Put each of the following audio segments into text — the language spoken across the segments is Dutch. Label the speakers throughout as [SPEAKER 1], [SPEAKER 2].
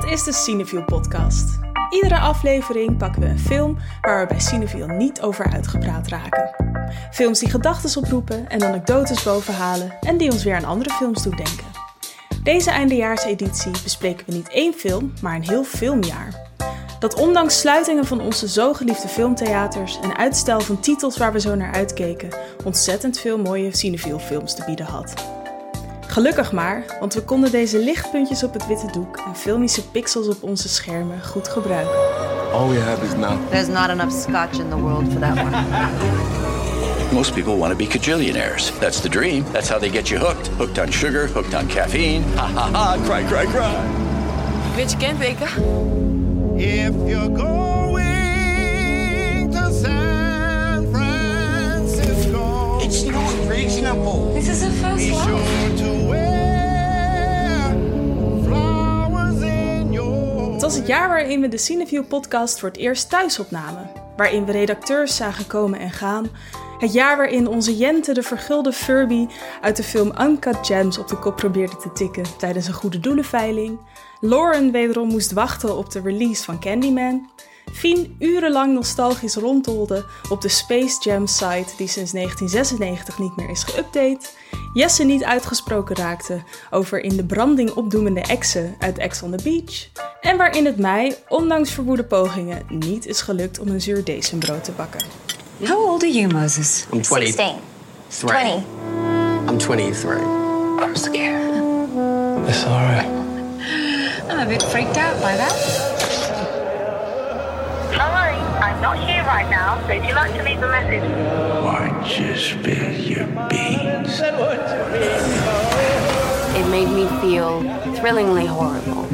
[SPEAKER 1] Dit is de Cineview podcast. Iedere aflevering pakken we een film waar we bij Cineview niet over uitgepraat raken. Films die gedachten oproepen en anekdotes bovenhalen en die ons weer aan andere films doen denken. Deze eindejaarseditie bespreken we niet één film, maar een heel filmjaar. Dat ondanks sluitingen van onze zo geliefde filmtheaters en uitstel van titels waar we zo naar uitkeken, ontzettend veel mooie Cineview films te bieden had. Gelukkig maar, want we konden deze lichtpuntjes op het witte doek en filmische pixels op onze schermen goed gebruiken.
[SPEAKER 2] All we have is now.
[SPEAKER 3] There's not enough scotch in the world for that one.
[SPEAKER 4] Most people want to be cajillionaires. That's the dream. That's how they get you hooked. Hooked on sugar, hooked on caffeine. Ha ha ha, cry, cry, cry.
[SPEAKER 3] Weet je kent, Weka?
[SPEAKER 5] If you're going to San Francisco,
[SPEAKER 2] It's not reasonable.
[SPEAKER 6] This is the first
[SPEAKER 5] be
[SPEAKER 1] was het jaar waarin we de Cineview podcast voor het eerst thuis opnamen. Waarin we redacteurs zagen komen en gaan. Het jaar waarin onze Jente de vergulde Furby uit de film Uncut Gems op de kop probeerde te tikken tijdens een goede doelenveiling. Lauren wederom moest wachten op de release van Candyman. Fien urenlang nostalgisch rondtolde op de Space Jam site die sinds 1996 niet meer is geüpdate. Jesse niet uitgesproken raakte over in de branding opdoemende exen uit Ex on the Beach. En waarin het mij, ondanks verwoede pogingen, niet is gelukt om een zuurdesembrood te bakken.
[SPEAKER 6] How old are you, Moses?
[SPEAKER 2] I'm 20.
[SPEAKER 7] 16.
[SPEAKER 2] Three.
[SPEAKER 7] 20.
[SPEAKER 2] I'm 23.
[SPEAKER 6] I'm scared.
[SPEAKER 2] It's alright.
[SPEAKER 6] I'm a bit freaked out by that.
[SPEAKER 8] I'm not here right now, so if you'd like to leave a message,
[SPEAKER 4] Why just spill your beans?
[SPEAKER 3] It made me feel thrillingly horrible.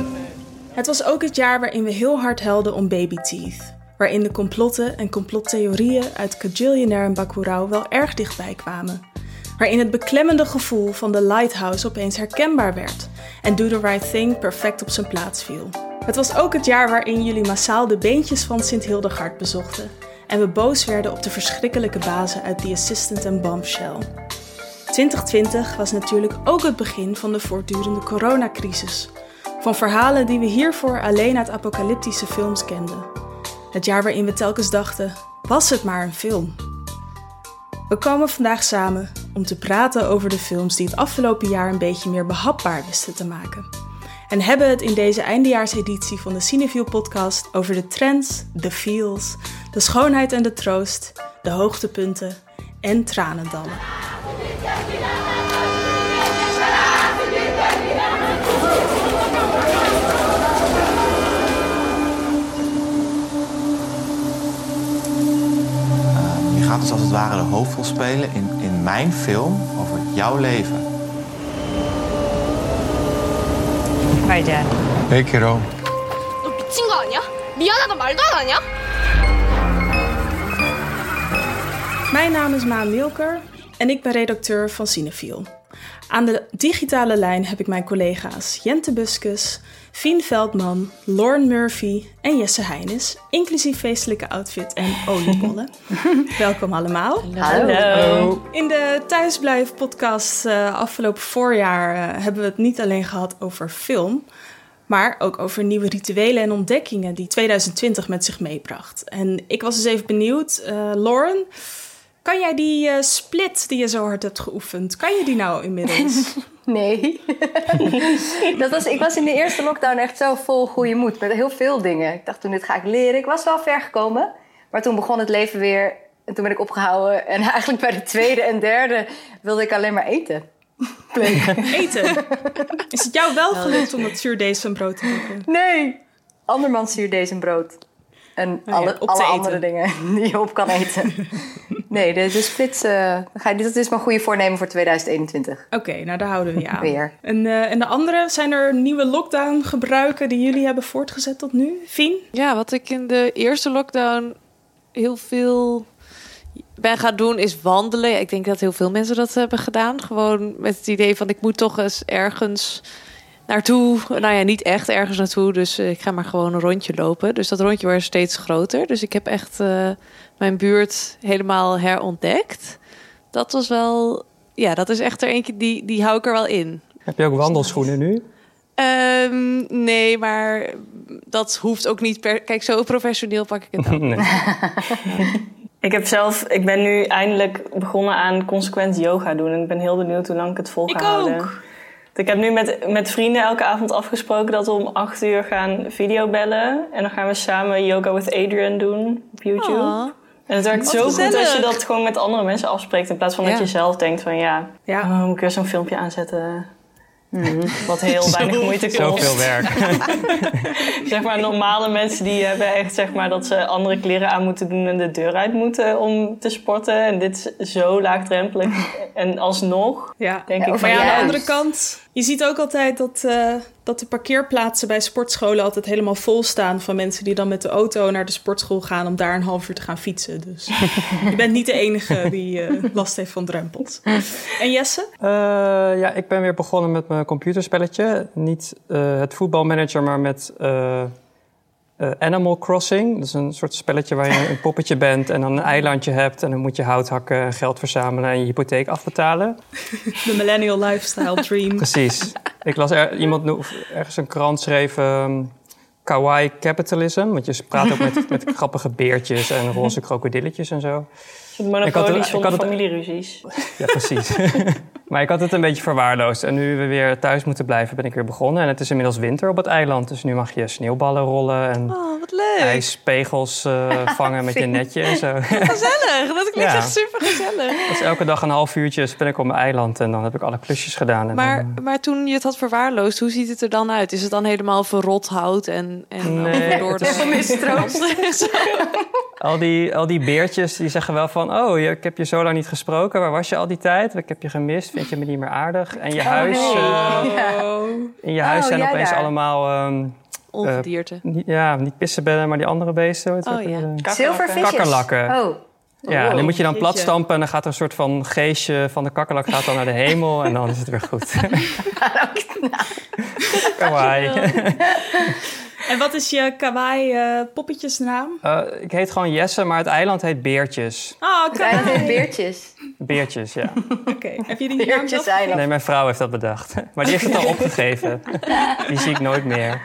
[SPEAKER 1] Het was ook het jaar waarin we heel hard helden om Baby Teeth. Waarin de complotten en complottheorieën uit Kajillionaire en Bacurau wel erg dichtbij kwamen. Waarin het beklemmende gevoel van de Lighthouse opeens herkenbaar werd. En Do the Right Thing perfect op zijn plaats viel. Het was ook het jaar waarin jullie massaal de beentjes van Sint Hildegard bezochten. En we boos werden op de verschrikkelijke bazen uit The Assistant en Bombshell. 2020 was natuurlijk ook het begin van de voortdurende coronacrisis. Van verhalen die we hiervoor alleen uit apocalyptische films kenden. Het jaar waarin we telkens dachten: was het maar een film? We komen vandaag samen om te praten over de films die het afgelopen jaar een beetje meer behapbaar wisten te maken. En hebben het in deze eindejaarseditie van de Cineview podcast over de trends, de feels, de schoonheid en de troost, de hoogtepunten en tranendallen.
[SPEAKER 9] Je gaat dus als het ware de hoofdrol spelen in, in mijn film over jouw leven.
[SPEAKER 6] Hi, Dad.
[SPEAKER 2] Hey, kiddo.
[SPEAKER 7] 너 미친 거 아니야? 미안하다 말도 안 하냐?
[SPEAKER 1] Mijn naam is Maan Milker en ik ben redacteur van Cinefiel. Aan de digitale lijn heb ik mijn collega's Jente Buskus, Fien Veldman, Lauren Murphy en Jesse Heines, inclusief feestelijke outfit en oliebollen. Welkom allemaal.
[SPEAKER 3] Hallo.
[SPEAKER 1] In de Thuisblijf podcast eh, afgelopen voorjaar eh, hebben we het niet alleen gehad over film, maar ook over nieuwe rituelen en ontdekkingen die 2020 met zich meebracht. En ik was dus even benieuwd, eh, Lauren, kan jij die eh, split die je zo hard hebt geoefend, kan je die nou inmiddels?
[SPEAKER 10] Nee. dat was, ik was in de eerste lockdown echt zo vol goede moed. Met heel veel dingen. Ik dacht toen, dit ga ik leren. Ik was wel ver gekomen. Maar toen begon het leven weer. En toen ben ik opgehouden. En eigenlijk bij de tweede en derde wilde ik alleen maar eten.
[SPEAKER 1] Eten. Is het jou wel gelukt om dat zuurdesembrood te bakken?
[SPEAKER 10] Nee. Andermans zuurdees en brood. En
[SPEAKER 1] Oh ja,
[SPEAKER 10] alle, alle andere dingen die je op kan eten. Nee, de, de splits... eh, ga je- dat is mijn goede voornemen voor 2021.
[SPEAKER 1] Oké, nou daar houden we je aan.
[SPEAKER 10] Weer.
[SPEAKER 1] En, eh, en de andere, zijn er nieuwe lockdown gebruiken die jullie hebben voortgezet tot nu? Fien?
[SPEAKER 11] Ja, wat ik in de eerste lockdown heel veel ben gaan doen is wandelen. Ik denk dat heel veel mensen dat hebben gedaan. Gewoon met het idee van ik moet toch eens ergens naartoe. Nou ja, niet echt ergens naartoe. Dus eh, ik ga maar gewoon een rondje lopen. Dus dat rondje werd steeds groter. Dus ik heb echt eh, mijn buurt helemaal herontdekt. Dat was wel... Ja, dat is echt er eentje die, die hou ik er wel in.
[SPEAKER 12] Heb je ook wandelschoenen nu?
[SPEAKER 11] Ehm, nee, maar dat hoeft ook niet per... Kijk, zo professioneel pak ik het dan.
[SPEAKER 12] Ik heb zelf, ik ben nu eindelijk begonnen aan consequent yoga doen. En ik ben heel benieuwd hoe lang ik het vol ga
[SPEAKER 1] Ik
[SPEAKER 12] houden.
[SPEAKER 1] ook.
[SPEAKER 12] Ik heb nu met, met vrienden elke avond afgesproken dat we om acht uur gaan videobellen. En dan gaan we samen Yoga with Adrian doen op YouTube. En het werkt
[SPEAKER 11] Wat
[SPEAKER 12] zo goed als je dat gewoon met andere mensen afspreekt. In plaats van
[SPEAKER 11] Ja.
[SPEAKER 12] dat je zelf denkt van ja, oh, moet ik weer zo'n filmpje aanzetten. Wat heel weinig moeite kost.
[SPEAKER 13] Zoveel werk.
[SPEAKER 12] zeg maar normale mensen die hebben echt zeg maar dat ze andere kleren aan moeten doen en de deur uit moeten om te sporten. En dit is zo laagdrempelig. en alsnog
[SPEAKER 1] Ja,
[SPEAKER 12] denk ik
[SPEAKER 1] maar
[SPEAKER 12] van
[SPEAKER 1] ja, aan de
[SPEAKER 12] ja,
[SPEAKER 1] andere kant, je ziet ook altijd dat, eh, dat de parkeerplaatsen bij sportscholen altijd helemaal vol staan van mensen die dan met de auto naar de sportschool gaan om daar een half uur te gaan fietsen. Dus je bent niet de enige die eh, last heeft van drempels. En Jesse?
[SPEAKER 13] Eh, ja, ik ben weer begonnen met mijn computerspelletje. Niet eh, het voetbalmanager, maar met eh, Animal Crossing. Dat is een soort spelletje waar je een poppetje bent en dan een eilandje hebt. En dan moet je hout hakken, geld verzamelen en je hypotheek afbetalen.
[SPEAKER 1] De millennial lifestyle dream.
[SPEAKER 13] Precies. Ik las er, iemand ergens een krant schreef. ehm, Kawaii capitalism. Want je praat ook met, met grappige beertjes en roze krokodilletjes en zo.
[SPEAKER 12] Het
[SPEAKER 13] Ik had
[SPEAKER 12] monopolie
[SPEAKER 13] het- ik
[SPEAKER 12] zonder
[SPEAKER 13] had het-
[SPEAKER 12] familieruzies.
[SPEAKER 13] Ja, precies. maar ik had het een beetje verwaarloosd. En nu we weer thuis moeten blijven, ben ik weer begonnen. En het is inmiddels winter op het eiland. Dus nu mag je sneeuwballen rollen en
[SPEAKER 11] Oh, wat leuk.
[SPEAKER 13] ijspegels eh, vangen met je netje en zo.
[SPEAKER 11] Gezellig, dat klinkt
[SPEAKER 13] Ja.
[SPEAKER 11] echt super gezellig.
[SPEAKER 13] dus elke dag een half uurtje ben ik op mijn eiland. En dan heb ik alle klusjes gedaan. En
[SPEAKER 11] Maar,
[SPEAKER 13] dan,
[SPEAKER 11] maar toen je het had verwaarloosd, hoe ziet het er dan uit? Is het dan helemaal verrot hout en, en
[SPEAKER 13] Nee,
[SPEAKER 11] door de...
[SPEAKER 13] is-? Al, die, al die beertjes die zeggen wel van... Oh, ik heb je zo lang niet gesproken. Waar was je al die tijd? Ik heb je gemist. Vind je me niet meer aardig? En je huis... eh, In je huis
[SPEAKER 11] Oh,
[SPEAKER 13] zijn opeens
[SPEAKER 11] daar.
[SPEAKER 13] allemaal... ehm,
[SPEAKER 11] Ongedierte.
[SPEAKER 13] eh, niet- ja, niet pissenbedden, maar die andere beesten.
[SPEAKER 11] Oh, ja.
[SPEAKER 13] Eh,
[SPEAKER 10] Zilvervisjes.
[SPEAKER 13] Kakkerlakken.
[SPEAKER 10] Oh.
[SPEAKER 13] Ja, en
[SPEAKER 10] Oh,
[SPEAKER 13] die moet je dan plat
[SPEAKER 10] jeetje.
[SPEAKER 13] stampen en dan gaat er een soort van geestje van de kakkerlak gaat dan naar de hemel en dan is het weer goed. Kawaii.
[SPEAKER 1] En wat is je kawaii eh, poppetjesnaam?
[SPEAKER 13] Eh, ik heet gewoon Jesse, maar het eiland heet Beertjes.
[SPEAKER 1] Oh,
[SPEAKER 10] Het eiland heet Beertjes.
[SPEAKER 13] Beertjes, ja.
[SPEAKER 1] Oké, heb je die naam
[SPEAKER 10] Beertjes
[SPEAKER 1] zelf?
[SPEAKER 10] eiland.
[SPEAKER 13] Nee, mijn vrouw heeft dat bedacht. Maar die heeft het al opgegeven. Die zie ik nooit meer.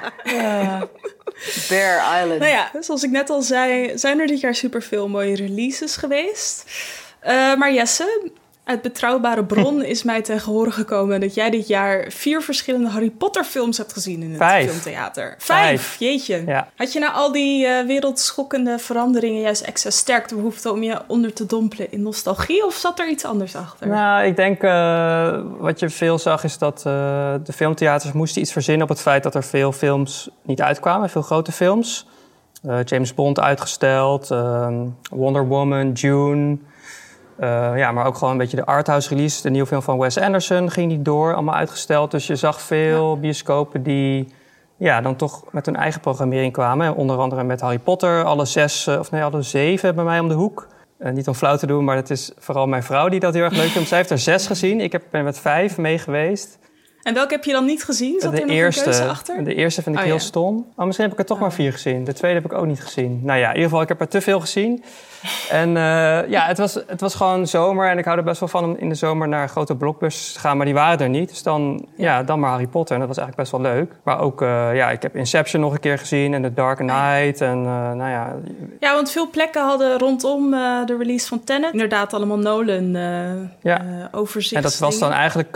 [SPEAKER 10] Bear Island.
[SPEAKER 1] Nou ja, zoals ik net al zei, zijn er dit jaar superveel mooie releases geweest. Eh, maar Jesse, uit betrouwbare bron is mij ten gehore gekomen dat jij dit jaar vier verschillende Harry Potter films hebt gezien in het
[SPEAKER 13] Vijf.
[SPEAKER 1] filmtheater. Vijf,
[SPEAKER 13] Vijf.
[SPEAKER 1] jeetje.
[SPEAKER 13] Ja.
[SPEAKER 1] Had je na al die eh, wereldschokkende veranderingen juist extra sterk de behoefte om je onder te dompelen in nostalgie of zat er iets anders achter?
[SPEAKER 13] Nou, ik denk uh, wat je veel zag is dat uh, de filmtheaters moesten iets verzinnen op het feit dat er veel films niet uitkwamen, veel grote films. James Bond uitgesteld, Wonder Woman, June. Uh, ja, maar ook gewoon een beetje de arthouse release. De nieuwe film van Wes Anderson ging niet door, allemaal uitgesteld. Dus je zag veel bioscopen die ja, dan toch met hun eigen programmering kwamen. Onder andere met Harry Potter, alle zes, of nee, alle zeven bij mij om de hoek. Uh, niet om flauw te doen, maar het is vooral mijn vrouw die dat heel erg leuk vindt. Zij heeft er zes gezien. Ik heb, ben met vijf mee geweest.
[SPEAKER 1] En welke heb je dan niet gezien? Zat
[SPEAKER 13] de
[SPEAKER 1] er nog
[SPEAKER 13] eerste,
[SPEAKER 1] een keuze achter?
[SPEAKER 13] De eerste vind ik
[SPEAKER 1] Oh,
[SPEAKER 13] heel
[SPEAKER 1] ja.
[SPEAKER 13] stom. Oh, misschien heb ik er toch maar vier gezien. De tweede heb ik ook niet gezien. Nou ja, in ieder geval, ik heb er te veel gezien. En uh, ja, het was, het was gewoon zomer. En ik hou er best wel van om in de zomer naar grote blockbusters te gaan. Maar die waren er niet. Dus dan, ja. dan maar Harry Potter. En dat was eigenlijk best wel leuk. Maar ook, uh, ja, ik heb Inception nog een keer gezien. En The Dark Knight. En uh, nou ja...
[SPEAKER 1] Ja, want veel plekken hadden rondom de release van Tenet... inderdaad allemaal Nolan
[SPEAKER 13] ja.
[SPEAKER 1] overzicht.
[SPEAKER 13] En dat was dan eigenlijk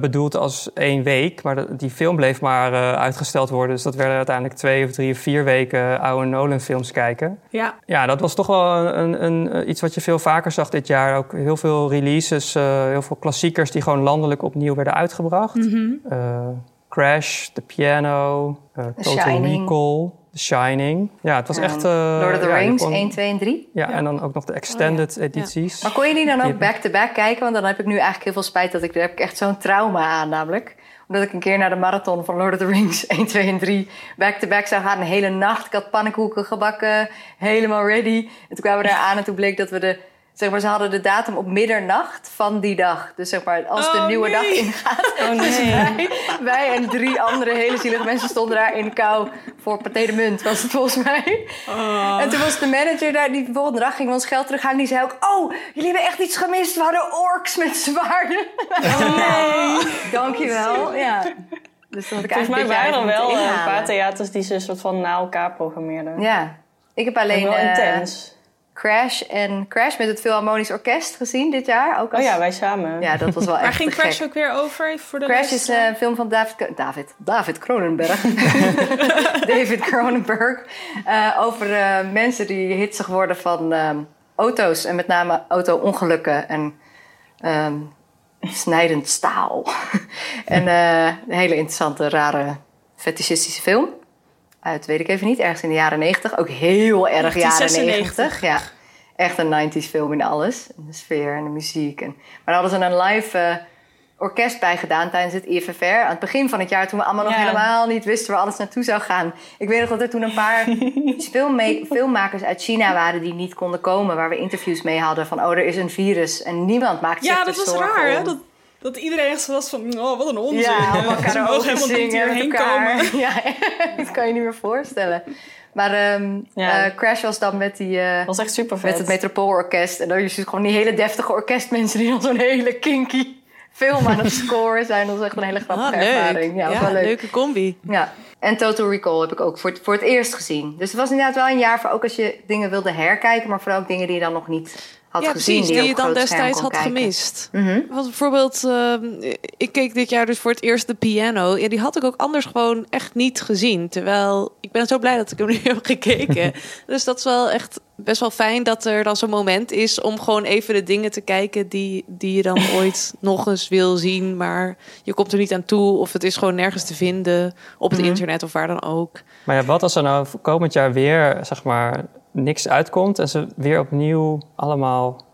[SPEAKER 13] bedoeld als één week. Maar de, die film bleef maar uitgesteld worden. Dus dat werden uiteindelijk twee of drie of vier weken oude Nolan-films kijken.
[SPEAKER 1] Ja.
[SPEAKER 13] Ja, dat was toch wel een, een, een, iets wat je veel vaker zag dit jaar. Ook heel veel releases, uh, heel veel klassiekers die gewoon landelijk opnieuw werden uitgebracht.
[SPEAKER 1] Mhm.
[SPEAKER 13] Mm -hmm. Crash, The Piano, Total
[SPEAKER 10] Shining.
[SPEAKER 13] Recall. The Shining. Ja, het was echt... Uh,
[SPEAKER 10] Lord of the
[SPEAKER 13] ja,
[SPEAKER 10] Rings,
[SPEAKER 13] kon-
[SPEAKER 10] 1, 2 en 3.
[SPEAKER 13] Ja, en dan ook nog de extended edities.
[SPEAKER 10] Maar kon je die dan ook back-to-back kijken? Want dan heb ik nu eigenlijk heel veel spijt dat ik... Daar heb ik echt zo'n trauma aan namelijk. Omdat ik een keer naar de marathon van Lord of the Rings 1, 2 en 3 back-to-back zou gaan. Een hele nacht. Ik had pannenkoeken gebakken. Helemaal ready. En toen kwamen we daar aan en toen bleek dat we de... Zeg maar, ze hadden de datum op middernacht van die dag. Dus zeg maar, als de
[SPEAKER 1] Oh,
[SPEAKER 10] nieuwe
[SPEAKER 1] nee.
[SPEAKER 10] dag ingaat...
[SPEAKER 12] Oh,
[SPEAKER 10] Dus
[SPEAKER 12] nee.
[SPEAKER 10] wij, wij en drie andere hele zielige mensen stonden daar in kou... voor Pathé de Munt, was het volgens mij.
[SPEAKER 1] Oh.
[SPEAKER 10] En toen was de manager daar, die de volgende dag ging ons geld terughalen. Die zei ook, oh, jullie hebben echt iets gemist. We hadden orks met zwaarden. Oh, nee. Dankjewel, ja. Dus dat
[SPEAKER 12] Volgens mij waren er wel eh, een paar theaters die ze soort van na elkaar programmeerden.
[SPEAKER 10] Ja, ik heb alleen
[SPEAKER 12] wel
[SPEAKER 10] eh,
[SPEAKER 12] intens.
[SPEAKER 10] Crash en Crash met het Philharmonisch Orkest gezien dit jaar. Ook als...
[SPEAKER 12] Oh ja, wij samen.
[SPEAKER 10] Ja, dat was wel
[SPEAKER 1] Waar
[SPEAKER 10] echt
[SPEAKER 1] ging
[SPEAKER 10] te
[SPEAKER 1] Crash
[SPEAKER 10] gek.
[SPEAKER 1] ook weer over? Voor de
[SPEAKER 10] Crash is
[SPEAKER 1] luisteraar?
[SPEAKER 10] eh, een film van David, David, David Cronenberg. David Cronenberg. Eh, over eh, mensen die hitsig worden van ehm, auto's. En met name auto-ongelukken en ehm, snijdend staal. en eh, een hele interessante, rare, fetishistische film. Uit, weet ik even niet, ergens in de jaren 90. Ook heel erg jaren
[SPEAKER 1] 1996.
[SPEAKER 10] 90. Ja, echt een 90s film in alles. De sfeer en de muziek. En, maar daar hadden ze een live eh, orkest bij gedaan tijdens het IFFR. Aan het begin van het jaar, toen we allemaal nog helemaal niet wisten waar alles naartoe zou gaan. Ik weet nog dat er toen een paar filmma- filmmakers uit China waren die niet konden komen. Waar we interviews mee hadden van, oh, er is een virus. En niemand maakt zich
[SPEAKER 1] Ja, dat was
[SPEAKER 10] zorgen
[SPEAKER 1] raar, hè? Dat, dat iedereen echt zo was van, oh, wat een onzin.
[SPEAKER 10] Ja, allemaal
[SPEAKER 1] Ze
[SPEAKER 10] karaoke
[SPEAKER 1] mogen helemaal niet
[SPEAKER 10] zingen elkaar.
[SPEAKER 1] komen.
[SPEAKER 10] Ja, dat kan je niet meer voorstellen. Maar ehm,
[SPEAKER 12] Ja.
[SPEAKER 10] eh, Crash was dan met die... eh,
[SPEAKER 12] was echt super vet.
[SPEAKER 10] met het Metropoolorkest. En dan is het gewoon die hele deftige orkestmensen die dan zo'n hele kinky film aan het scoren zijn. Dat is echt een hele grappige
[SPEAKER 11] Ah, leuk.
[SPEAKER 10] ervaring. Ja, was
[SPEAKER 11] Ja,
[SPEAKER 10] wel leuk.
[SPEAKER 11] leuke combi.
[SPEAKER 10] Ja. En Total Recall heb ik ook voor het, voor het eerst gezien. Dus het was inderdaad wel een jaar voor ook als je dingen wilde herkijken, maar vooral ook dingen die je dan nog niet had
[SPEAKER 11] ja,
[SPEAKER 10] gezien.
[SPEAKER 11] precies, die
[SPEAKER 10] je
[SPEAKER 11] dan destijds had
[SPEAKER 10] kijken.
[SPEAKER 11] gemist.
[SPEAKER 10] Mhm.
[SPEAKER 11] Want bijvoorbeeld, ehm, ik keek dit jaar dus voor het eerst de piano. Ja, die had ik ook anders gewoon echt niet gezien. Terwijl, ik ben zo blij dat ik hem nu heb gekeken. dus dat is wel echt best wel fijn dat er dan zo'n moment is... om gewoon even de dingen te kijken die, die je dan ooit nog eens wil zien. Maar je komt er niet aan toe of het is gewoon nergens te vinden... op het
[SPEAKER 13] Mhm.
[SPEAKER 11] internet of waar dan ook.
[SPEAKER 13] Maar ja, wat als er nou voor komend jaar weer, zeg maar, niks uitkomt... en ze weer opnieuw allemaal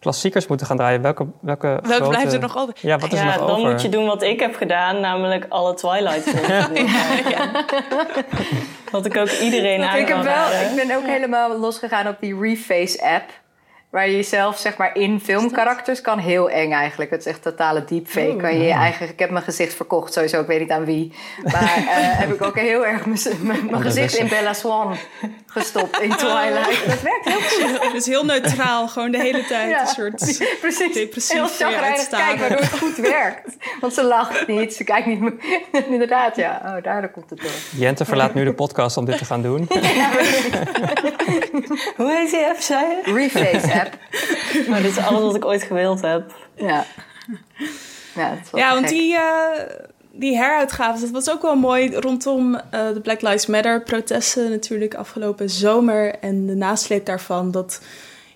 [SPEAKER 13] klassiekers moeten gaan draaien? Welke, welke
[SPEAKER 11] Welke
[SPEAKER 13] grote-
[SPEAKER 11] blijft er nog over?
[SPEAKER 13] Ja, wat is er
[SPEAKER 12] ja,
[SPEAKER 13] nog
[SPEAKER 12] dan
[SPEAKER 13] over?
[SPEAKER 12] moet je doen wat ik heb gedaan, namelijk alle Twilight films. Wat ik ook iedereen aan
[SPEAKER 10] ik, heb wel, ik ben ook helemaal losgegaan op die Reface app. Waar je jezelf zeg maar in filmkarakters kan. Heel eng eigenlijk. Het is echt totale deepfake.
[SPEAKER 12] Oh.
[SPEAKER 10] Kan je je eigen, ik heb mijn gezicht verkocht sowieso. Ik weet niet aan wie. Maar eh, heb ik ook heel erg mijn, mijn- mijn gezicht in Bella Swan gestopt. In Twilight. Dat werkt heel goed.
[SPEAKER 1] Dus heel neutraal, gewoon de hele tijd
[SPEAKER 10] Ja,
[SPEAKER 1] een soort
[SPEAKER 10] precies.
[SPEAKER 1] depressief
[SPEAKER 10] Heel chagrijnig kijken, waardoor het goed werkt. Want ze lacht niet, ze kijkt niet meer. Inderdaad, ja. Oh, daardoor komt het door.
[SPEAKER 13] Jente verlaat nu de podcast om dit te gaan doen.
[SPEAKER 12] Hoe heet die app, zei je?
[SPEAKER 10] Reface app.
[SPEAKER 12] Nou, dit is alles wat ik ooit gewild heb.
[SPEAKER 10] Ja. Ja, het is wel
[SPEAKER 1] Ja, want
[SPEAKER 10] gek.
[SPEAKER 1] die, eh, die heruitgaves, dat was ook wel mooi rondom eh, de Black Lives Matter protesten natuurlijk afgelopen zomer en de nasleep daarvan. Dat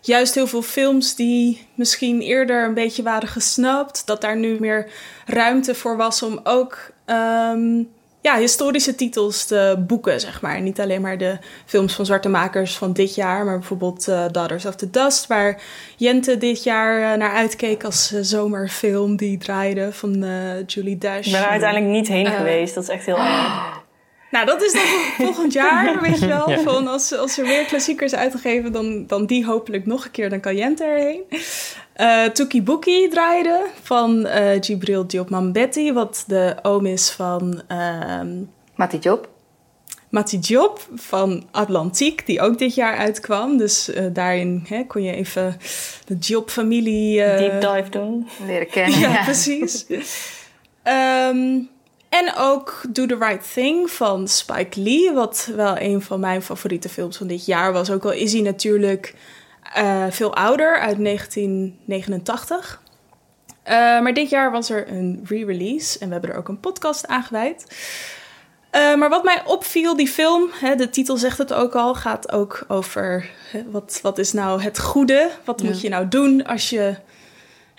[SPEAKER 1] juist heel veel films die misschien eerder een beetje waren gesnapt, dat daar nu meer ruimte voor was om ook ehm, ja, historische titels te boeken, zeg maar. Niet alleen maar de films van zwarte makers van dit jaar, maar bijvoorbeeld eh, Daughters of the Dust, waar Jente dit jaar eh, naar uitkeek als eh, zomerfilm die draaide van Julie Dash.
[SPEAKER 12] Ik ben er uiteindelijk niet heen geweest. Dat is echt heel erg.
[SPEAKER 1] nou, dat is dan volgend jaar, weet je wel.
[SPEAKER 12] Ja.
[SPEAKER 1] Van als, als er weer klassiekers uitgegeven, dan, dan die hopelijk nog een keer. Dan kan Jente erheen. Eh Tuki Buki draaide van eh Gibril Diop Mambetti. Wat de oom is van... ehm
[SPEAKER 10] Mati Job.
[SPEAKER 1] Mati Job van Atlantiek, die ook dit jaar uitkwam. Dus eh, daarin hè, kon je even de Job-familie... eh,
[SPEAKER 12] Deep dive doen.
[SPEAKER 10] Leren kennen.
[SPEAKER 1] ja, precies. Ehm, en ook Do the Right Thing van Spike Lee, wat wel een van mijn favoriete films van dit jaar was. Ook al is hij natuurlijk eh, veel ouder, uit 1989. Eh, maar dit jaar was er een re-release en we hebben er ook een podcast aan gewijd. Eh, maar wat mij opviel, die film, hè, de titel zegt het ook al, gaat ook over hè, wat, wat is nou het goede? Wat
[SPEAKER 11] Ja.
[SPEAKER 1] moet je nou doen als je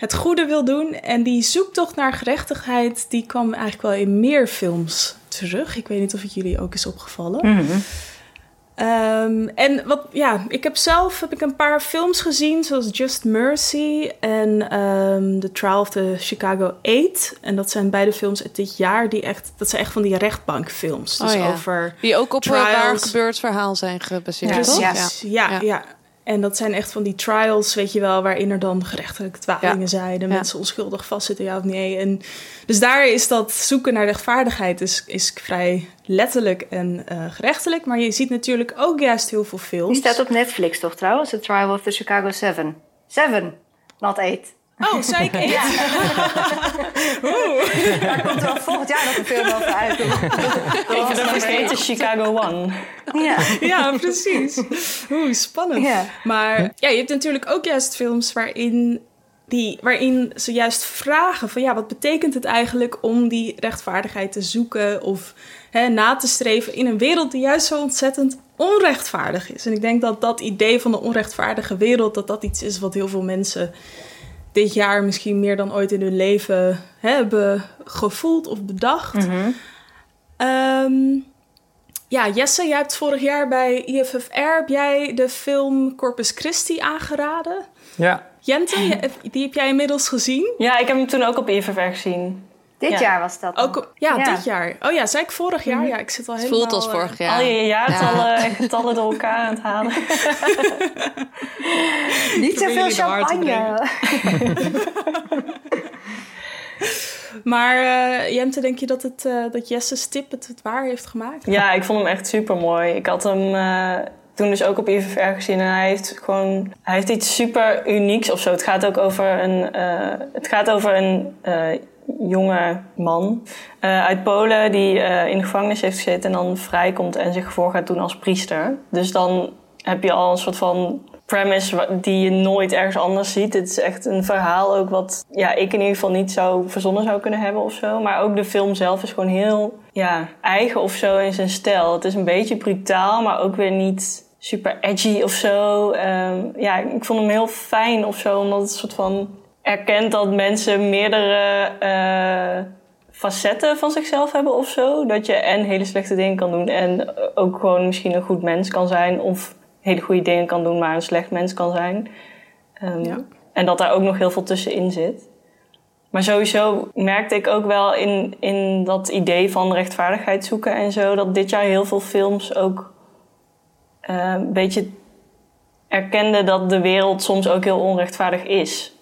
[SPEAKER 1] het goede wil doen? En die zoektocht naar gerechtigheid, die kwam eigenlijk wel in meer films terug. Ik weet niet of het jullie ook is opgevallen. Ehm, en wat, ja, ik heb zelf heb ik een paar films gezien, zoals Just Mercy en ehm, The Trial of the Chicago Eight. En dat zijn beide films uit dit jaar die echt, dat zijn echt van die rechtbankfilms. Dus
[SPEAKER 11] Oh ja.
[SPEAKER 1] over
[SPEAKER 11] Die ook op een waar
[SPEAKER 1] trials.
[SPEAKER 11] gebeurd verhaal zijn gebaseerd, toch?
[SPEAKER 1] ja. Ja, En dat zijn echt van die trials, weet je wel, waarin er dan gerechtelijke dwalingen
[SPEAKER 11] Ja.
[SPEAKER 1] zijn. De
[SPEAKER 11] Ja.
[SPEAKER 1] mensen onschuldig vastzitten, ja of nee. En dus daar is dat zoeken naar rechtvaardigheid is, is vrij letterlijk en eh, gerechtelijk. Maar je ziet natuurlijk ook juist heel veel films.
[SPEAKER 10] Die staat op Netflix toch trouwens? The Trial of the Chicago Seven. Seven, not eight.
[SPEAKER 1] Oh, 8.
[SPEAKER 10] Ja. Oeh. Daar komt wel volgend jaar nog een film over uit.
[SPEAKER 12] Even de vergeten Chicago One.
[SPEAKER 10] Ja.
[SPEAKER 1] ja, precies. Oeh, spannend.
[SPEAKER 10] Ja.
[SPEAKER 1] Maar ja, je hebt natuurlijk ook juist films waarin, die, waarin ze juist vragen van ja, wat betekent het eigenlijk om die rechtvaardigheid te zoeken of hè, na te streven in een wereld die juist zo ontzettend onrechtvaardig is. En ik denk dat dat idee van de onrechtvaardige wereld, dat dat iets is wat heel veel mensen dit jaar misschien meer dan ooit in hun leven hebben gevoeld of bedacht. Ehm, ja, Jesse, jij hebt vorig jaar bij IFFR heb jij de film Corpus Christi aangeraden.
[SPEAKER 13] Ja.
[SPEAKER 1] Jente, je- die heb jij inmiddels gezien.
[SPEAKER 12] Ja, ik heb hem toen ook op IFFR gezien.
[SPEAKER 10] Dit
[SPEAKER 12] Ja.
[SPEAKER 10] jaar was dat.
[SPEAKER 1] Ook, op- ja,
[SPEAKER 10] Ja.
[SPEAKER 1] dit jaar. Oh ja, zei ik vorig jaar? Ja, ik zit al
[SPEAKER 11] Het
[SPEAKER 1] helemaal...
[SPEAKER 11] voelt als
[SPEAKER 1] eh,
[SPEAKER 11] vorig jaar.
[SPEAKER 12] Al je jaartallen en getallen door elkaar aan het halen.
[SPEAKER 10] Niet zoveel champagne.
[SPEAKER 1] Maar eh, Jente, denk je dat, het, eh, dat Jesse's tip het, het waar heeft gemaakt?
[SPEAKER 12] Ja, ik vond hem echt super mooi. Ik had hem eh, toen dus ook op IFFR gezien en hij heeft gewoon hij heeft iets super unieks of zo. Het gaat ook over een, eh, het gaat over een eh, jonge man eh, uit Polen die eh, in de gevangenis heeft gezeten en dan vrijkomt en zich voor gaat doen als priester. Dus dan heb je al een soort van premise die je nooit ergens anders ziet. Het is echt een verhaal ook wat ja, ik in ieder geval niet zou verzonnen zou kunnen hebben of zo. Maar ook de film zelf is gewoon heel ja, eigen of zo in zijn stijl. Het is een beetje brutaal, maar ook weer niet super edgy of zo. Ehm, ja, ik vond hem heel fijn of zo, omdat het een soort van erkent dat mensen meerdere eh, facetten van zichzelf hebben of zo. Dat je en hele slechte dingen kan doen en ook gewoon misschien een goed mens kan zijn. Of hele goede dingen kan doen, maar een slecht mens kan zijn. Ehm,
[SPEAKER 1] Ja.
[SPEAKER 12] En dat daar ook nog heel veel tussenin zit. Maar sowieso merkte ik ook wel in, in dat idee van rechtvaardigheid zoeken en zo... dat dit jaar heel veel films ook eh, een beetje erkenden dat de wereld soms ook heel onrechtvaardig is.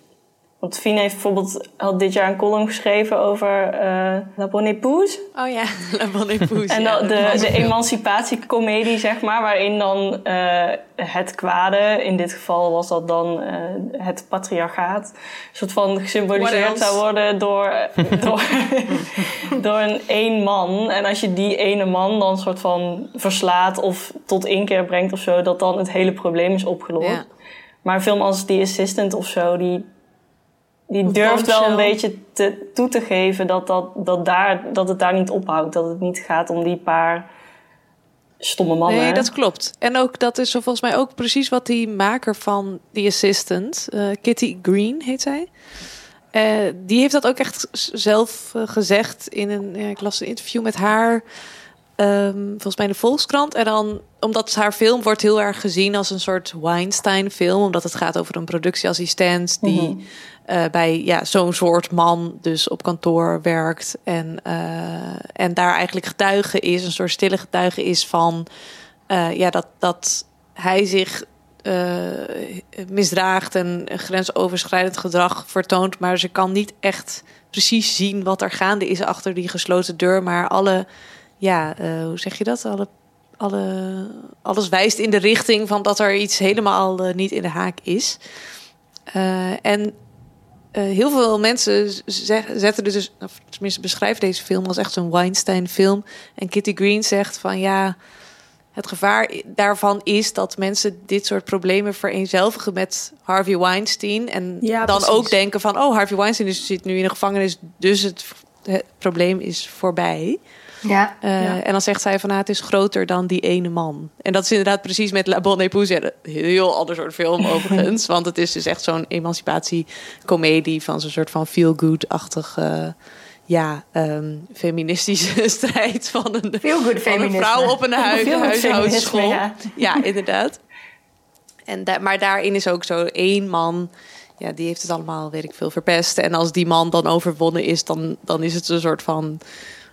[SPEAKER 12] Want Fien heeft bijvoorbeeld had dit jaar een column geschreven over eh La Bonne Épouse.
[SPEAKER 11] Oh ja, La Bonne Épouse.
[SPEAKER 12] En
[SPEAKER 11] ja,
[SPEAKER 12] dan
[SPEAKER 11] dat
[SPEAKER 12] de, de emancipatiecomedie, zeg maar, waarin dan eh, het kwade, in dit geval was dat dan eh, het patriarchaat, een soort van gesymboliseerd zou worden door, door, door een één man. En als je die ene man dan soort van verslaat of tot inkeer brengt of zo, dat dan het hele probleem is opgelost.
[SPEAKER 11] Ja.
[SPEAKER 12] Maar een film als The Assistant of zo, die, die
[SPEAKER 1] Of
[SPEAKER 12] durft wel een beetje te, toe te geven dat, dat, dat, daar, dat het daar niet ophoudt. Dat het niet gaat om die paar stomme mannen.
[SPEAKER 11] Nee, dat klopt. En ook dat is volgens mij ook precies wat die maker van The Assistant, eh, Kitty Green heet zij. eh, die heeft dat ook echt zelf eh, gezegd in een. Ja, ik las een interview met haar. ehm, volgens mij in de Volkskrant. En dan, omdat haar film wordt heel erg gezien als een soort Weinstein-film. Omdat het gaat over een productieassistent die eh, bij ja, zo'n soort man dus op kantoor werkt. En, eh, en daar eigenlijk getuige is, een soort stille getuige is van eh, ja, dat, dat hij zich misdraagt en grensoverschrijdend gedrag vertoont. Maar ze kan niet echt precies zien wat er gaande is achter die gesloten deur. Maar alle, ja, hoe zeg je dat? Alle, alle, alles wijst in de richting van dat er iets helemaal eh, niet in de haak is. En eh, heel veel mensen zetten er dus, of tenminste beschrijven deze film als echt zo'n Weinstein-film. En Kitty Green zegt van ja, het gevaar daarvan is dat mensen dit soort problemen vereenzelvigen met Harvey Weinstein. En
[SPEAKER 1] Ja,
[SPEAKER 11] dan
[SPEAKER 1] precies.
[SPEAKER 11] ook denken van oh, Harvey Weinstein is, zit nu in de gevangenis, dus het, het probleem is voorbij.
[SPEAKER 10] Ja.
[SPEAKER 11] Eh,
[SPEAKER 1] Ja.
[SPEAKER 11] En dan zegt zij van, nou, het is groter dan die ene man. En dat is inderdaad precies met La Bonne Épouse. Ja, Een heel ander soort film overigens. want het is dus echt zo'n emancipatiecomedie... van zo'n soort van feel-good-achtige... ja, ehm, feministische strijd van een, van een vrouw op een hui-
[SPEAKER 12] Feel-good
[SPEAKER 11] huishoudschool.
[SPEAKER 12] ja.
[SPEAKER 11] Ja, inderdaad. En da- maar daarin is ook zo één man... Ja, die heeft het allemaal, weet ik veel, verpest. En als die man dan overwonnen is, dan, dan is het een soort van...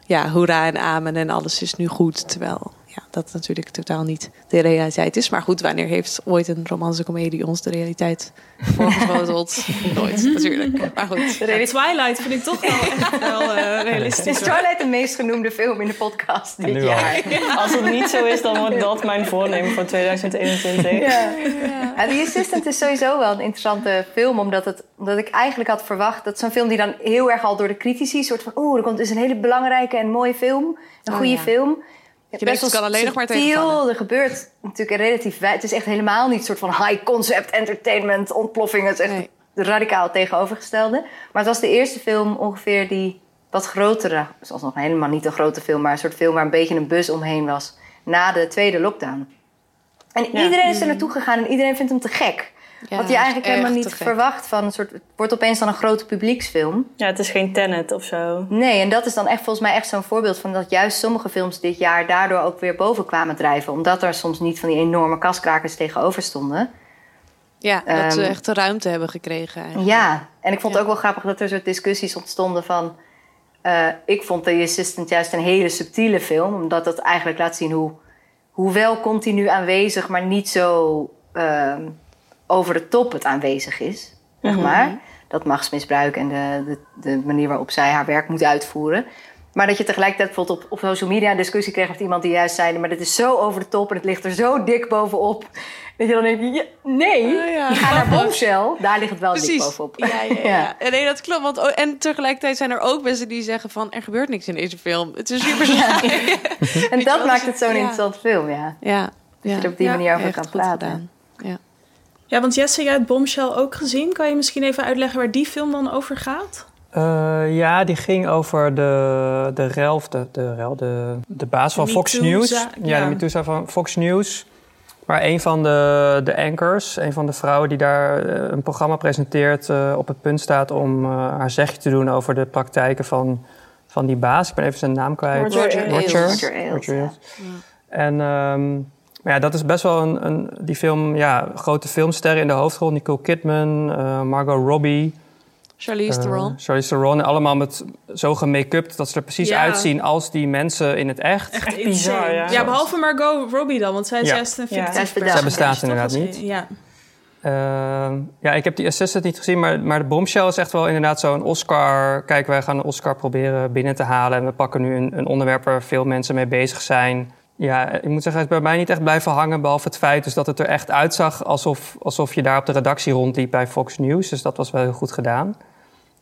[SPEAKER 11] Ja, hoera en amen en alles is nu goed. Terwijl, ja, dat natuurlijk totaal niet de realiteit is. Maar goed, wanneer heeft ooit een romantische comedie ons de realiteit voorgeschoteld? Nooit, natuurlijk. Maar goed.
[SPEAKER 1] Ja, Twilight vind ik toch wel echt wel eh, realistisch.
[SPEAKER 10] Is. Twilight de meest genoemde film in de podcast dit
[SPEAKER 13] al.
[SPEAKER 10] jaar?
[SPEAKER 12] Als het niet zo is, dan wordt dat mijn voornemen voor 2021.
[SPEAKER 10] Ja. Ja, The Assistant is sowieso wel een interessante film, omdat, het, omdat ik eigenlijk had verwacht dat zo'n film die dan heel erg al door de critici soort van, oeh, er komt dus een hele belangrijke en mooie film, een
[SPEAKER 11] Oh,
[SPEAKER 10] goede
[SPEAKER 11] ja.
[SPEAKER 10] film.
[SPEAKER 11] Je denkt, het kan alleen nog maar tegenvallen.
[SPEAKER 10] Er gebeurt natuurlijk relatief Het is echt helemaal niet een soort van high concept entertainment ontploffing. Het is echt radicaal tegenovergestelde. Maar het was de eerste film ongeveer die wat grotere, zoals nog helemaal niet een grote film, maar een soort film waar een beetje een buzz omheen was na de tweede lockdown. En
[SPEAKER 12] Ja.
[SPEAKER 10] iedereen is er naartoe gegaan en iedereen vindt hem te gek.
[SPEAKER 11] Ja,
[SPEAKER 10] Wat je eigenlijk helemaal niet verwacht van een soort. Het wordt opeens dan een grote publieksfilm.
[SPEAKER 12] Ja, het is geen Tenet of zo.
[SPEAKER 10] Nee, en dat is dan echt volgens mij echt zo'n voorbeeld van dat juist sommige films dit jaar daardoor ook weer boven kwamen drijven. Omdat er soms niet van die enorme kaskrakers tegenover stonden.
[SPEAKER 11] Ja, dat ze
[SPEAKER 10] Ehm,
[SPEAKER 11] echt de ruimte hebben gekregen. Eigenlijk.
[SPEAKER 10] Ja, en ik vond het ook wel grappig dat er soort discussies ontstonden van. eh, ik vond The Assistant juist een hele subtiele film, omdat dat eigenlijk laat zien hoe, hoe wel continu aanwezig, maar niet zo ehm, over de top het aanwezig is. Zeg
[SPEAKER 12] Mhm.
[SPEAKER 10] maar. Dat machtsmisbruik en de, de, de manier waarop zij haar werk moet uitvoeren. Maar dat je tegelijkertijd bijvoorbeeld op, op social media een discussie kreeg met iemand die juist zei: maar dit is zo over de top en het ligt er zo dik bovenop. Dat je dan denkt: ja, nee,
[SPEAKER 11] Oh ja,
[SPEAKER 10] je gaat naar. Bombshell, daar ligt het wel dik bovenop.
[SPEAKER 11] Ja, ja, ja. Nee, dat klopt. Want, oh, en tegelijkertijd zijn er ook mensen die zeggen van... er gebeurt niks in deze film. Het is super saai.
[SPEAKER 10] En dat maakt het zo'n interessant film, ja.
[SPEAKER 11] Ja.
[SPEAKER 10] Dat je er op die manier over kan praten.
[SPEAKER 11] gedaan. Ja.
[SPEAKER 1] Ja, want Jesse, jij hebt Bombshell ook gezien. Kan je misschien even uitleggen waar die film dan over gaat?
[SPEAKER 13] Eh, ja, die ging over de, de rel, of de, de, de, de baas van
[SPEAKER 1] De
[SPEAKER 13] Fox News. Ja,
[SPEAKER 1] ja.
[SPEAKER 13] de MeToo van Fox News. Maar een van de, de anchors, een van de vrouwen die daar eh, een programma presenteert... eh, op het punt staat om eh, haar zegje te doen over de praktijken van, van die baas. Ik ben even zijn naam kwijt.
[SPEAKER 12] Roger Ailes.
[SPEAKER 10] Roger ja.
[SPEAKER 13] En ehm, maar ja, dat is best wel een, een... Die film, ja, grote filmsterren in de hoofdrol. Nicole Kidman, eh, Margot Robbie...
[SPEAKER 11] Charlize
[SPEAKER 13] Eh,
[SPEAKER 11] Theron.
[SPEAKER 13] Charlize Theron. Allemaal met zo gemake-upt dat ze er precies
[SPEAKER 1] Ja.
[SPEAKER 13] uitzien als die mensen in het echt.
[SPEAKER 1] Echt,
[SPEAKER 12] bizar, ja.
[SPEAKER 1] Ja, behalve Margot Robbie dan, want zij is
[SPEAKER 13] Ja.
[SPEAKER 1] juist een fictief
[SPEAKER 10] Zij
[SPEAKER 13] bestaat inderdaad niet.
[SPEAKER 1] Ja.
[SPEAKER 13] Ehm, ja, ik heb die Assistant niet gezien, maar, maar de Bombshell is echt wel inderdaad zo'n Oscar. Kijk, wij gaan een Oscar proberen binnen te halen. En we pakken nu een, een onderwerp waar veel mensen mee bezig zijn. Ja, ik moet zeggen, het is bij mij niet echt blijven hangen. Behalve het feit dus dat het er echt uitzag alsof, alsof je daar op de redactie rondliep bij Fox News. Dus dat was wel heel goed gedaan.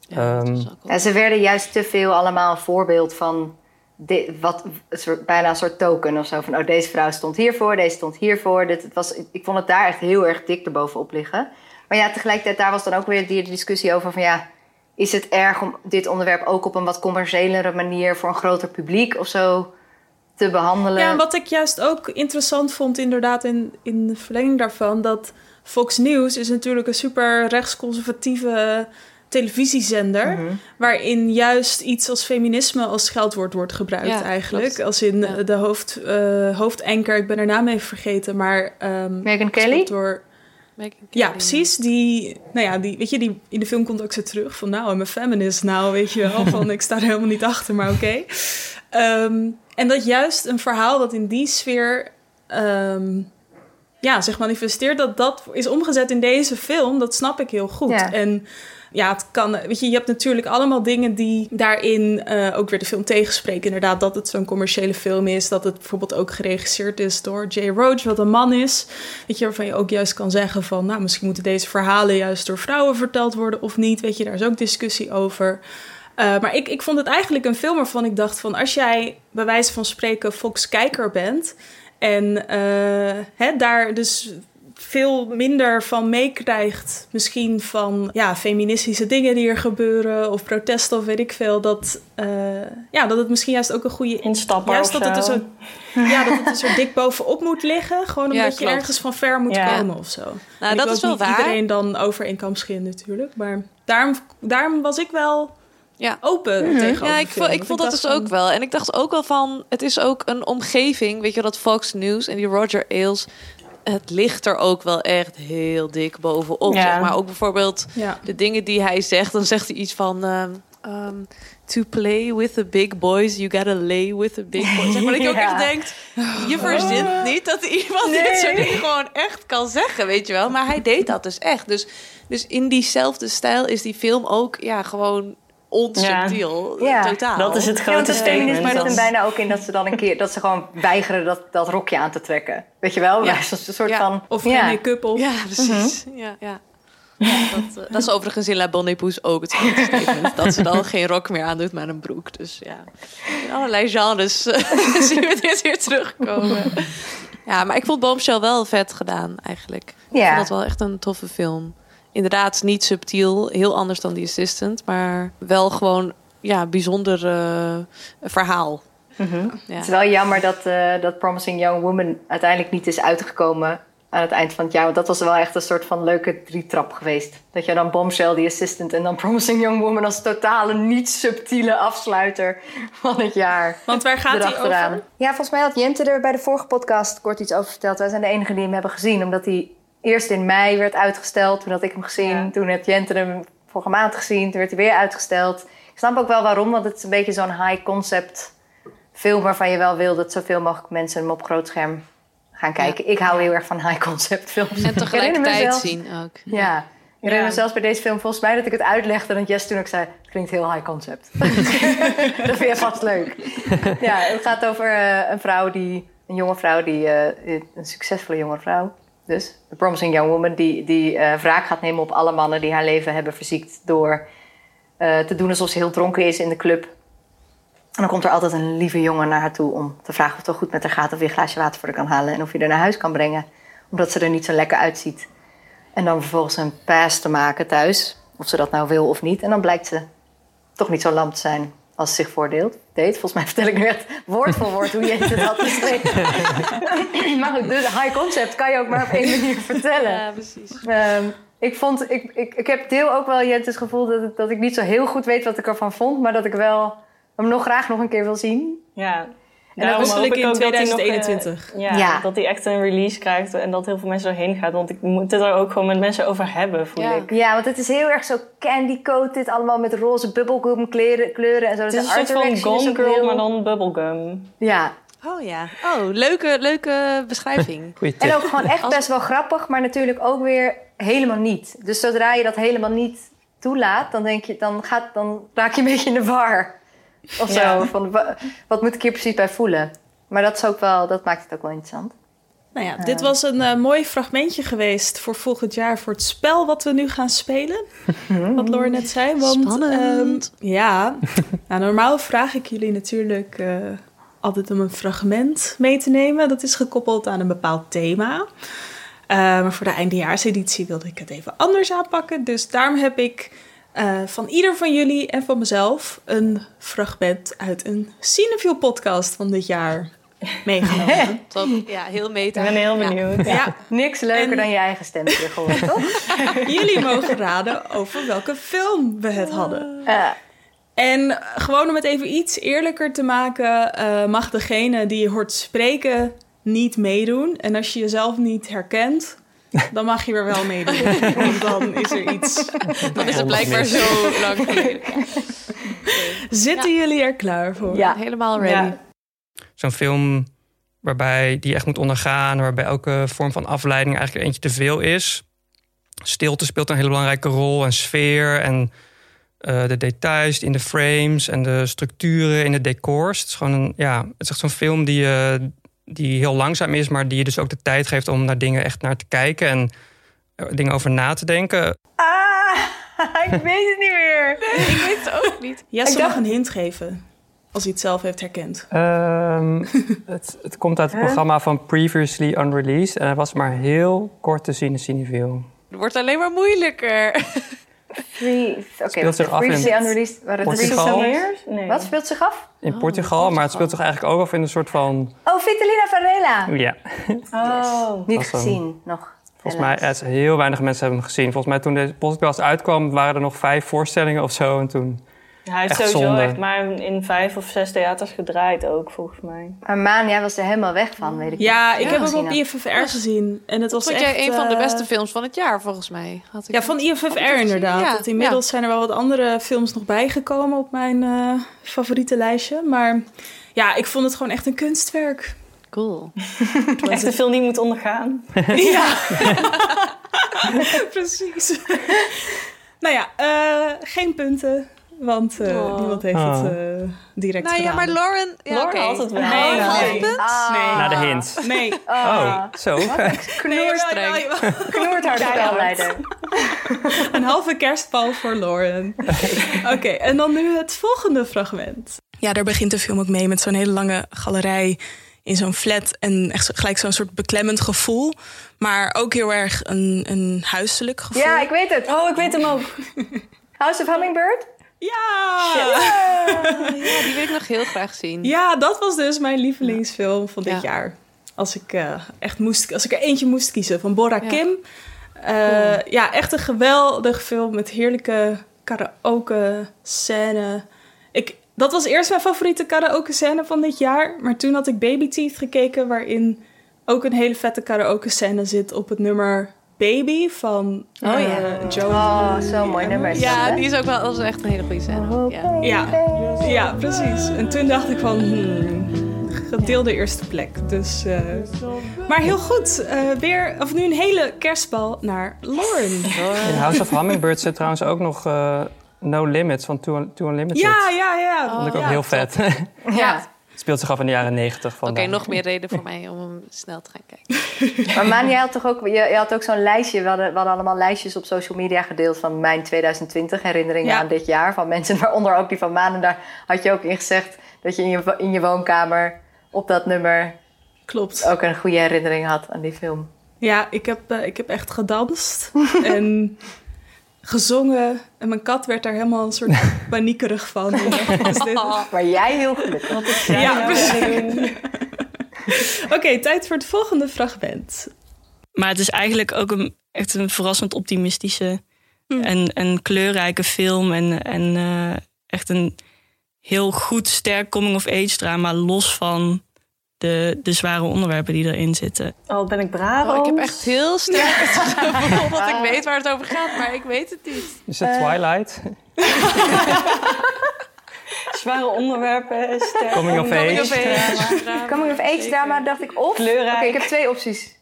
[SPEAKER 11] Ja,
[SPEAKER 13] Ehm,
[SPEAKER 10] Ja, ze werden juist te veel allemaal een voorbeeld van dit, wat, een soort, bijna een soort token of zo. Van oh, deze vrouw stond hiervoor, deze stond hiervoor. Dit, het was, ik vond het daar echt heel erg dik erbovenop liggen. Maar ja, tegelijkertijd daar was dan ook weer die discussie over van ja, is het erg om dit onderwerp ook op een wat commerciëlere manier voor een groter publiek of zo te behandelen?
[SPEAKER 1] Ja, en wat ik juist ook interessant vond, inderdaad, in, in de verlenging daarvan, dat Fox News is natuurlijk een super rechtsconservatieve televisiezender,
[SPEAKER 10] Mhm.
[SPEAKER 1] waarin juist iets als feminisme als scheldwoord wordt gebruikt
[SPEAKER 11] Ja,
[SPEAKER 1] eigenlijk.
[SPEAKER 11] klopt.
[SPEAKER 1] Als in
[SPEAKER 11] Ja.
[SPEAKER 1] de hoofd, eh hoofdanker, ik ben haar naam even vergeten, maar... ehm,
[SPEAKER 10] Meghan Kelly?
[SPEAKER 1] Door, ja, precies. Die, nou ja, die, weet je, die in de film komt ook zo terug van, nou, I'm a feminist nou, weet je wel. Van, ik sta er helemaal niet achter, maar oké. Ehm, en dat juist een verhaal dat in die sfeer ehm, ja, zich manifesteert, dat dat is omgezet in deze film, dat snap ik heel goed.
[SPEAKER 10] Ja.
[SPEAKER 1] En ja, het kan, weet je, je hebt natuurlijk allemaal dingen die daarin eh, ook weer de film tegenspreken. Inderdaad, dat het zo'n commerciële film is, dat het bijvoorbeeld ook geregisseerd is door Jay Roach, wat een man is. Weet je, waarvan je ook juist kan zeggen van, nou, misschien moeten deze verhalen juist door vrouwen verteld worden of niet. Weet je, daar is ook discussie over. Uh, maar ik, ik vond het eigenlijk een film waarvan ik dacht van... als jij bij wijze van spreken Fox-kijker bent... en uh, hè, daar dus veel minder van meekrijgt... misschien van ja, feministische dingen die er gebeuren... of protesten of weet ik veel... dat, uh, ja, dat het misschien juist ook een goede...
[SPEAKER 12] Instapper
[SPEAKER 1] Juist
[SPEAKER 12] of
[SPEAKER 1] dat het,
[SPEAKER 12] zo.
[SPEAKER 1] er zo, ja, dat het er zo dik bovenop moet liggen. Gewoon omdat
[SPEAKER 11] Ja,
[SPEAKER 1] je
[SPEAKER 11] klopt.
[SPEAKER 1] ergens van ver moet
[SPEAKER 12] Ja.
[SPEAKER 1] komen of zo.
[SPEAKER 11] Nou, dat is wel
[SPEAKER 1] niet
[SPEAKER 11] waar.
[SPEAKER 1] iedereen dan over één kam scheren natuurlijk. Maar daarom, daarom was ik wel
[SPEAKER 11] Ja.
[SPEAKER 1] open tegenover
[SPEAKER 11] Ja, ik,
[SPEAKER 1] film.
[SPEAKER 11] vond, ik vond dat dus ook wel. En ik dacht ook wel van, het is ook een omgeving, weet je dat Fox News en die Roger Ailes, het ligt er ook wel echt heel dik bovenop.
[SPEAKER 12] Ja.
[SPEAKER 11] Zeg maar ook bijvoorbeeld
[SPEAKER 1] Ja.
[SPEAKER 11] de dingen die hij zegt, dan zegt hij iets van, ehm, um, to play with the big boys, you gotta lay with the big boys. Zeg maar dat je ook echt denkt, je verzint niet dat iemand dit soort dingen gewoon echt kan zeggen, weet je wel. Maar hij deed dat dus echt. Dus, dus in diezelfde stijl is die film ook ja, gewoon onsubtiel. Totaal.
[SPEAKER 12] Dat is het
[SPEAKER 10] Ja, want
[SPEAKER 12] grote
[SPEAKER 10] het feminisme zit hem
[SPEAKER 12] Dat-
[SPEAKER 10] bijna ook in dat ze dan een keer dat ze gewoon weigeren dat, dat rokje aan te trekken. Weet je wel?
[SPEAKER 11] Ja.
[SPEAKER 10] Ja. Een soort
[SPEAKER 11] Ja.
[SPEAKER 10] van.
[SPEAKER 1] Of
[SPEAKER 10] ja.
[SPEAKER 1] geen make-up op.
[SPEAKER 11] Ja, precies. Ja, ja. Ja, dat, eh, dat is overigens in La Bonne Épouse ook het grote statement. Dat ze dan geen rok meer aandoet, maar een broek. Dus ja, in allerlei genres eh, zien we dit weer terugkomen. Ja, maar ik vond Bombshell wel vet gedaan eigenlijk. Ik
[SPEAKER 10] Ja.
[SPEAKER 11] vond dat wel echt een toffe film. Inderdaad, niet subtiel, heel anders dan The Assistant. Maar wel gewoon, ja, bijzonder eh, verhaal. Ja.
[SPEAKER 10] Het is wel jammer dat, eh, dat Promising Young Woman uiteindelijk niet is uitgekomen aan het eind van het jaar. Want dat was wel echt een soort van leuke drietrap geweest. Dat je dan Bombshell, The Assistant en dan Promising Young Woman als totale niet subtiele afsluiter van het jaar.
[SPEAKER 1] Want waar gaat die over?
[SPEAKER 10] Ja, volgens mij had Jente er bij de vorige podcast kort iets over verteld. Wij zijn de enigen die hem hebben gezien, omdat hij eerst in mei werd uitgesteld. Toen had ik hem gezien, toen had Jente hem vorige maand gezien, toen werd hij weer uitgesteld. Ik snap ook wel waarom, want het is een beetje zo'n high concept film waarvan je wel wil dat zoveel mogelijk mensen hem op groot scherm gaan kijken. Ik hou heel erg van high concept films.
[SPEAKER 11] En tegelijkertijd
[SPEAKER 10] zelfs-
[SPEAKER 11] zien ook.
[SPEAKER 10] Ja. Ik herinner me zelfs bij deze film volgens mij dat ik het uitlegde... en dat Jess toen ook zei, het klinkt heel high concept. dat vind je vast leuk. ja, het gaat over eh, een vrouw die... een jonge vrouw, die, eh, een succesvolle jonge vrouw... dus, de promising young woman... die, die wraak gaat nemen op alle mannen die haar leven hebben verziekt... door eh, te doen alsof ze heel dronken is in de club. En dan komt er altijd een lieve jongen naar haar toe... om te vragen of het wel goed met haar gaat... of je een glaasje water voor haar kan halen... en of je haar naar huis kan brengen. Omdat ze er niet zo lekker uitziet. En dan vervolgens een pass te maken thuis. Of ze dat nou wil of niet. En dan blijkt ze toch niet zo lam te zijn als zich voordeelt. Deed. Volgens mij vertel ik nu echt woord voor woord hoe je het had geschreven. maar goed, dus high concept kan je ook maar op één manier vertellen.
[SPEAKER 11] Ja, precies.
[SPEAKER 10] Ehm, ik, vond, ik, ik, ik heb deel ook wel Jente's gevoel dat, ik- dat ik niet zo heel goed weet wat ik ervan vond. Maar dat ik wel hem nog graag nog een keer wil zien.
[SPEAKER 12] Ja.
[SPEAKER 10] En
[SPEAKER 12] Daarom
[SPEAKER 10] dat
[SPEAKER 12] hoop
[SPEAKER 1] hopelijk
[SPEAKER 12] ik
[SPEAKER 1] in
[SPEAKER 12] ook dat hij nog, eh,
[SPEAKER 1] 2021.
[SPEAKER 12] ja,
[SPEAKER 10] Ja.
[SPEAKER 12] dat hij echt een release krijgt en dat heel veel mensen erheen gaan. Want ik moet het er ook gewoon met mensen over hebben, voel
[SPEAKER 11] Ja.
[SPEAKER 12] ik.
[SPEAKER 10] Ja, want het is heel erg zo candy coated. Allemaal met roze bubblegum kleuren, kleuren en zo.
[SPEAKER 12] Het is
[SPEAKER 10] de
[SPEAKER 12] een soort
[SPEAKER 10] art
[SPEAKER 12] van Gone Girl,
[SPEAKER 10] heel-
[SPEAKER 12] maar dan bubblegum.
[SPEAKER 10] Ja,
[SPEAKER 11] Oh ja. Oh, leuke, leuke beschrijving.
[SPEAKER 10] En ook gewoon echt best wel grappig, maar natuurlijk ook weer helemaal niet. Dus zodra je dat helemaal niet toelaat, dan denk je, dan, gaat, dan raak je een beetje in de war. Of zo.
[SPEAKER 12] Ja.
[SPEAKER 10] Van, wa- wat moet ik hier precies bij voelen? Maar dat, is ook wel, dat maakt het ook wel interessant.
[SPEAKER 1] Nou ja, dit was een eh, mooi fragmentje geweest voor volgend jaar voor het spel wat we nu gaan spelen. Wat Lore net zei. Want,
[SPEAKER 11] Spannend.
[SPEAKER 1] ehm, ja, nou, normaal vraag ik jullie natuurlijk eh, altijd om een fragment mee te nemen. Dat is gekoppeld aan een bepaald thema. Eh, maar voor de eindejaarseditie wilde ik het even anders aanpakken. Dus daarom heb ik eh, van ieder van jullie en van mezelf een fragment uit een Cinefil podcast van dit jaar meegenomen.
[SPEAKER 11] Top. Ja, heel meta.
[SPEAKER 12] Ik ben heel
[SPEAKER 11] Ja.
[SPEAKER 12] benieuwd.
[SPEAKER 1] ja.
[SPEAKER 10] Niks leuker
[SPEAKER 1] En-
[SPEAKER 10] dan je eigen stem terug horen, toch?
[SPEAKER 1] Jullie mogen raden over welke film we het hadden.
[SPEAKER 10] Eh,
[SPEAKER 1] En gewoon om het even iets eerlijker te maken, eh, mag degene die je hoort spreken niet meedoen. En als je jezelf niet herkent, dan mag je er wel meedoen. Want dan is er iets.
[SPEAKER 11] Dan is het blijkbaar zo lang geleden.
[SPEAKER 1] Zitten jullie er klaar voor?
[SPEAKER 10] Ja.
[SPEAKER 11] Helemaal ready.
[SPEAKER 12] Ja.
[SPEAKER 13] Zo'n film waarbij die je echt moet ondergaan, waarbij elke vorm van afleiding eigenlijk eentje te veel is. Stilte speelt een hele belangrijke rol en sfeer en eh, de details in de frames en de structuren in de decors. Het is gewoon een, ja, het is echt zo'n film die, eh, die heel langzaam is, maar die je dus ook de tijd geeft om naar dingen echt naar te kijken en er dingen over na te denken.
[SPEAKER 10] ah, ik weet het niet meer.
[SPEAKER 11] Ik weet het ook niet.
[SPEAKER 10] Ik dacht-
[SPEAKER 1] mag een hint geven. Als hij het zelf heeft herkend.
[SPEAKER 13] Ehm, het, het komt uit het programma van Previously Unreleased en hij was maar heel kort te zien in Cineville.
[SPEAKER 11] Het wordt alleen maar moeilijker.
[SPEAKER 10] Free, oké,
[SPEAKER 13] Speelt zich af in
[SPEAKER 10] Previously Unreleased. Waar het
[SPEAKER 13] Portugal.
[SPEAKER 10] is-
[SPEAKER 12] Nee.
[SPEAKER 10] Wat speelt zich af?
[SPEAKER 13] In Portugal, maar het speelt zich eigenlijk ook af in een soort van...
[SPEAKER 10] Oh, Vitalina Varela.
[SPEAKER 13] Ja,
[SPEAKER 12] Oh.
[SPEAKER 10] Niet
[SPEAKER 13] een-
[SPEAKER 10] gezien, nog.
[SPEAKER 13] volgens mij eh, heel weinig mensen hebben hem gezien. Volgens mij toen deze podcast uitkwam waren er nog vijf voorstellingen of zo. En toen
[SPEAKER 12] Ja, hij heeft
[SPEAKER 13] Echt
[SPEAKER 12] sowieso
[SPEAKER 13] zonde.
[SPEAKER 12] echt maar in vijf of zes theaters gedraaid ook, volgens mij.
[SPEAKER 10] Maar Maan, jij was er helemaal weg van, weet ik
[SPEAKER 1] Ja, ik heb hem op. IFFR gezien. En het was
[SPEAKER 11] Vond
[SPEAKER 1] echt...
[SPEAKER 11] jij een van de
[SPEAKER 1] eh,
[SPEAKER 11] beste films van het jaar, volgens mij? Had ik
[SPEAKER 1] Ja, van IFFR inderdaad.
[SPEAKER 11] Ja,
[SPEAKER 1] Want inmiddels zijn er wel wat andere films nog bijgekomen op mijn eh, favoriete lijstje. Maar ja, ik vond het gewoon echt een kunstwerk.
[SPEAKER 11] Cool.
[SPEAKER 12] Echt een film die moet ondergaan.
[SPEAKER 1] Ja, precies. nou ja, eh, geen punten. Want eh,
[SPEAKER 11] Oh.
[SPEAKER 1] niemand heeft
[SPEAKER 13] Oh.
[SPEAKER 1] het eh, direct
[SPEAKER 11] Nou ja,
[SPEAKER 1] gedaan.
[SPEAKER 11] maar Lauren... Ja,
[SPEAKER 12] Lauren
[SPEAKER 11] oké.
[SPEAKER 12] had het wel.
[SPEAKER 1] Nee, nee.
[SPEAKER 10] Ah.
[SPEAKER 13] Na de hint.
[SPEAKER 1] Nee.
[SPEAKER 13] Oh, zo.
[SPEAKER 1] Knoerstreng.
[SPEAKER 10] Knoerthard spelleider.
[SPEAKER 1] Een halve kerstbal voor Lauren. Oké, en dan nu het volgende fragment. Ja, daar begint de film ook mee met zo'n hele lange galerij in zo'n flat. En echt gelijk zo'n soort beklemmend gevoel. Maar ook heel erg een, een huiselijk gevoel.
[SPEAKER 10] Ja, ik weet het.
[SPEAKER 12] Oh, ik weet hem ook.
[SPEAKER 10] House of Hummingbird?
[SPEAKER 1] Ja!
[SPEAKER 11] Ja, die wil ik nog heel graag zien.
[SPEAKER 1] Ja, dat was dus mijn lievelingsfilm van dit
[SPEAKER 11] Ja.
[SPEAKER 1] jaar. Als ik eh, echt moest, als ik er eentje moest kiezen van Bora
[SPEAKER 11] Ja.
[SPEAKER 1] Kim. Eh, Ja, echt een geweldig film met heerlijke karaoke scène. Ik, dat was eerst mijn favoriete karaoke scène van dit jaar. Maar toen had ik Baby Teeth gekeken, waarin ook een hele vette karaoke scène zit op het nummer Baby van
[SPEAKER 10] Oh
[SPEAKER 1] eh,
[SPEAKER 10] ja.
[SPEAKER 1] Joe.
[SPEAKER 10] Oh, zo'n mooi nummer.
[SPEAKER 11] Ja, die is ook wel dat is echt een hele goede scène. Ja.
[SPEAKER 1] Ja, ja, precies. En toen dacht ik van, hmm, gedeelde eerste plek. Dus, eh, maar heel goed. eh, weer, of nu een hele kerstbal naar Lauren.
[SPEAKER 13] In House of Hummingbird zit trouwens ook nog eh, No Limits van Two, Two Unlimited.
[SPEAKER 1] Ja, ja, ja.
[SPEAKER 13] Dat vond ik ook
[SPEAKER 1] ja.
[SPEAKER 13] heel vet.
[SPEAKER 10] Ja.
[SPEAKER 13] Het speelt zich af in de jaren negentig.
[SPEAKER 11] Oké, nog meer reden voor mij om hem snel te gaan kijken.
[SPEAKER 10] Maar Maan, jij had toch ook, je, je had ook zo'n lijstje. We hadden, we hadden allemaal lijstjes op social media gedeeld van mijn 2020 herinneringen
[SPEAKER 1] Ja.
[SPEAKER 10] aan dit jaar. Van mensen, waaronder ook die van Maan. En daar had je ook in gezegd dat je in je, in je woonkamer op dat nummer
[SPEAKER 1] Klopt.
[SPEAKER 10] ook een goede herinnering had aan die film.
[SPEAKER 1] Ja, ik heb, eh, ik heb echt gedanst en gezongen. En mijn kat werd daar helemaal een soort paniekerig van. Die dacht, "Wat is dit?"
[SPEAKER 10] Maar jij heel gelukkig.
[SPEAKER 1] Ja, precies. Oké, tijd voor het volgende fragment.
[SPEAKER 14] Maar het is eigenlijk ook een, echt een verrassend optimistische en, en kleurrijke film. En, en eh, echt een heel goed, sterk coming-of-age drama. Los van de, de zware onderwerpen die erin zitten.
[SPEAKER 12] Oh, ben ik braaf?
[SPEAKER 11] Oh, ik heb echt heel sterk het gevoel dat ik weet waar het over gaat, maar ik weet het niet.
[SPEAKER 13] Is het Twilight?
[SPEAKER 12] Zware onderwerpen. sterk-
[SPEAKER 13] Coming of
[SPEAKER 11] Coming of
[SPEAKER 13] age.
[SPEAKER 10] Coming of age drama dacht ik of...
[SPEAKER 12] Kleurrijk.
[SPEAKER 10] Oké, ik heb twee opties.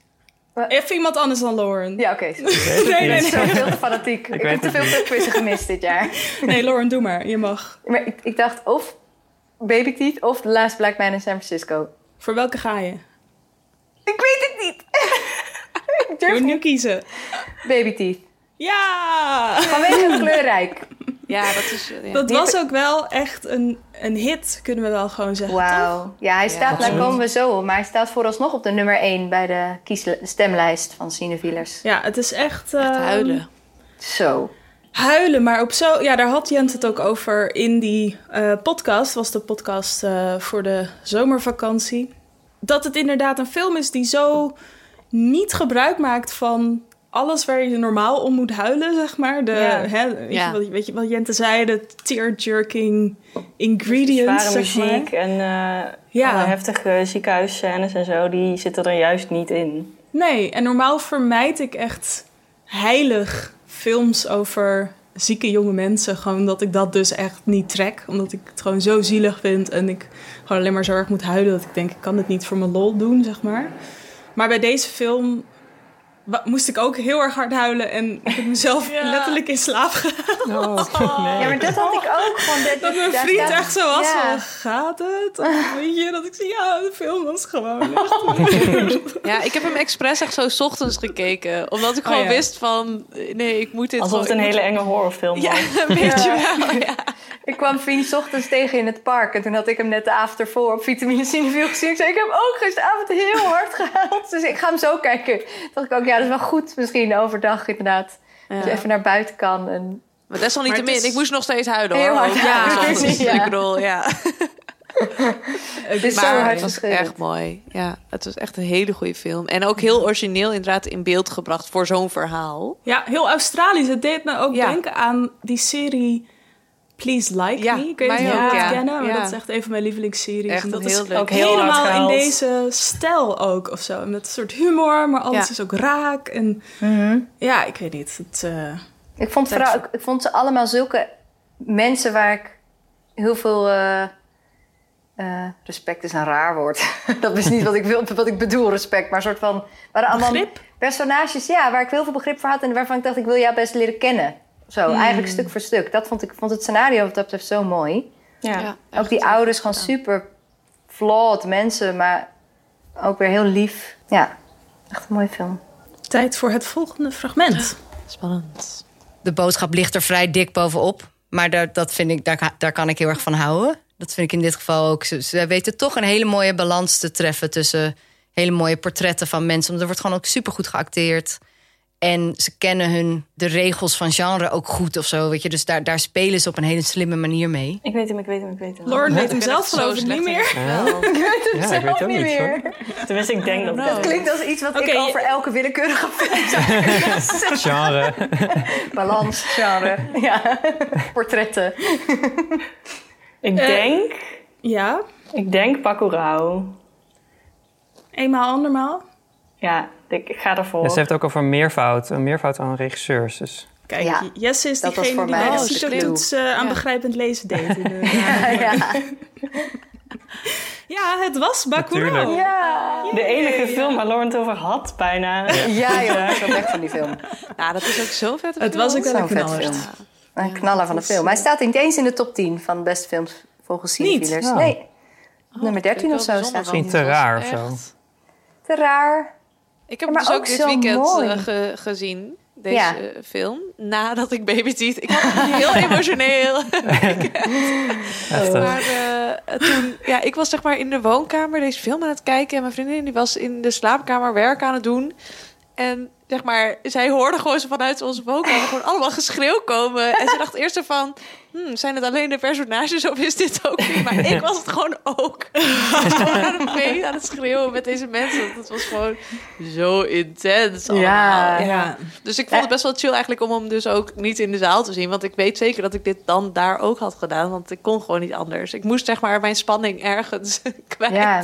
[SPEAKER 1] Even iemand anders dan Lauren.
[SPEAKER 10] Ja, oké.
[SPEAKER 1] Nee.
[SPEAKER 10] Ik ben veel te fanatiek. Ik,
[SPEAKER 13] weet
[SPEAKER 10] heb te veel filmquizzen gemist dit jaar.
[SPEAKER 1] Nee, Lauren, doe maar. Je mag.
[SPEAKER 10] Maar ik, ik dacht of Baby Teeth of The Last Black Man in San Francisco.
[SPEAKER 1] Voor welke ga je?
[SPEAKER 10] Ik weet het niet. ik
[SPEAKER 1] Je
[SPEAKER 10] durf
[SPEAKER 1] moet
[SPEAKER 10] niet.
[SPEAKER 1] nu kiezen.
[SPEAKER 10] Baby Teeth.
[SPEAKER 1] Ja!
[SPEAKER 10] Vanwege kleurrijk.
[SPEAKER 11] Ja, dat is... Ja.
[SPEAKER 1] Dat
[SPEAKER 10] Die
[SPEAKER 1] was
[SPEAKER 10] heb
[SPEAKER 1] ook wel echt een, een hit, kunnen we wel gewoon zeggen.
[SPEAKER 10] Wauw. Ja, hij staat, daar komen we zo op. Maar hij staat vooralsnog op de nummer 1 bij de stemlijst van Cinevielers.
[SPEAKER 1] Ja, het is echt...
[SPEAKER 11] Echt
[SPEAKER 1] ehm,
[SPEAKER 11] huilen.
[SPEAKER 10] Zo.
[SPEAKER 1] Huilen, maar op zo... Ja, daar had Jent het ook over in die eh, podcast. was de podcast eh, voor de zomervakantie. Dat het inderdaad een film is die zo niet gebruik maakt van alles waar je normaal om moet huilen, zeg maar. De,
[SPEAKER 10] Ja.
[SPEAKER 1] hè, weet,
[SPEAKER 11] Ja.
[SPEAKER 1] je, wat, weet je wat Jente zei? De tear-jerking ingredients,
[SPEAKER 12] Zware
[SPEAKER 1] zeg maar.
[SPEAKER 12] muziek en eh
[SPEAKER 1] Ja.
[SPEAKER 12] alle heftige ziekenhuisscènes en zo, die zitten er juist niet in.
[SPEAKER 1] Nee, en normaal vermijd ik echt heilig films over zieke jonge mensen. Gewoon dat ik dat dus echt niet trek. Omdat ik het gewoon zo zielig vind. En ik gewoon alleen maar zo erg moet huilen. Dat ik denk, ik kan het niet voor mijn lol doen, zeg maar. Maar bij deze film moest ik ook heel erg hard huilen. En ik heb mezelf letterlijk in slaap gehaald.
[SPEAKER 13] Oh, nee.
[SPEAKER 10] Ja, maar dat had ik ook. Gewoon dat,
[SPEAKER 1] Dat mijn vriend
[SPEAKER 10] staat-
[SPEAKER 1] echt zo was
[SPEAKER 10] Ja.
[SPEAKER 1] van, gaat het? Of weet je, dat ik zei, ja, de film was gewoon echt...
[SPEAKER 11] Ja, ik heb hem expres echt zo 's ochtends gekeken. Omdat ik
[SPEAKER 1] Oh,
[SPEAKER 11] gewoon
[SPEAKER 1] ja.
[SPEAKER 11] wist van... Nee, ik moet dit
[SPEAKER 12] Alsof het een hele enge horrorfilm was.
[SPEAKER 11] Ja, weet je wel. Ja.
[SPEAKER 10] Ik kwam vriend 's ochtends tegen in het park. En toen had ik hem net de avond ervoor op vitamine Cineviel gezien. Ik zei, ik heb ook gisteravond heel hard gehaald. Dus ik ga hem zo kijken. Toen dacht ik ook, ja, dat is wel goed misschien overdag inderdaad. Dat je even naar buiten kan. En...
[SPEAKER 11] Maar desalniettemin,
[SPEAKER 1] is-
[SPEAKER 11] ik moest nog steeds huilen hoor.
[SPEAKER 10] Heel hard
[SPEAKER 11] Ook
[SPEAKER 10] huilen,
[SPEAKER 11] ja, soms.
[SPEAKER 10] ja.
[SPEAKER 11] Ik bedoel, ja.
[SPEAKER 10] Het is zo
[SPEAKER 11] maar het was echt mooi. Ja, het was echt een hele goede film. En ook heel origineel inderdaad in beeld gebracht voor zo'n verhaal.
[SPEAKER 1] Ja, heel Australisch. Het deed me ook
[SPEAKER 11] Ja.
[SPEAKER 1] denken aan die serie Please Like
[SPEAKER 11] Ja,
[SPEAKER 1] Me. Ik weet niet
[SPEAKER 11] mij
[SPEAKER 1] of
[SPEAKER 11] ook, ja.
[SPEAKER 1] het kennen, maar
[SPEAKER 11] Ja.
[SPEAKER 1] dat is echt een van mijn lievelingsseries.
[SPEAKER 11] Echt
[SPEAKER 1] en dat
[SPEAKER 11] heel
[SPEAKER 1] is
[SPEAKER 11] leuk.
[SPEAKER 1] ook
[SPEAKER 11] Heel hard
[SPEAKER 1] helemaal in deze stijl ook of zo. Met een soort humor, maar alles
[SPEAKER 10] Ja.
[SPEAKER 1] is ook raak. En ja, ik weet niet. Het, eh,
[SPEAKER 10] Ik vond, vooral, ik, ik vond ze allemaal zulke mensen waar ik heel veel. eh, eh, respect is een raar woord. dat is niet wat ik, wil, wat ik bedoel, respect. Maar een soort van. Waren allemaal personages ja, waar ik heel veel begrip voor had en waarvan ik dacht, ik wil jou best leren kennen. Zo,
[SPEAKER 12] Hmm.
[SPEAKER 10] eigenlijk stuk voor stuk. Dat vond ik vond het scenario wat dat betreft zo mooi.
[SPEAKER 12] Ja.
[SPEAKER 10] ook die ouders gewoon super flawed mensen, maar ook weer heel lief. Ja, echt een mooie film.
[SPEAKER 1] Tijd voor het volgende fragment.
[SPEAKER 11] Spannend.
[SPEAKER 15] De boodschap ligt er vrij dik bovenop. Maar daar, dat vind ik, daar, daar kan ik heel erg van houden. Dat vind ik in dit geval ook. Ze, ze weten toch een hele mooie balans te treffen tussen hele mooie portretten van mensen. Want er wordt gewoon ook supergoed geacteerd. En ze kennen hun, de regels van genre ook goed of zo. Weet je? Dus daar, daar spelen ze op een hele slimme manier mee.
[SPEAKER 12] Ik weet hem, ik weet hem, ik weet hem.
[SPEAKER 1] Lauren weet hem zelf geloof ik niet meer.
[SPEAKER 12] spel.
[SPEAKER 10] Ik weet het
[SPEAKER 12] Ja, ik
[SPEAKER 10] zelf
[SPEAKER 12] weet ook
[SPEAKER 10] niet meer.
[SPEAKER 12] Tenminste, ik denk dat
[SPEAKER 10] Dat
[SPEAKER 12] dat
[SPEAKER 10] klinkt als iets wat ik over elke willekeurige film zou
[SPEAKER 13] Genre.
[SPEAKER 10] Balans, genre. Ja, portretten.
[SPEAKER 12] Ik
[SPEAKER 1] Eh,
[SPEAKER 12] denk...
[SPEAKER 1] Ja?
[SPEAKER 12] Ik denk Bacurau.
[SPEAKER 1] Eenmaal, andermaal?
[SPEAKER 12] Ja, ik, ga ervoor.
[SPEAKER 13] Ja, ze heeft het ook over meervoud. Een meervoud aan regisseurs. Dus.
[SPEAKER 1] Kijk,
[SPEAKER 10] Ja,
[SPEAKER 1] Jesse is
[SPEAKER 10] dat was
[SPEAKER 1] diegene
[SPEAKER 10] voor
[SPEAKER 1] die
[SPEAKER 10] mij
[SPEAKER 1] bij de CITO-toets aan
[SPEAKER 11] Ja.
[SPEAKER 1] begrijpend lezen deed. In de,
[SPEAKER 10] Ja, ja.
[SPEAKER 1] ja, het was Bacurau.
[SPEAKER 13] Natuurlijk.
[SPEAKER 10] Ja.
[SPEAKER 12] De enige film waar Lauren het over had, bijna.
[SPEAKER 10] Ja, joh, ik ben weg van die film.
[SPEAKER 11] Ja, dat is ook zo vet.
[SPEAKER 1] Het was ook wel
[SPEAKER 10] Zo'n
[SPEAKER 1] een
[SPEAKER 10] vet
[SPEAKER 1] knaller.
[SPEAKER 10] film. Een knaller van de film. Hij staat niet eens in de top 10 van de beste films volgens
[SPEAKER 1] Niet?
[SPEAKER 10] Cinefielers.
[SPEAKER 13] Oh.
[SPEAKER 10] Nee. Op nummer 13 of zo staat
[SPEAKER 13] Misschien te raar of zo.
[SPEAKER 10] Te raar.
[SPEAKER 11] Ik heb
[SPEAKER 10] Ja,
[SPEAKER 11] hem
[SPEAKER 10] maar
[SPEAKER 11] dus ook
[SPEAKER 10] ook
[SPEAKER 11] dit weekend eh, ge- gezien. Deze
[SPEAKER 10] Ja.
[SPEAKER 11] film. Nadat ik Baby Teeth... Ik had een heel emotioneel. Maar eh, toen... Ja, ik was zeg maar in de woonkamer deze film aan het kijken. En mijn vriendin die was in de slaapkamer werk aan het doen. En zeg maar, zij hoorde gewoon zo vanuit onze woonkamer gewoon allemaal geschreeuw komen. En ze dacht eerst van, hmm, zijn het alleen de personages of is dit ook niet? Maar ik was het gewoon ook. Ik was gewoon aan het mee, aan het schreeuwen met deze mensen. Dat was gewoon zo intens allemaal.
[SPEAKER 10] Ja.
[SPEAKER 11] ja. Dus ik vond het best wel chill eigenlijk om hem dus ook niet in de zaal te zien. Want ik weet zeker dat ik dit dan daar ook had gedaan. Want ik kon gewoon niet anders. Ik moest zeg maar mijn spanning ergens kwijt.
[SPEAKER 10] Ja.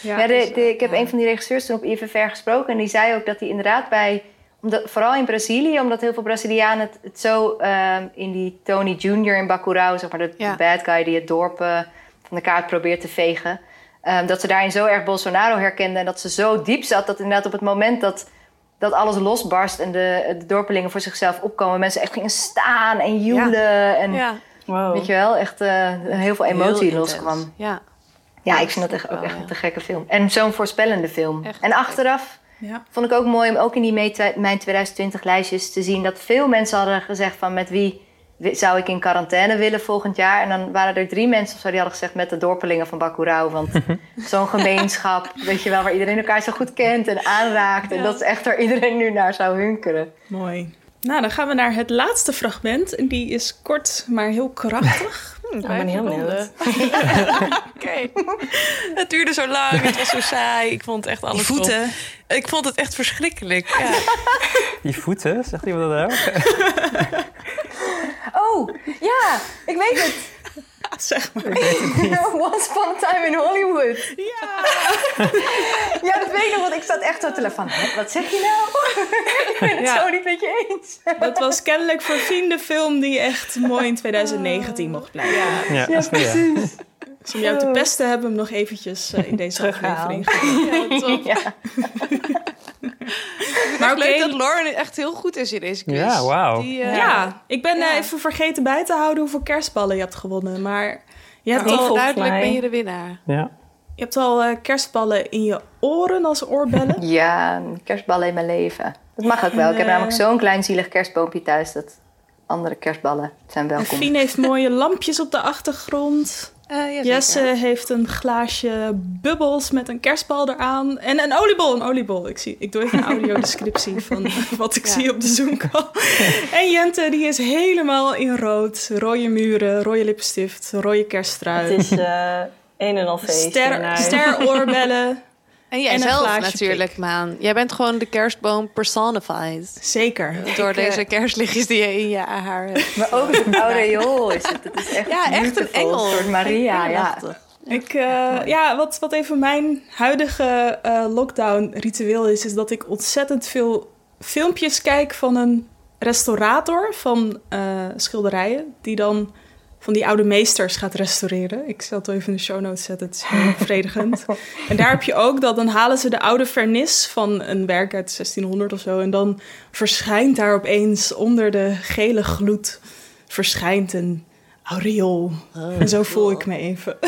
[SPEAKER 1] Ja,
[SPEAKER 10] Ja, de, de, ik heb een van die regisseurs toen op IFFR gesproken. En die zei ook dat hij inderdaad bij... Omdat, vooral in Brazilië, omdat heel veel Brazilianen het, het zo... ehm, in die Tony Jr. in Bacurau, zeg maar de,
[SPEAKER 11] Ja.
[SPEAKER 10] de bad guy... die het dorp eh, van de kaart probeert te vegen. ehm, dat ze daarin zo erg Bolsonaro herkenden. En dat ze zo diep zat dat inderdaad op het moment dat... Dat alles losbarst en de, de dorpelingen voor zichzelf opkomen. Mensen echt gingen staan en joelen. En
[SPEAKER 11] Ja.
[SPEAKER 12] Wow.
[SPEAKER 10] weet je wel, echt eh, heel veel emotie
[SPEAKER 11] Heel
[SPEAKER 10] loskwam.
[SPEAKER 11] Ja.
[SPEAKER 10] Ja, ik vind dat echt, ook echt een te gekke film. En zo'n voorspellende film.
[SPEAKER 11] Echt.
[SPEAKER 10] En achteraf
[SPEAKER 1] Ja.
[SPEAKER 10] vond ik ook mooi om ook in die mijn 2020 lijstjes te zien... dat veel mensen hadden gezegd van met wie wi- zou ik in quarantaine willen volgend jaar. En dan waren er drie mensen of zo die hadden gezegd met de dorpelingen van Bacurau. Want zo'n gemeenschap, weet je wel, waar iedereen elkaar zo goed kent en aanraakt. En dat is echt waar iedereen nu naar zou hunkeren.
[SPEAKER 1] Mooi. Nou, dan gaan we naar het laatste fragment. En die is kort, maar heel krachtig.
[SPEAKER 11] Hm,
[SPEAKER 12] ik ben heel benieuwd.
[SPEAKER 11] Oké. Het duurde zo lang, het was zo saai. Ik vond echt alles
[SPEAKER 16] Die voeten.
[SPEAKER 11] Ik vond het echt verschrikkelijk. Ja.
[SPEAKER 13] Die voeten, zegt iemand dat ook?
[SPEAKER 10] Oh, ja, ik weet het.
[SPEAKER 1] Zeg maar.
[SPEAKER 10] Once upon a time in Hollywood. Ja. ja, dat weet ik nog, want ik zat echt zo te van... "Hè, Wat zeg je nou? ik ben het
[SPEAKER 1] Ja.
[SPEAKER 10] zo niet met je eens.
[SPEAKER 1] Dat was kennelijk voor Fien de film die echt mooi in 2019 mocht blijven.
[SPEAKER 13] Ja,
[SPEAKER 10] Ja,
[SPEAKER 13] ja.
[SPEAKER 10] precies.
[SPEAKER 1] Dus om jou te pesten hebben we hem nog eventjes eh, in deze aflevering.
[SPEAKER 10] Ja.
[SPEAKER 1] Maar
[SPEAKER 11] Maar
[SPEAKER 1] oké.
[SPEAKER 11] leuk dat Lauren echt heel goed is in deze quiz.
[SPEAKER 13] Ja, wauw.
[SPEAKER 11] Eh,
[SPEAKER 1] Ja, ik ben eh,
[SPEAKER 11] Ja.
[SPEAKER 1] even vergeten bij te houden hoeveel kerstballen je hebt gewonnen. Maar je hebt
[SPEAKER 11] maar
[SPEAKER 1] al,
[SPEAKER 11] overduidelijk
[SPEAKER 12] mij.
[SPEAKER 11] ben je de winnaar.
[SPEAKER 13] Ja.
[SPEAKER 1] je hebt al eh, kerstballen in je oren als oorbellen.
[SPEAKER 10] Ja, kerstballen in mijn leven. Dat mag ook wel. Ik heb namelijk zo'n klein zielig kerstboompje thuis... dat andere kerstballen zijn
[SPEAKER 1] En
[SPEAKER 10] welkom.
[SPEAKER 1] Fien heeft mooie lampjes op de achtergrond.
[SPEAKER 11] Eh.
[SPEAKER 1] Jesse heeft een glaasje bubbels met een kerstbal eraan. En een oliebol, een oliebol. Ik, zie, ik doe even een audiodescriptie van wat ik
[SPEAKER 11] Ja.
[SPEAKER 1] zie op de Zoom-call. En Jente, die is helemaal in rood. Rode muren, rode lipstift, rode kersttrui.
[SPEAKER 12] Het is eh een en al feest.
[SPEAKER 1] ster,
[SPEAKER 12] hiernaar.
[SPEAKER 1] steroorbellen.
[SPEAKER 11] En jij
[SPEAKER 1] En een
[SPEAKER 11] zelf
[SPEAKER 1] glaasje
[SPEAKER 11] natuurlijk, Maan. Jij bent gewoon de kerstboom personified.
[SPEAKER 1] Zeker.
[SPEAKER 11] Door
[SPEAKER 10] Ik,
[SPEAKER 11] deze kerstlichtjes die je in je haar hebt.
[SPEAKER 10] Maar ook een aureool is het. Het is echt
[SPEAKER 11] Ja, echt een engel.
[SPEAKER 10] Een soort Maria, ja.
[SPEAKER 1] Ik, eh, ja, wat, wat even mijn huidige eh, lockdown-ritueel is, is dat ik ontzettend veel filmpjes kijk van een restaurator van eh, schilderijen, die dan van die oude meesters gaat restaureren. Ik zal het wel even in de show notes zetten, het is heel bevredigend. En daar heb je ook dat dan halen ze de oude vernis van een werk uit 1600 of zo, en dan verschijnt daar opeens onder de gele gloed verschijnt een aureool. en zo voel ik me even.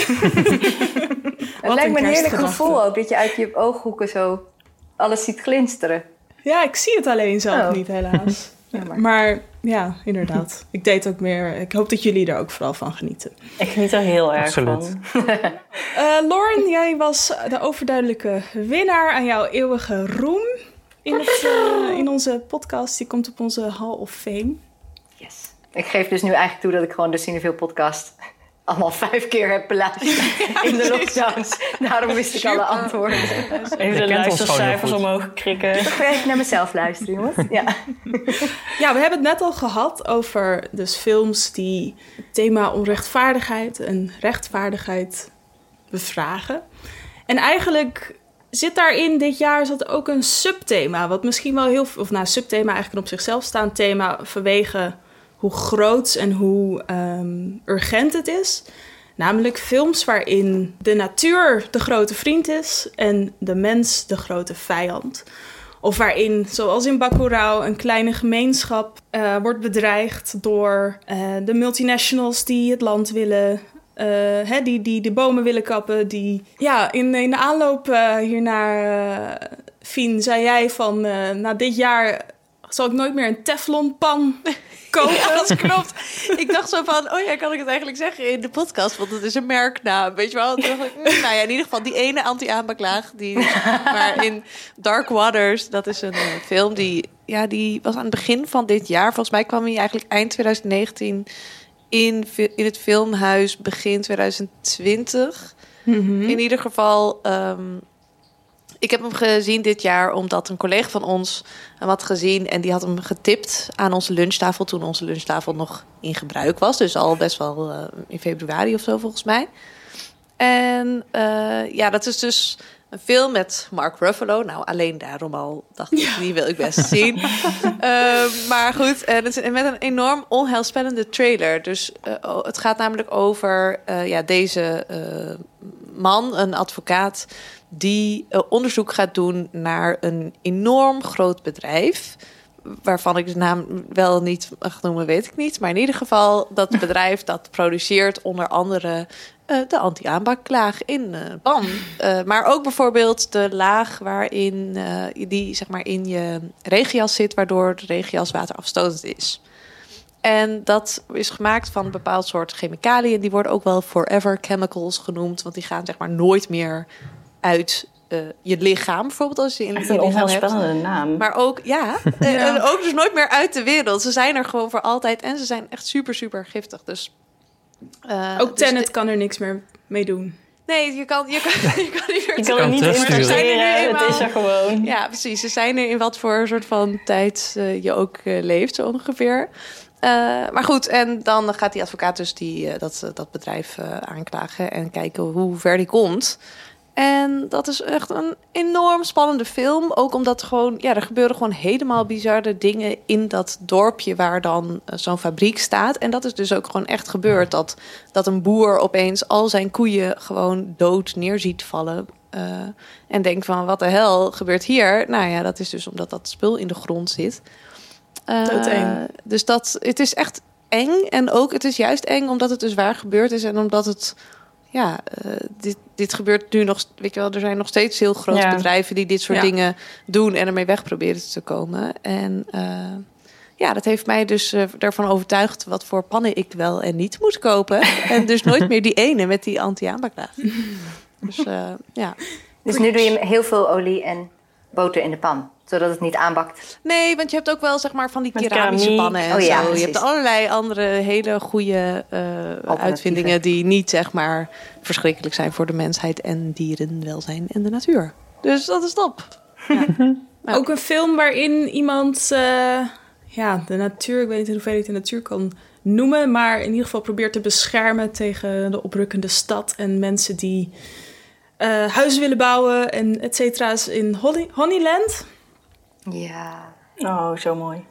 [SPEAKER 10] Het lijkt me een heerlijk gevoel ook, dat je uit je ooghoeken zo alles ziet glinsteren.
[SPEAKER 1] Ja, ik zie het alleen zelf
[SPEAKER 10] Oh.
[SPEAKER 1] niet, helaas. Maar ja, inderdaad. Ik deed ook meer. Ik hoop dat jullie er ook vooral van genieten.
[SPEAKER 12] Ik geniet er heel erg
[SPEAKER 13] Absoluut.
[SPEAKER 12] van.
[SPEAKER 1] Eh Lauren, jij was de overduidelijke winnaar aan jouw eeuwige roem in, het, eh, in onze podcast. Die komt op onze Hall of Fame.
[SPEAKER 10] Ik geef dus nu eigenlijk toe dat ik gewoon de Cineville podcast allemaal vijf keer heb beluisterd in de lockdowns. Daarom wist ik alle antwoorden.
[SPEAKER 12] Even de luistercijfers omhoog krikken.
[SPEAKER 10] Toch weer even naar mezelf luisteren, jongens. Ja.
[SPEAKER 1] Ja, we hebben het net al gehad over dus films die het thema onrechtvaardigheid en rechtvaardigheid bevragen. En eigenlijk zit daarin dit jaar zat ook een subthema, wat misschien wel heel, of nou subthema eigenlijk een op zichzelf staand thema vanwege hoe groot en hoe ehm, urgent het is. Namelijk films waarin de natuur de grote vriend is en de mens de grote vijand. Of waarin, zoals in Bacurau, een kleine gemeenschap eh, wordt bedreigd door eh, de multinationals die het land willen. eh, hè, die, die de bomen willen kappen. Die, ja, in, in de aanloop hiernaar, Fien, zei jij van... na dit jaar zal ik nooit meer een teflonpan kopen.
[SPEAKER 11] Ja, dat klopt. Ik dacht zo van, oh ja, kan ik het eigenlijk zeggen in de podcast? Want het is een merknaam, weet je wel? Toen dacht ik, mm, nou ja, in ieder geval die ene anti-aanbaklaag... die maar in Dark Waters, dat is een eh, film die... Ja, die was aan het begin van dit jaar. Volgens mij kwam hij eigenlijk eind 2019 in, in het filmhuis begin 2020. In ieder geval... ehm, ik heb hem gezien dit jaar omdat een collega van ons hem had gezien en die had hem getipt aan onze lunchtafel toen onze lunchtafel nog in gebruik was. Dus al best wel eh, in februari of zo volgens mij. En eh, ja, dat is dus een film met Mark Ruffalo. Nou, alleen daarom al dacht ik, die wil ik best zien. Eh, maar goed, en het is met een enorm onheilspellende trailer. Dus het gaat namelijk over ja, deze man, een advocaat, die eh, onderzoek gaat doen naar een enorm groot bedrijf. Waarvan ik de naam wel niet mag noemen, weet ik niet. Maar in ieder geval, dat bedrijf dat produceert onder andere eh, de anti-aanbaklaag in pan. Eh, maar ook bijvoorbeeld de laag waarin die zeg maar in je regenjas zit, waardoor de regenjas waterafstotend is. En dat is gemaakt van een bepaald soort chemicaliën. Die worden ook wel forever chemicals genoemd, want die gaan zeg maar nooit meer uit eh, je lichaam, bijvoorbeeld als je in
[SPEAKER 12] Echt
[SPEAKER 11] je
[SPEAKER 12] een
[SPEAKER 11] lichaam hebt.
[SPEAKER 12] onheilspellende naam.
[SPEAKER 11] Maar ook, ja, eh,
[SPEAKER 1] Ja.
[SPEAKER 11] en ook dus nooit meer uit de wereld. Ze zijn er gewoon voor altijd en ze zijn echt super, super giftig. Dus, eh,
[SPEAKER 1] Ook
[SPEAKER 11] dus
[SPEAKER 1] Tenet
[SPEAKER 11] de-
[SPEAKER 1] kan er niks meer mee doen.
[SPEAKER 11] Nee, je kan, je kan, je kan niet meer
[SPEAKER 12] Je kan er niet investeren, het is er gewoon.
[SPEAKER 11] Ja, precies. Ze zijn er in wat voor soort van tijd eh, je ook leeft, zo ongeveer. Eh, maar goed, en dan gaat die advocaat dus die, eh, dat, dat bedrijf eh, aanklagen en kijken hoe ver die komt. En dat is echt een enorm spannende film. Ook omdat gewoon, ja, er gebeuren gewoon helemaal bizarre dingen in dat dorpje waar dan eh, zo'n fabriek staat. En dat is dus ook gewoon echt gebeurd. Dat, dat een boer opeens al zijn koeien gewoon dood neer ziet vallen. eh, en denkt van, wat de hel gebeurt hier? Nou ja, dat is dus omdat dat spul in de grond zit.
[SPEAKER 1] Doodeng.
[SPEAKER 11] dus dat, het is echt eng. En ook, het is juist eng omdat het dus waar gebeurd is. En omdat het, ja, eh, dit, dit gebeurt nu nog, weet je wel, er zijn nog steeds heel grote
[SPEAKER 12] Ja.
[SPEAKER 11] bedrijven die dit soort
[SPEAKER 1] Ja.
[SPEAKER 11] dingen doen en ermee weg proberen te komen. En eh, ja, dat heeft mij dus eh, daarvan overtuigd wat voor pannen ik wel en niet moet kopen. en dus nooit meer die ene met die anti-aanbaklaag. Dus eh, ja.
[SPEAKER 10] Dus nu doe je heel veel olie en boter in de pan, zodat het niet aanbakt.
[SPEAKER 11] Nee, want je hebt ook wel zeg maar van die
[SPEAKER 12] Met
[SPEAKER 11] keramische
[SPEAKER 12] keramiek.
[SPEAKER 11] pannen en
[SPEAKER 10] Oh ja,
[SPEAKER 11] zo. Je
[SPEAKER 10] precies.
[SPEAKER 11] hebt allerlei andere hele goede eh, uitvindingen die niet zeg maar verschrikkelijk zijn voor de mensheid en dierenwelzijn en de natuur. Dus dat is top.
[SPEAKER 1] Ook een film waarin iemand eh, ja, de natuur, ik weet niet in hoeverre je de natuur kan noemen, maar in ieder geval probeert te beschermen tegen de oprukkende stad en mensen die eh, huizen willen bouwen en et cetera. Is in Holly, Honeyland.
[SPEAKER 10] Ja.
[SPEAKER 12] Oh, zo mooi.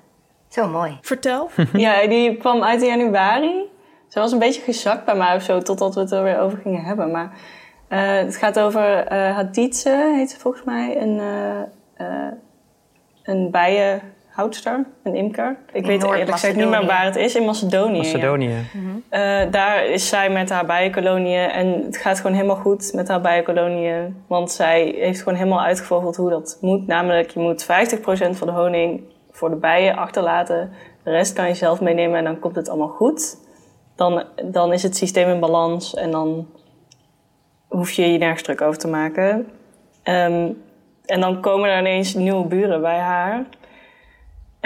[SPEAKER 10] Zo mooi.
[SPEAKER 1] Vertel.
[SPEAKER 12] ja, die kwam uit in januari. Ze was een beetje gezakt bij mij of zo, totdat we het er weer over gingen hebben. Maar eh, het gaat over eh Haditse, heet ze volgens mij. Een, eh, eh, een bijenhoudster, een imker. Ik
[SPEAKER 10] In
[SPEAKER 12] weet eerlijk gezegd niet meer waar het is. In Macedonië. ja.
[SPEAKER 13] Macedonië.
[SPEAKER 12] Eh, daar is zij met haar bijenkoloniën en het gaat gewoon helemaal goed met haar bijenkoloniën. Want zij heeft gewoon helemaal uitgevogeld hoe dat moet. Namelijk, je moet 50% van de honing voor de bijen achterlaten. De rest kan je zelf meenemen en dan komt het allemaal goed. Dan, dan is het systeem in balans en dan hoef je je nergens druk over te maken. Ehm, en dan komen er ineens nieuwe buren bij haar.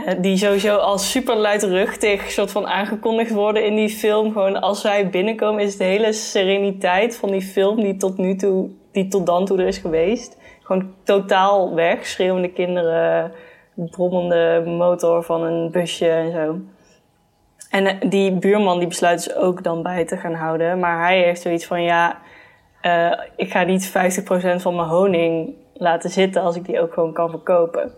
[SPEAKER 12] Eh, die sowieso als super luidruchtig soort van aangekondigd worden in die film. Gewoon als zij binnenkomen is de hele sereniteit van die film die tot nu toe, die tot dan toe er is geweest. Gewoon totaal weg. Schreeuwende kinderen, brommende motor van een busje en zo. En eh, die buurman die besluit dus ook dan bij te gaan houden. Maar hij heeft zoiets van ja, eh, ik ga niet 50% van mijn honing laten zitten als ik die ook gewoon kan verkopen.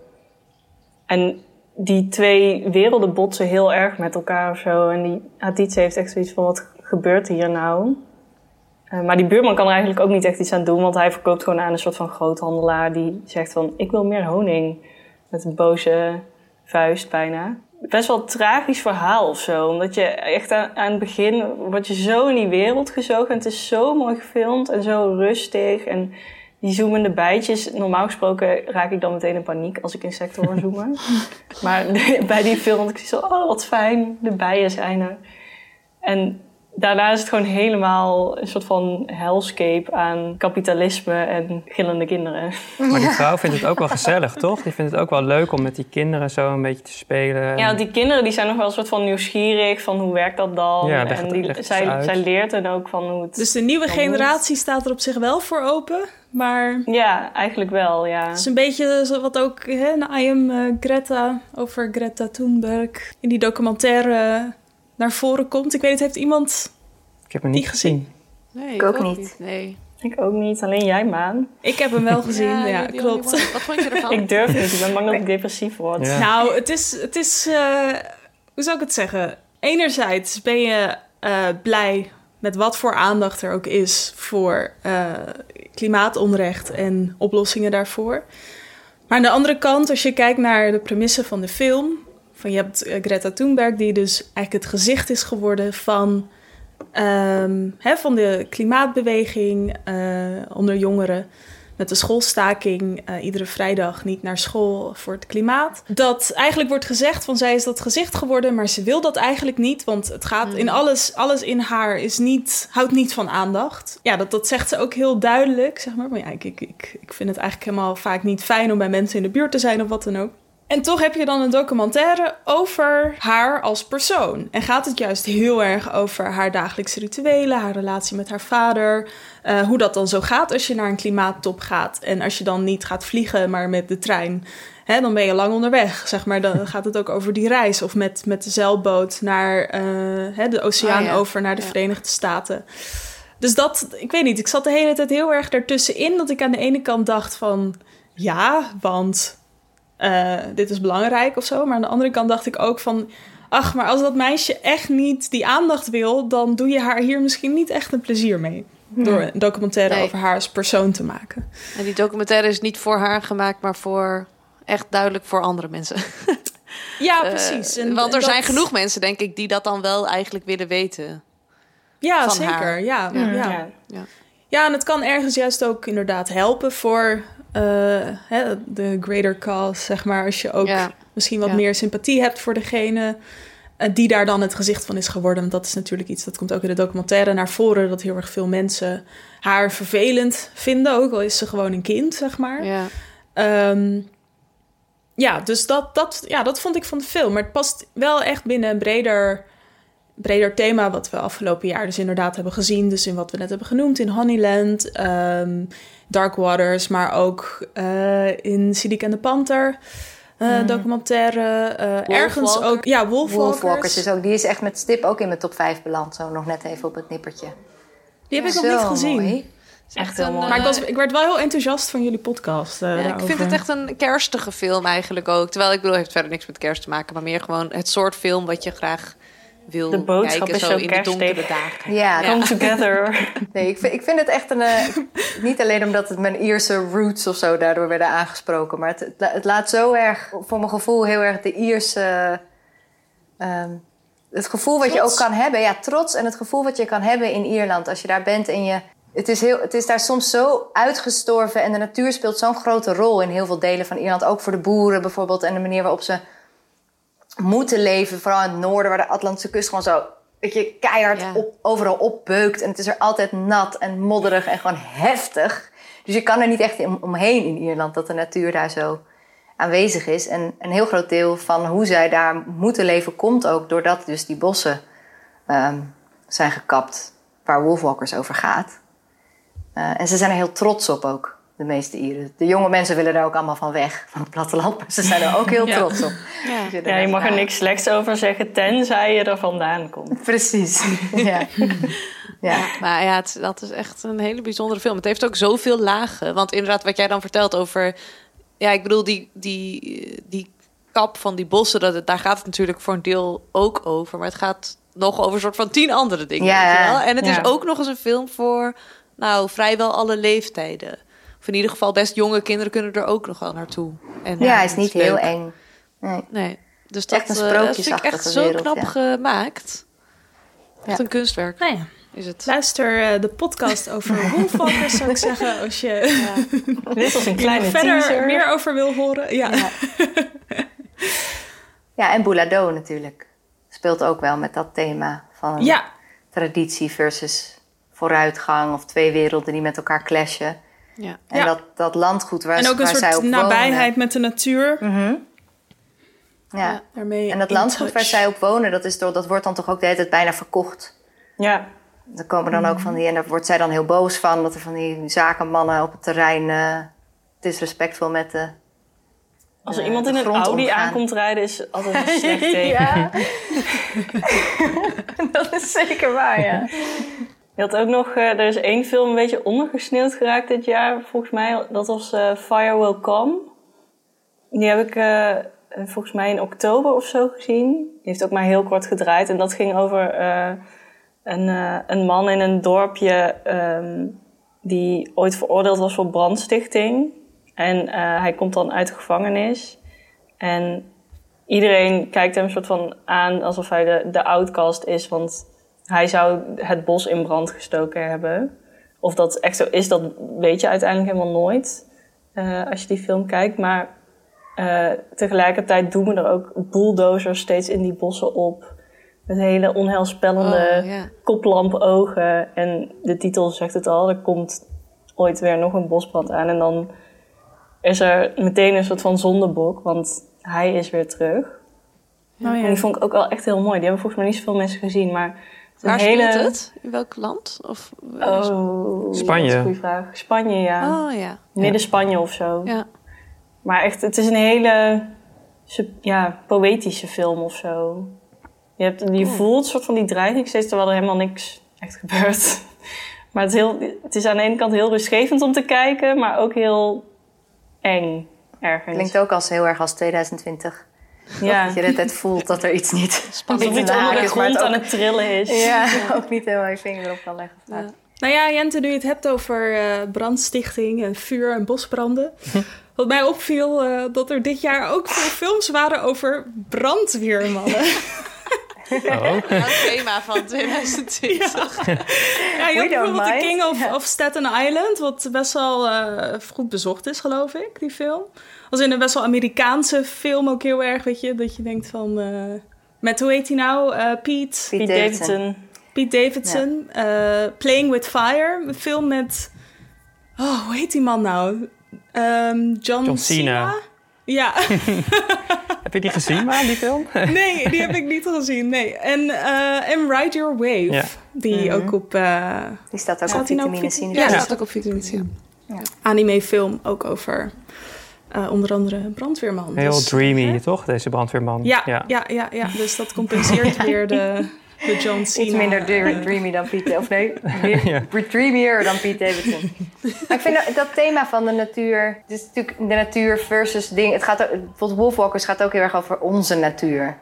[SPEAKER 12] En die twee werelden botsen heel erg met elkaar of zo. En die Haditse heeft echt zoiets van, wat gebeurt hier nou? Eh, maar die buurman kan er eigenlijk ook niet echt iets aan doen. Want hij verkoopt gewoon aan een soort van groothandelaar die zegt van... ik wil meer honing. Met een boze vuist bijna. Best wel een tragisch verhaal of zo. Omdat je echt aan, aan het begin word je zo in die wereld gezogen. En het is zo mooi gefilmd en zo rustig. En die zoemende bijtjes. Normaal gesproken raak ik dan meteen in paniek als ik insecten hoor zoomen. maar bij die film had ik zo, oh wat fijn, de bijen zijn er. En daarna is het gewoon helemaal een soort van hellscape aan kapitalisme en gillende kinderen.
[SPEAKER 13] Maar die vrouw vindt het ook wel gezellig, toch? Die vindt het ook wel leuk om met die kinderen zo een beetje te spelen.
[SPEAKER 12] Ja, want die kinderen die zijn nog wel een soort van nieuwsgierig van hoe werkt dat dan?
[SPEAKER 13] Ja, leg
[SPEAKER 12] en die,
[SPEAKER 13] leg het
[SPEAKER 12] zij, zij leert dan ook van hoe het.
[SPEAKER 1] Dus de nieuwe
[SPEAKER 12] moet.
[SPEAKER 1] generatie staat er op zich wel voor open. Maar
[SPEAKER 12] Ja, eigenlijk wel, ja.
[SPEAKER 1] het is een beetje wat ook hè, I Am eh, Greta over Greta Thunberg in die documentaire naar voren komt. Ik weet het, heeft iemand...
[SPEAKER 13] Ik heb hem niet gezien.
[SPEAKER 11] Nee,
[SPEAKER 10] Ik ook niet.
[SPEAKER 11] Nee.
[SPEAKER 12] Ik ook niet, alleen jij, Maan.
[SPEAKER 1] Ik heb hem wel gezien, ja, klopt.
[SPEAKER 11] one. Wat vond je ervan?
[SPEAKER 12] Ik durf niet, ik ben bang dat ik depressief word.
[SPEAKER 13] Ja.
[SPEAKER 1] Nou, het is, het is eh, hoe zou ik het zeggen? Enerzijds ben je eh, blij met wat voor aandacht er ook is voor eh, klimaatonrecht en oplossingen daarvoor. Maar aan de andere kant, als je kijkt naar de premissen van de film, van je hebt eh, Greta Thunberg, die dus eigenlijk het gezicht is geworden van, ehm, van de klimaatbeweging eh, onder jongeren met de schoolstaking eh, iedere vrijdag niet naar school voor het klimaat. Dat eigenlijk wordt gezegd van zij is dat gezicht geworden, maar ze wil dat eigenlijk niet, want het gaat in alles, alles in haar is niet, houdt niet van aandacht. Ja, dat, dat zegt ze ook heel duidelijk, zeg maar. Maar ja, ik, ik, ik, ik vind het eigenlijk helemaal vaak niet fijn om bij mensen in de buurt te zijn of wat dan ook. En toch heb je dan een documentaire over haar als persoon. En gaat het juist heel erg over haar dagelijkse rituelen, haar relatie met haar vader. eh, hoe dat dan zo gaat als je naar een klimaattop gaat. En als je dan niet gaat vliegen, maar met de trein. Hè, dan ben je lang onderweg, zeg maar. Dan gaat het ook over die reis. Of met, met de zeilboot naar eh, hè, de oceaan
[SPEAKER 11] Ah, ja.
[SPEAKER 1] over naar de
[SPEAKER 11] Ja.
[SPEAKER 1] Verenigde Staten. Dus dat, ik weet niet, ik zat de hele tijd heel erg ertussenin. Dat ik aan de ene kant dacht van, ja, want eh, dit is belangrijk of zo. Maar aan de andere kant dacht ik ook van... ach, maar als dat meisje echt niet die aandacht wil... dan doe je haar hier misschien niet echt een plezier mee. Door een documentaire
[SPEAKER 11] Nee.
[SPEAKER 1] over haar als persoon te maken.
[SPEAKER 11] En die documentaire is niet voor haar gemaakt, maar voor echt duidelijk voor andere mensen.
[SPEAKER 1] Ja,
[SPEAKER 11] Eh,
[SPEAKER 1] precies. En-
[SPEAKER 11] want er zijn genoeg mensen, denk ik, die dat dan wel eigenlijk willen weten.
[SPEAKER 1] Ja,
[SPEAKER 11] van
[SPEAKER 1] zeker.
[SPEAKER 11] haar.
[SPEAKER 1] Ja, ja.
[SPEAKER 11] Ja.
[SPEAKER 1] Ja.
[SPEAKER 11] Ja.
[SPEAKER 1] En het kan ergens juist ook inderdaad helpen voor hè, de greater cause, zeg maar. Als je ook
[SPEAKER 11] Ja.
[SPEAKER 1] misschien wat
[SPEAKER 11] Ja.
[SPEAKER 1] meer sympathie hebt voor degene eh, die daar dan het gezicht van is geworden. Want dat is natuurlijk iets, dat komt ook in de documentaire naar voren, dat heel erg veel mensen haar vervelend vinden, ook al is ze gewoon een kind, zeg maar.
[SPEAKER 11] Ja.
[SPEAKER 1] Ehm, ja, dus dat, dat, ja, dat vond ik van de film. Maar het past wel echt binnen een breder breder thema wat we afgelopen jaar dus inderdaad hebben gezien. Dus in wat we net hebben genoemd, in Honeyland, ehm, Dark Waters, maar ook eh, in Sidik en de Panter. eh,
[SPEAKER 10] Mhm.
[SPEAKER 1] Documentaire. eh, ergens ook. Ja, Wolfwalkers.
[SPEAKER 10] Wolfwalkers is ook, die is echt met stip ook in mijn top 5 beland. Zo nog net even op het nippertje.
[SPEAKER 1] Die heb ik
[SPEAKER 10] Zo
[SPEAKER 1] nog niet gezien.
[SPEAKER 10] mooi.
[SPEAKER 11] Echt heel mooi.
[SPEAKER 1] Maar ik, was, ik werd wel heel enthousiast van jullie podcast. eh,
[SPEAKER 11] Ja, ik vind het echt een kerstige film eigenlijk ook. Terwijl ik bedoel, het heeft verder niks met kerst te maken, maar meer gewoon het soort film wat je graag wil
[SPEAKER 12] De boodschap
[SPEAKER 11] kijken
[SPEAKER 12] is
[SPEAKER 11] zo
[SPEAKER 12] zo
[SPEAKER 11] in de donkere dagen.
[SPEAKER 10] Ja,
[SPEAKER 12] Come together.
[SPEAKER 10] Nee, ik vind, ik vind het echt een. eh, niet alleen omdat het mijn Ierse roots of zo daardoor werden aangesproken, maar het, het, la- het laat zo erg, voor mijn gevoel, heel erg de Ierse. ehm, het gevoel wat je ook kan hebben, ja, trots en het gevoel wat je kan hebben in Ierland als je daar bent en je. Het is, heel, het is daar soms zo uitgestorven en de natuur speelt zo'n grote rol in heel veel delen van Ierland. Ook voor de boeren bijvoorbeeld en de manier waarop ze moeten leven. Vooral in het noorden, waar de Atlantische kust gewoon zo weet je, keihard op, overal opbeukt. En het is er altijd nat en modderig en gewoon heftig. Dus je kan er niet echt om- omheen in Ierland dat de natuur daar zo aanwezig is. En een heel groot deel van hoe zij daar moeten leven komt ook doordat dus die bossen ehm, zijn gekapt waar Wolfwalkers over gaat. Eh, en ze zijn er heel trots op ook, de meeste Ieren. De jonge mensen willen daar ook allemaal van weg, van het platteland. Maar ze zijn er ook heel
[SPEAKER 12] Ja.
[SPEAKER 10] trots op.
[SPEAKER 11] Ja.
[SPEAKER 12] Ja, je mag er niks slechts over zeggen, tenzij je er vandaan komt.
[SPEAKER 10] Precies. Ja.
[SPEAKER 11] Ja. Maar ja, het, dat is echt een hele bijzondere film. Het heeft ook zoveel lagen. Want inderdaad, wat jij dan vertelt over... Ja, ik bedoel, die, die, die kap van die bossen... Dat, daar gaat het natuurlijk voor een deel ook over. Maar het gaat nog over een soort van tien andere dingen.
[SPEAKER 10] Ja.
[SPEAKER 11] weet je wel? En het
[SPEAKER 10] Ja.
[SPEAKER 11] is ook nog eens een film voor... Nou, vrijwel alle leeftijden. Of in ieder geval best jonge kinderen kunnen er ook nog wel naartoe. En,
[SPEAKER 10] Ja, hij is
[SPEAKER 11] het
[SPEAKER 10] niet
[SPEAKER 11] leuk.
[SPEAKER 10] heel eng. Nee.
[SPEAKER 11] Nee. Dus
[SPEAKER 10] Het is
[SPEAKER 11] dat,
[SPEAKER 10] echt een
[SPEAKER 11] eh, dat vind ik echt zo
[SPEAKER 10] wereld,
[SPEAKER 11] knap
[SPEAKER 10] ja.
[SPEAKER 11] gemaakt. Echt
[SPEAKER 10] Ja.
[SPEAKER 11] een kunstwerk.
[SPEAKER 1] Nou ja.
[SPEAKER 11] Is het.
[SPEAKER 1] Luister eh, de podcast over Wolfwalkers, zou ik zeggen. Als je
[SPEAKER 12] Dit was een kleine
[SPEAKER 1] nog verder
[SPEAKER 12] teaser.
[SPEAKER 1] meer over wil horen. Ja.
[SPEAKER 10] Ja, en Boulado natuurlijk. Speelt ook wel met dat thema van
[SPEAKER 1] Ja.
[SPEAKER 10] traditie versus vooruitgang of twee werelden die met elkaar clashen.
[SPEAKER 11] Ja.
[SPEAKER 10] En
[SPEAKER 1] Ja.
[SPEAKER 10] dat, dat landgoed waar,
[SPEAKER 1] en ook een
[SPEAKER 10] waar zij op
[SPEAKER 1] nabijheid met de natuur.
[SPEAKER 10] wonen. Ja.
[SPEAKER 1] Daarmee
[SPEAKER 10] En dat landgoed
[SPEAKER 1] touch.
[SPEAKER 10] waar zij op wonen, dat, is door, dat wordt dan toch ook de hele tijd bijna verkocht.
[SPEAKER 12] Ja.
[SPEAKER 10] Er komen dan ook van die, en daar wordt zij dan heel boos van, dat er van die zakenmannen op het terrein eh disrespectvol met de.
[SPEAKER 12] Als er iemand in
[SPEAKER 10] de
[SPEAKER 12] een Audi
[SPEAKER 10] omgaan.
[SPEAKER 12] aankomt rijden, is altijd een slecht teken.
[SPEAKER 10] Ja. dat is zeker waar, ja.
[SPEAKER 12] Je had ook nog, eh, er is één film een beetje ondergesneeuwd geraakt dit jaar, volgens mij. Dat was eh, Fire Will Come. Die heb ik eh, volgens mij in oktober of zo gezien. Die heeft ook maar heel kort gedraaid. En dat ging over een, een man in een dorpje ehm, die ooit veroordeeld was voor brandstichting. En hij komt dan uit de gevangenis. En iedereen kijkt hem een soort van aan alsof hij de, de outcast is. Want hij zou het bos in brand gestoken hebben. Of dat echt zo is, dat weet je uiteindelijk helemaal nooit. eh, als je die film kijkt. Maar eh, tegelijkertijd doen we er ook bulldozers steeds in die bossen op. Met hele onheilspellende
[SPEAKER 11] Oh, ja.
[SPEAKER 12] koplampogen. En de titel zegt het al, er komt ooit weer nog een bosbrand aan. En dan is er meteen een soort van zondebok, want hij is weer terug.
[SPEAKER 1] Oh, ja.
[SPEAKER 12] En die vond ik ook wel echt heel mooi. Die hebben volgens mij niet zoveel mensen gezien, maar...
[SPEAKER 11] Waar
[SPEAKER 12] hele...
[SPEAKER 11] speelt het? In welk land? Of,
[SPEAKER 12] Oh,
[SPEAKER 13] Spanje.
[SPEAKER 12] goede vraag. Spanje, ja.
[SPEAKER 11] Oh ja.
[SPEAKER 12] Midden Spanje of zo.
[SPEAKER 11] Ja.
[SPEAKER 12] Maar echt, het is een hele ja, poëtische film of zo. Je, hebt, je voelt een soort van die dreiging steeds, terwijl er helemaal niks echt gebeurt. Maar het is, heel, het is aan de ene kant heel rustgevend om te kijken, maar ook heel eng ergens.
[SPEAKER 10] Klinkt ook als heel erg als 2020.
[SPEAKER 12] Ja.
[SPEAKER 10] Dat je de tijd voelt dat er iets niet
[SPEAKER 12] Alsof
[SPEAKER 10] niet
[SPEAKER 12] onder de grond aan het trillen is.
[SPEAKER 10] Ja, ook niet helemaal je vinger erop kan leggen. Ja.
[SPEAKER 1] Nou ja, Jente, nu je het hebt over eh, brandstichting en vuur en bosbranden. Wat mij opviel, eh, dat er dit jaar ook veel films waren over brandweermannen.
[SPEAKER 13] Oh.
[SPEAKER 11] Het thema van 2020.
[SPEAKER 1] Ja, je
[SPEAKER 10] We
[SPEAKER 1] had
[SPEAKER 10] don't
[SPEAKER 1] bijvoorbeeld The. King of, of Staten Island, wat best wel eh, goed bezocht is, geloof ik, die film. Als in een best wel Amerikaanse film ook heel erg, weet je, dat je denkt van... eh, met, hoe heet hij nou? Eh Pete?
[SPEAKER 10] Pete
[SPEAKER 12] Davidson.
[SPEAKER 1] Pete Davidson. eh, Playing with Fire, een film met... Oh, hoe heet die man nou? Ehm, John,
[SPEAKER 13] John Cena.
[SPEAKER 1] Ja.
[SPEAKER 13] Heb je die gezien, maar die film?
[SPEAKER 1] Nee, die heb ik niet gezien. Nee. En, eh en Ride Your Wave.
[SPEAKER 13] Ja.
[SPEAKER 1] Die
[SPEAKER 10] Mhm.
[SPEAKER 1] ook op... eh,
[SPEAKER 10] Die staat ook
[SPEAKER 1] staat
[SPEAKER 10] op vitamine
[SPEAKER 1] Vita-
[SPEAKER 10] C.
[SPEAKER 1] Ja, die
[SPEAKER 10] Ja.
[SPEAKER 1] staat ook op vitamine C. Anime film ook over eh, onder andere een brandweerman.
[SPEAKER 13] Heel
[SPEAKER 1] Dus-
[SPEAKER 13] dreamy, toch? Deze brandweerman.
[SPEAKER 1] Ja, ja. Ja, ja, Dus dat compenseert weer de, de John Cena.
[SPEAKER 10] Iets minder dre- dreamy dan Piet. Of nee, meer dreamier dan Piet Davidson. maar ik vind dat, dat thema van de natuur... Het is natuurlijk de natuur versus ding... Het gaat ook, bijvoorbeeld Wolfwalkers gaat ook heel erg over onze natuur.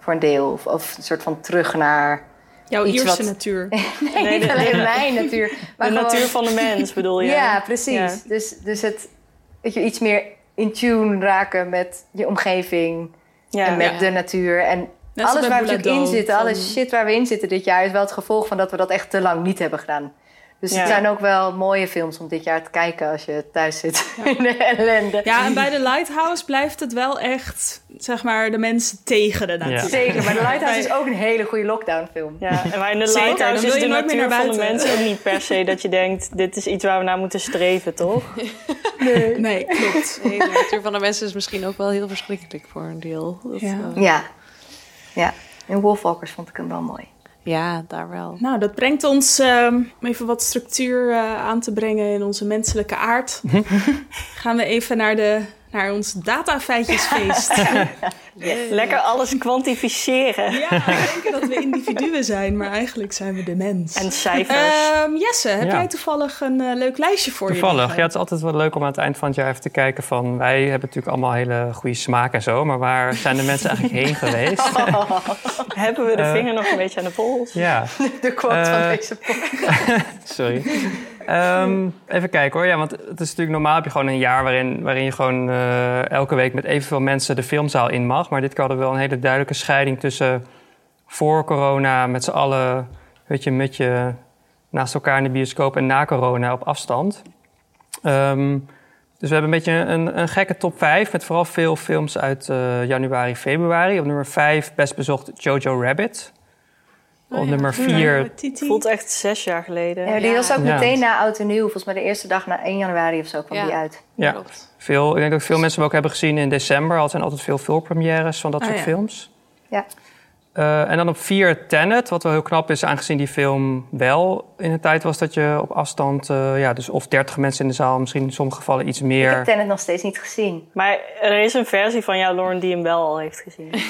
[SPEAKER 10] Voor een deel. Of, of een soort van terug naar...
[SPEAKER 1] Jouw
[SPEAKER 10] iets
[SPEAKER 1] Ierse
[SPEAKER 10] wat-
[SPEAKER 1] natuur.
[SPEAKER 10] Nee,
[SPEAKER 12] Nee,
[SPEAKER 10] niet
[SPEAKER 12] de-
[SPEAKER 10] alleen
[SPEAKER 12] de-
[SPEAKER 10] mijn natuur. Maar
[SPEAKER 12] de
[SPEAKER 10] gewoon-
[SPEAKER 12] natuur van de mens, bedoel je?
[SPEAKER 10] Ja, precies.
[SPEAKER 12] Ja.
[SPEAKER 10] Dus, dus het, dat je iets meer in tune raken met je omgeving
[SPEAKER 12] Ja.
[SPEAKER 10] en met
[SPEAKER 12] Ja.
[SPEAKER 10] de natuur. En
[SPEAKER 1] Net
[SPEAKER 10] alles waar we natuurlijk in zitten, alle
[SPEAKER 1] van-
[SPEAKER 10] shit waar we in zitten dit jaar, is wel het gevolg van dat we dat echt te lang niet hebben gedaan. Dus
[SPEAKER 1] Ja.
[SPEAKER 10] het zijn ook wel mooie films om dit jaar te kijken als je thuis zit in de ellende.
[SPEAKER 1] Ja, en bij de Lighthouse blijft het wel echt, zeg maar, de mensen tegen de natuur.
[SPEAKER 10] Zeker, maar The Lighthouse is ook een hele goede lockdownfilm.
[SPEAKER 12] Ja, en maar in de
[SPEAKER 1] Zeker, dan
[SPEAKER 12] Lighthouse is
[SPEAKER 1] je
[SPEAKER 12] de
[SPEAKER 1] meer
[SPEAKER 12] natuur
[SPEAKER 1] naar
[SPEAKER 12] van de mensen ook niet per se dat je denkt... dit is iets waar we naar moeten streven, toch?
[SPEAKER 1] Nee, nee klopt.
[SPEAKER 11] Nee, de natuur van de mensen is misschien ook wel heel verschrikkelijk voor een deel. Dat,
[SPEAKER 1] Ja.
[SPEAKER 10] Ja. En Wolfwalkers vond ik hem wel mooi.
[SPEAKER 11] ja, daar wel.
[SPEAKER 1] Nou, dat brengt ons ehm, om even wat structuur eh, aan te brengen in onze menselijke aard. Gaan we even naar, de, naar ons datafeitjesfeest.
[SPEAKER 12] Lekker alles kwantificeren.
[SPEAKER 1] Ja, we denken dat we individuen zijn, maar eigenlijk zijn we de mens.
[SPEAKER 12] En cijfers.
[SPEAKER 1] Ehm, Jesse, heb
[SPEAKER 13] Ja.
[SPEAKER 1] jij toevallig een eh, leuk lijstje voor je?
[SPEAKER 13] Toevallig. Ja, het is altijd wel leuk om aan het eind van het jaar even te kijken van... wij hebben natuurlijk allemaal hele goede smaak en zo... maar waar zijn de mensen eigenlijk heen geweest?
[SPEAKER 12] Hebben we de
[SPEAKER 13] Eh,
[SPEAKER 12] vinger nog een beetje aan de pols?
[SPEAKER 13] Ja.
[SPEAKER 10] De quote van
[SPEAKER 13] Eh,
[SPEAKER 10] deze podcast.
[SPEAKER 13] Sorry. Ehm, even kijken hoor. Ja, want het is natuurlijk normaal heb je gewoon een jaar waarin, waarin je gewoon eh, elke week met evenveel mensen de filmzaal in mag. Maar dit keer hadden we wel een hele duidelijke scheiding tussen voor corona met z'n allen, weet je, met je naast elkaar in de bioscoop en na corona op afstand. Ehm, dus we hebben een beetje een, een gekke top 5 met vooral veel films uit eh, januari, februari. Op nummer 5 best bezocht Jojo Rabbit. Op nummer 4
[SPEAKER 12] Voelt echt zes jaar geleden.
[SPEAKER 10] Ja, die was ook
[SPEAKER 13] Ja.
[SPEAKER 10] meteen na Oud en Nieuw. Volgens mij de eerste dag na 1 januari of zo kwam
[SPEAKER 11] Ja.
[SPEAKER 10] die uit.
[SPEAKER 13] Ja, veel, ik denk dat veel mensen hem ook hebben gezien in december. Er zijn altijd veel filmpremières van dat
[SPEAKER 10] Ah,
[SPEAKER 13] soort
[SPEAKER 10] ja.
[SPEAKER 13] films.
[SPEAKER 10] Ja.
[SPEAKER 13] Eh, en dan op vier Tenet, wat wel heel knap is, aangezien die film wel in een tijd was dat je op afstand, eh, ja, dus of 30 mensen in de zaal, misschien in sommige gevallen iets
[SPEAKER 10] Ik
[SPEAKER 13] meer.
[SPEAKER 10] heb Tenet nog steeds niet gezien.
[SPEAKER 12] Maar er is een versie van jou, Lauren, die hem wel al heeft gezien.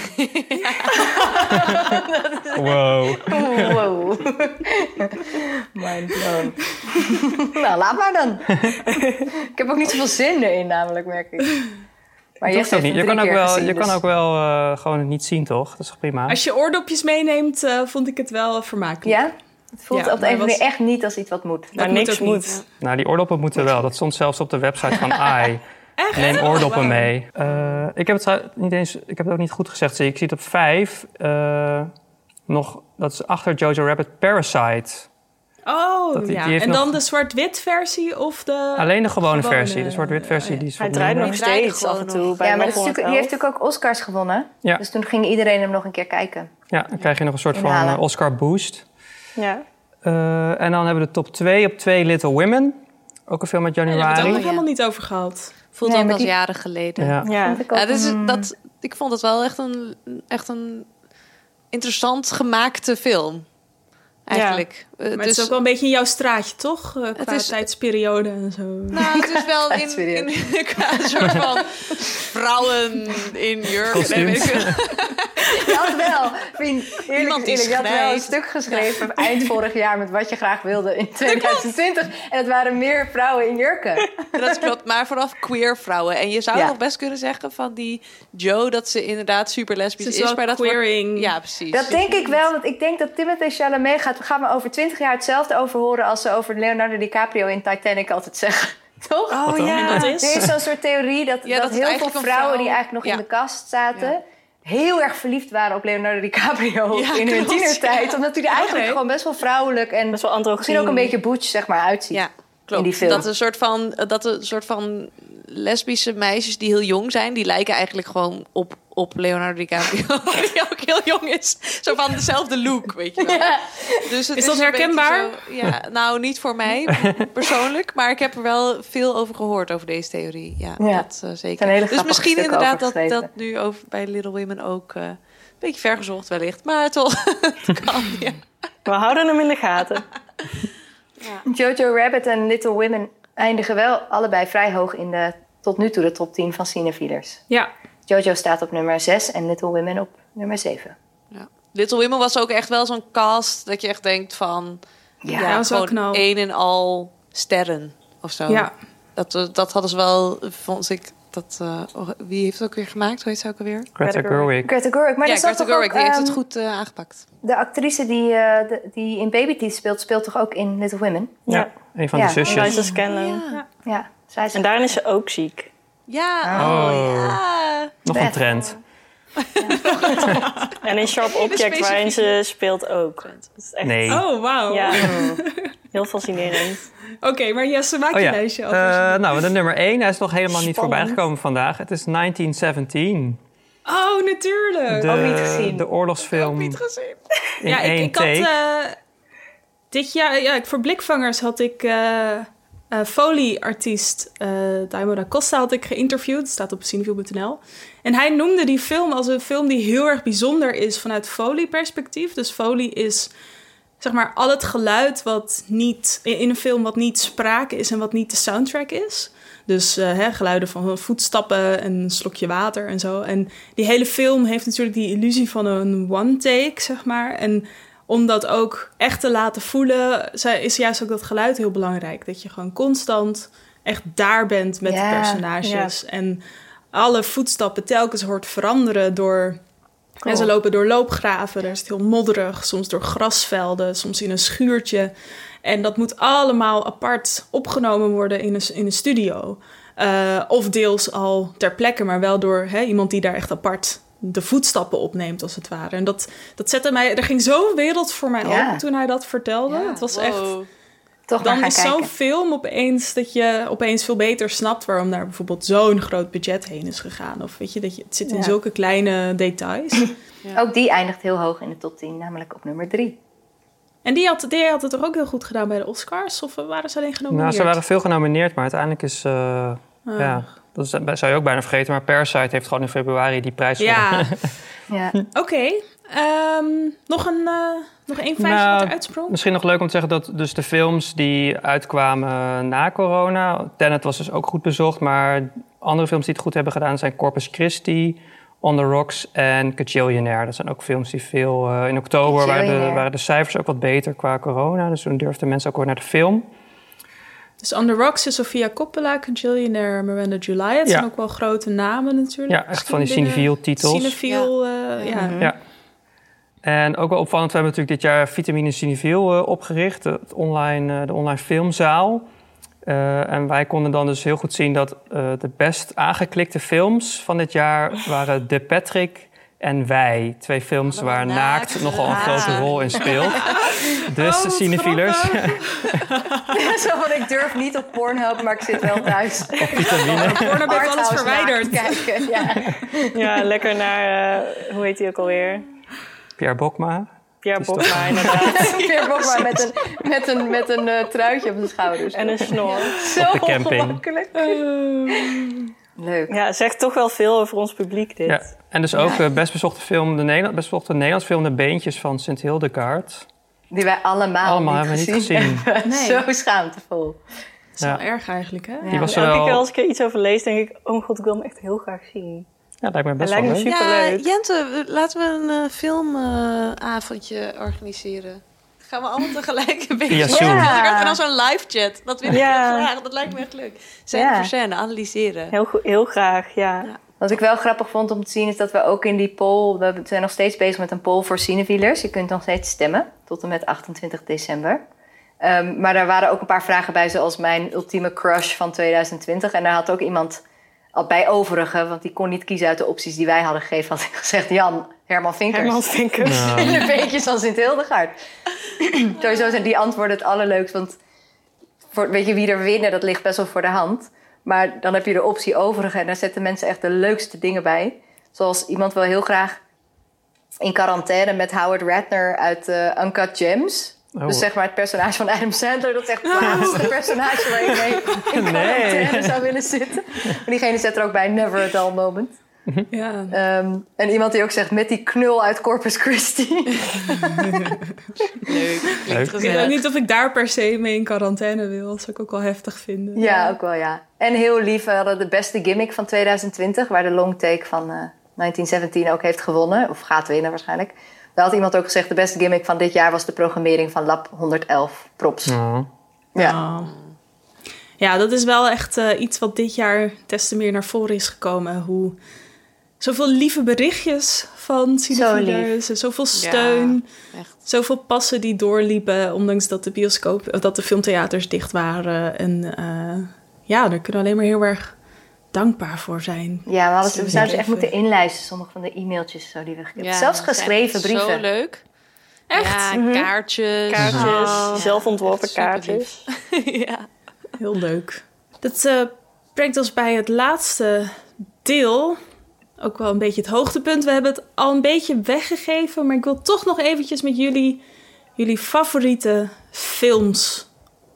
[SPEAKER 13] Wow.
[SPEAKER 10] Wow. Mind blown. nou, laat maar dan. ik heb ook niet zoveel zin erin, namelijk, merk ik. Maar
[SPEAKER 13] hoeft ook
[SPEAKER 10] heeft
[SPEAKER 13] niet. Je kan ook wel,
[SPEAKER 10] gezien,
[SPEAKER 13] je kan
[SPEAKER 10] dus-
[SPEAKER 13] ook wel eh, gewoon het niet zien, toch? Dat is toch prima?
[SPEAKER 1] Als je oordopjes meeneemt, eh, vond ik het wel vermakelijk.
[SPEAKER 10] Ja? Het voelt
[SPEAKER 1] Ja,
[SPEAKER 10] op de
[SPEAKER 1] maar
[SPEAKER 10] een of andere
[SPEAKER 1] was-
[SPEAKER 10] manier echt niet als iets wat moet.
[SPEAKER 1] Dat moet ook niet.
[SPEAKER 13] Nou, die oordoppen moeten wel. Dat stond zelfs op de website van AI. Neem oordoppen
[SPEAKER 1] Wauw.
[SPEAKER 13] mee. Eh, ik heb het niet eens, ik heb het ook niet goed gezegd. zie ik. Zie het op vijf. eh, nog, dat is achter Jojo Rabbit Parasite.
[SPEAKER 1] Oh,
[SPEAKER 13] die
[SPEAKER 1] ja. En
[SPEAKER 13] nog-
[SPEAKER 1] dan de zwart-wit versie of de...
[SPEAKER 13] Alleen de gewone, versie. De zwart-wit versie. Die is
[SPEAKER 12] Hij draait nog steeds af en toe bij
[SPEAKER 10] ja, maar die heeft natuurlijk ook Oscars gewonnen.
[SPEAKER 13] Ja.
[SPEAKER 10] Dus toen ging iedereen hem nog een keer kijken.
[SPEAKER 13] Ja, dan krijg je nog een soort van
[SPEAKER 10] Inhalen.
[SPEAKER 13] eh, Oscar boost.
[SPEAKER 12] Ja.
[SPEAKER 13] Eh, en dan hebben we de top 2 op 2 Little Women. Ook een film uit
[SPEAKER 1] Daar hebben we het
[SPEAKER 13] januari.
[SPEAKER 1] ook nog helemaal niet over gehad.
[SPEAKER 11] Voelt
[SPEAKER 10] Nee,
[SPEAKER 11] ook als
[SPEAKER 10] die-
[SPEAKER 11] jaren geleden.
[SPEAKER 13] Ja.
[SPEAKER 12] Ja.
[SPEAKER 10] Ik ook
[SPEAKER 11] Ja, dus
[SPEAKER 10] een-
[SPEAKER 11] dat, ik vond het wel echt een, echt een interessant gemaakte film. Eigenlijk. Eh,
[SPEAKER 1] Maar het
[SPEAKER 11] dus,
[SPEAKER 1] is ook wel een beetje in jouw straatje, toch? Eh, qua
[SPEAKER 11] is-
[SPEAKER 1] tijdsperiode en zo.
[SPEAKER 11] Nou, het is wel in, in, qua een soort van vrouwen in jurk. Nee, weet ik veel.
[SPEAKER 10] Je had wel, vriend, eerlijk, eerlijk, je had wel een stuk geschreven eind vorig jaar met wat je graag wilde in 2020. En het waren meer vrouwen in jurken.
[SPEAKER 11] Dat klopt, maar vooral queer vrouwen. En je zou
[SPEAKER 10] Ja.
[SPEAKER 11] nog best kunnen zeggen van die Joe dat ze inderdaad super lesbisch
[SPEAKER 1] Ze is
[SPEAKER 11] maar dat wordt-
[SPEAKER 1] queering.
[SPEAKER 11] Ja, precies.
[SPEAKER 10] Dat denk ik wel, want ik denk dat Timothée Chalamet gaat, gaan we over 20 jaar hetzelfde over horen als ze over Leonardo DiCaprio in Titanic altijd zeggen. Toch?
[SPEAKER 1] Oh ja. Dat is?
[SPEAKER 10] Er is zo'n soort theorie dat,
[SPEAKER 11] Ja,
[SPEAKER 10] dat, heel veel vrouwen
[SPEAKER 11] vrouw-
[SPEAKER 10] die eigenlijk nog
[SPEAKER 11] Ja.
[SPEAKER 10] in de kast zaten... heel erg verliefd waren op Leonardo DiCaprio
[SPEAKER 11] Ja,
[SPEAKER 10] in hun
[SPEAKER 11] klopt,
[SPEAKER 10] tienertijd.
[SPEAKER 11] ja.
[SPEAKER 10] omdat hij er eigenlijk gewoon best wel vrouwelijk... en
[SPEAKER 12] Best wel
[SPEAKER 10] misschien ook een beetje butch zeg maar, uitziet.
[SPEAKER 11] Ja, klopt.
[SPEAKER 10] in die film.
[SPEAKER 11] Dat een soort van, dat een soort van lesbische meisjes die heel jong zijn, die lijken eigenlijk gewoon op, op Leonardo DiCaprio, die ook heel jong is. Zo van dezelfde look, weet je wel. Dus het
[SPEAKER 1] Is dat herkenbaar?
[SPEAKER 11] zo- ja, nou, niet voor mij persoonlijk, maar ik heb er wel veel over gehoord over deze theorie. Ja,
[SPEAKER 10] Ja.
[SPEAKER 11] dat
[SPEAKER 10] Er
[SPEAKER 11] zeker. dus misschien inderdaad dat, dat nu over, bij Little Women ook eh, een beetje vergezocht wellicht, maar toch, het kan. Ja.
[SPEAKER 12] We houden hem in de gaten.
[SPEAKER 10] Jojo Rabbit en Little Women eindigen wel allebei vrij hoog in de tot nu toe de top 10 van cinefielers.
[SPEAKER 1] Ja.
[SPEAKER 10] Jojo staat op nummer 6 en Little Women op nummer 7.
[SPEAKER 11] Little Women was ook echt wel zo'n cast dat je echt denkt van...
[SPEAKER 10] Ja,
[SPEAKER 11] Ja,
[SPEAKER 1] dat
[SPEAKER 11] gewoon
[SPEAKER 1] knal.
[SPEAKER 11] één en al sterren of zo.
[SPEAKER 1] Ja.
[SPEAKER 11] Dat, eh, dat hadden ze wel, vond ik... Dat, eh, oh, wie heeft het ook weer gemaakt? Hoe heet ze ook alweer?
[SPEAKER 13] Greta Gerwig.
[SPEAKER 10] Greta Gerwig. Maar
[SPEAKER 11] ja, Greta
[SPEAKER 10] toch
[SPEAKER 11] Gerwig.
[SPEAKER 10] ook,
[SPEAKER 11] Die heeft het
[SPEAKER 10] ehm,
[SPEAKER 11] goed eh, aangepakt.
[SPEAKER 10] De actrice die, eh, de- die in Baby Teeth speelt, speelt toch ook in Little Women?
[SPEAKER 13] Ja, een van
[SPEAKER 10] Ja.
[SPEAKER 13] de zusjes.
[SPEAKER 12] Liza Scanlon.
[SPEAKER 10] Ja, ja zij is
[SPEAKER 12] En daarin is ze ook ziek.
[SPEAKER 11] Ja,
[SPEAKER 13] Oh.
[SPEAKER 11] ja.
[SPEAKER 13] Nog een trend.
[SPEAKER 12] En in Sharp Object, waarin ze speelt ook. Echt...
[SPEAKER 13] Nee.
[SPEAKER 1] Oh, wauw.
[SPEAKER 12] Ja, heel fascinerend.
[SPEAKER 1] Oké, maar Jesse, maak
[SPEAKER 13] Oh
[SPEAKER 1] je
[SPEAKER 13] ja,
[SPEAKER 1] lijstje af.
[SPEAKER 13] Eh, nou, de nummer 1, hij is nog helemaal niet
[SPEAKER 1] Spannend.
[SPEAKER 13] voorbij gekomen vandaag. Het is 1917.
[SPEAKER 1] Oh, natuurlijk.
[SPEAKER 13] De, de oorlogsfilm
[SPEAKER 11] Niet gezien.
[SPEAKER 13] in
[SPEAKER 1] ja,
[SPEAKER 13] één
[SPEAKER 1] ik, ik had eh, dit jaar, ja, ik- voor Blikvangers had ik eh eh, Foley-artiest eh Daimo da Costa had ik geïnterviewd. Staat op cineview.nl. En hij noemde die film als een film die heel erg bijzonder is vanuit Foley-perspectief. Dus Foley is zeg maar al het geluid wat niet in een film wat niet sprake is en wat niet de soundtrack is. Dus eh, hè, geluiden van voetstappen en een slokje water en zo. En die hele film heeft natuurlijk die illusie van een one take, zeg maar. En om dat ook echt te laten voelen, is juist ook dat geluid heel belangrijk. Dat je gewoon constant echt daar bent met
[SPEAKER 10] Ja,
[SPEAKER 1] de personages. En alle voetstappen telkens hoort veranderen door... En ze lopen door loopgraven, daar is het heel modderig. Soms door grasvelden, soms in een schuurtje. En dat moet allemaal apart opgenomen worden in een, in een studio. Eh, of deels al ter plekke, maar wel door hè, iemand die daar echt apart de voetstappen opneemt, als het ware. En dat, dat zette mij... Er ging zo'n wereld voor mij
[SPEAKER 10] Ja.
[SPEAKER 1] open toen hij dat vertelde. het was echt...
[SPEAKER 10] Toch
[SPEAKER 1] Dan is zo'n film opeens dat je opeens veel beter snapt waarom daar bijvoorbeeld zo'n groot budget heen is gegaan. Of weet je, dat je, het zit in
[SPEAKER 10] Ja.
[SPEAKER 1] zulke kleine details.
[SPEAKER 10] Ook die eindigt heel hoog in de top 10, namelijk op nummer 3.
[SPEAKER 1] En die had, die had het toch ook heel goed gedaan bij de Oscars? Of waren ze alleen genomineerd?
[SPEAKER 13] Nou, ze waren veel genomineerd, maar uiteindelijk is... eh,
[SPEAKER 1] Ah.
[SPEAKER 13] Ja, dat is- zou je ook bijna vergeten. Maar Parasite heeft gewoon in februari die prijs
[SPEAKER 1] Ja.
[SPEAKER 13] gewonnen.
[SPEAKER 10] Ja.
[SPEAKER 1] Oké. Ehm, nog een eh, nog één feitje
[SPEAKER 13] Nou,
[SPEAKER 1] wat eruit sprong?
[SPEAKER 13] Misschien nog leuk om te zeggen dat dus de films die uitkwamen na corona... Tenet was dus ook goed bezocht, maar andere films die het goed hebben gedaan... zijn Corpus Christi, On the Rocks en Cajillionaire. Dat zijn ook films die veel... eh, in oktober waren de, waren de cijfers ook wat beter qua corona. Dus toen durfden mensen ook weer naar de film.
[SPEAKER 1] Dus On the Rocks is Sofia Coppola, Cajillionaire, Miranda July. Het
[SPEAKER 13] Ja.
[SPEAKER 1] zijn ook wel grote namen natuurlijk.
[SPEAKER 13] Ja, echt van die
[SPEAKER 1] Binnen
[SPEAKER 13] Cineviel-titels.
[SPEAKER 1] Cineviel, eh, ja.
[SPEAKER 13] Ja. En ook wel opvallend, we hebben natuurlijk dit jaar Vitamine Cineviel eh, opgericht, het online, eh, de online filmzaal. Eh, en wij konden dan dus heel goed zien dat eh, de best aangeklikte films van dit jaar waren De Patrick en Wij. Twee films waar naakt nogal een grote rol in speelt. Dus
[SPEAKER 10] Oh, wat
[SPEAKER 13] cinefielers.
[SPEAKER 10] Zo van, ik durf niet op Pornhub, maar ik zit wel thuis.
[SPEAKER 13] Op vitamine.
[SPEAKER 1] Pornhub heeft alles verwijderd.
[SPEAKER 10] Kijken, ja.
[SPEAKER 12] Ja, lekker naar, eh, hoe heet die ook alweer?
[SPEAKER 13] Pierre Bokma.
[SPEAKER 12] Pierre
[SPEAKER 13] is
[SPEAKER 12] Bokma,
[SPEAKER 13] toch-
[SPEAKER 12] inderdaad.
[SPEAKER 10] Pierre Bokma met een, met een, met een eh, truitje op zijn schouders.
[SPEAKER 12] En een snor.
[SPEAKER 10] Zo
[SPEAKER 13] Op de camping.
[SPEAKER 10] Leuk.
[SPEAKER 12] Ja, zegt toch wel veel over ons publiek, dit.
[SPEAKER 13] Ja. En dus ook de best bezochte film, de Nederland, best bezochte Nederlands film De Beentjes van Sint Hildegaard.
[SPEAKER 10] Die wij allemaal,
[SPEAKER 13] Allemaal
[SPEAKER 10] niet
[SPEAKER 13] hebben we niet
[SPEAKER 10] gezien.
[SPEAKER 13] gezien.
[SPEAKER 1] Nee.
[SPEAKER 10] Zo schaamtevol.
[SPEAKER 1] Dat is wel erg eigenlijk, hè?
[SPEAKER 13] Die was
[SPEAKER 12] Elke
[SPEAKER 13] wel-
[SPEAKER 12] keer als ik er iets over lees, denk ik... oh mijn god, ik wil hem echt heel graag zien.
[SPEAKER 13] Ja, lijkt me best wel
[SPEAKER 12] me
[SPEAKER 13] leuk.
[SPEAKER 11] Ja, Jente, laten we een eh, filmavondje organiseren. Gaan we allemaal tegelijk een beetje... Ja. En dan zo'n live chat. Dat wil ik
[SPEAKER 12] Ja.
[SPEAKER 11] heel graag. Dat lijkt me echt leuk. Scène
[SPEAKER 10] Ja.
[SPEAKER 11] voor scène, analyseren.
[SPEAKER 12] Heel, goed- heel graag, ja.
[SPEAKER 10] Wat ik wel grappig vond om te zien is dat we ook in die poll... We zijn nog steeds bezig met een poll voor cinevielers. Je kunt nog steeds stemmen tot en met 28 december. Ehm, maar daar waren ook een paar vragen bij, zoals mijn ultieme crush van 2020. En daar had ook iemand al bij overige, want die kon niet kiezen uit de opties die wij hadden gegeven, had ik gezegd: Jan, Herman Vinkers.
[SPEAKER 12] Herman Vinkers.
[SPEAKER 13] Ja.
[SPEAKER 10] En de beetjes van Sint-Hildegaard. Sowieso zijn die antwoorden het allerleukst, want voor, weet je wie er winnen, dat ligt best wel voor de hand. Maar dan heb je de optie overige en daar zetten mensen echt de leukste dingen bij. Zoals iemand wil heel graag in quarantaine met Howard Ratner uit eh, Uncut Gems.
[SPEAKER 13] Oh.
[SPEAKER 10] Dus zeg maar het personage van Adam Sandler. Dat is echt het laatste personage waar je mee in
[SPEAKER 13] Nee.
[SPEAKER 10] quarantaine zou willen zitten. Maar diegene zet er ook bij Never a Dull Moment.
[SPEAKER 1] Ja.
[SPEAKER 10] Ehm, en iemand die ook zegt met die knul uit Corpus Christi.
[SPEAKER 1] Ik weet ook niet of ik daar per se mee in quarantaine wil. Dat zou ik ook wel heftig vinden.
[SPEAKER 10] Ja, ook wel, ja. En heel lief, we hadden de beste gimmick van 2020... waar de long take van eh, 1917 ook heeft gewonnen. Of gaat winnen waarschijnlijk. Daar had iemand ook gezegd... de beste gimmick van dit jaar was de programmering van Lab 111. Props. Ja.
[SPEAKER 1] Ja, dat is wel echt eh, iets wat dit jaar des te meer naar voren is gekomen. Hoe zoveel lieve berichtjes van cinefielers, en zoveel steun, zoveel passen die doorliepen, ondanks dat de bioscoop, of dat de filmtheaters dicht waren. En eh, ja, daar kunnen we alleen maar heel erg dankbaar voor zijn.
[SPEAKER 10] Ja, we, hadden, we zouden ze echt moeten inlijsten, sommige van de e-mailtjes zo die we gekregen hebben. Zelfs geschreven brieven.
[SPEAKER 11] Zo leuk.
[SPEAKER 1] Echt?
[SPEAKER 11] Ja,
[SPEAKER 10] Mhm.
[SPEAKER 11] kaartjes.
[SPEAKER 12] Kaartjes,
[SPEAKER 11] Oh,
[SPEAKER 12] zelf ontworpen
[SPEAKER 11] echt superlief.
[SPEAKER 12] kaartjes.
[SPEAKER 11] ja.
[SPEAKER 1] Heel leuk. Dat eh, brengt ons bij het laatste deel. Ook wel een beetje het hoogtepunt. We hebben het al een beetje weggegeven, maar ik wil toch nog eventjes met jullie jullie favoriete films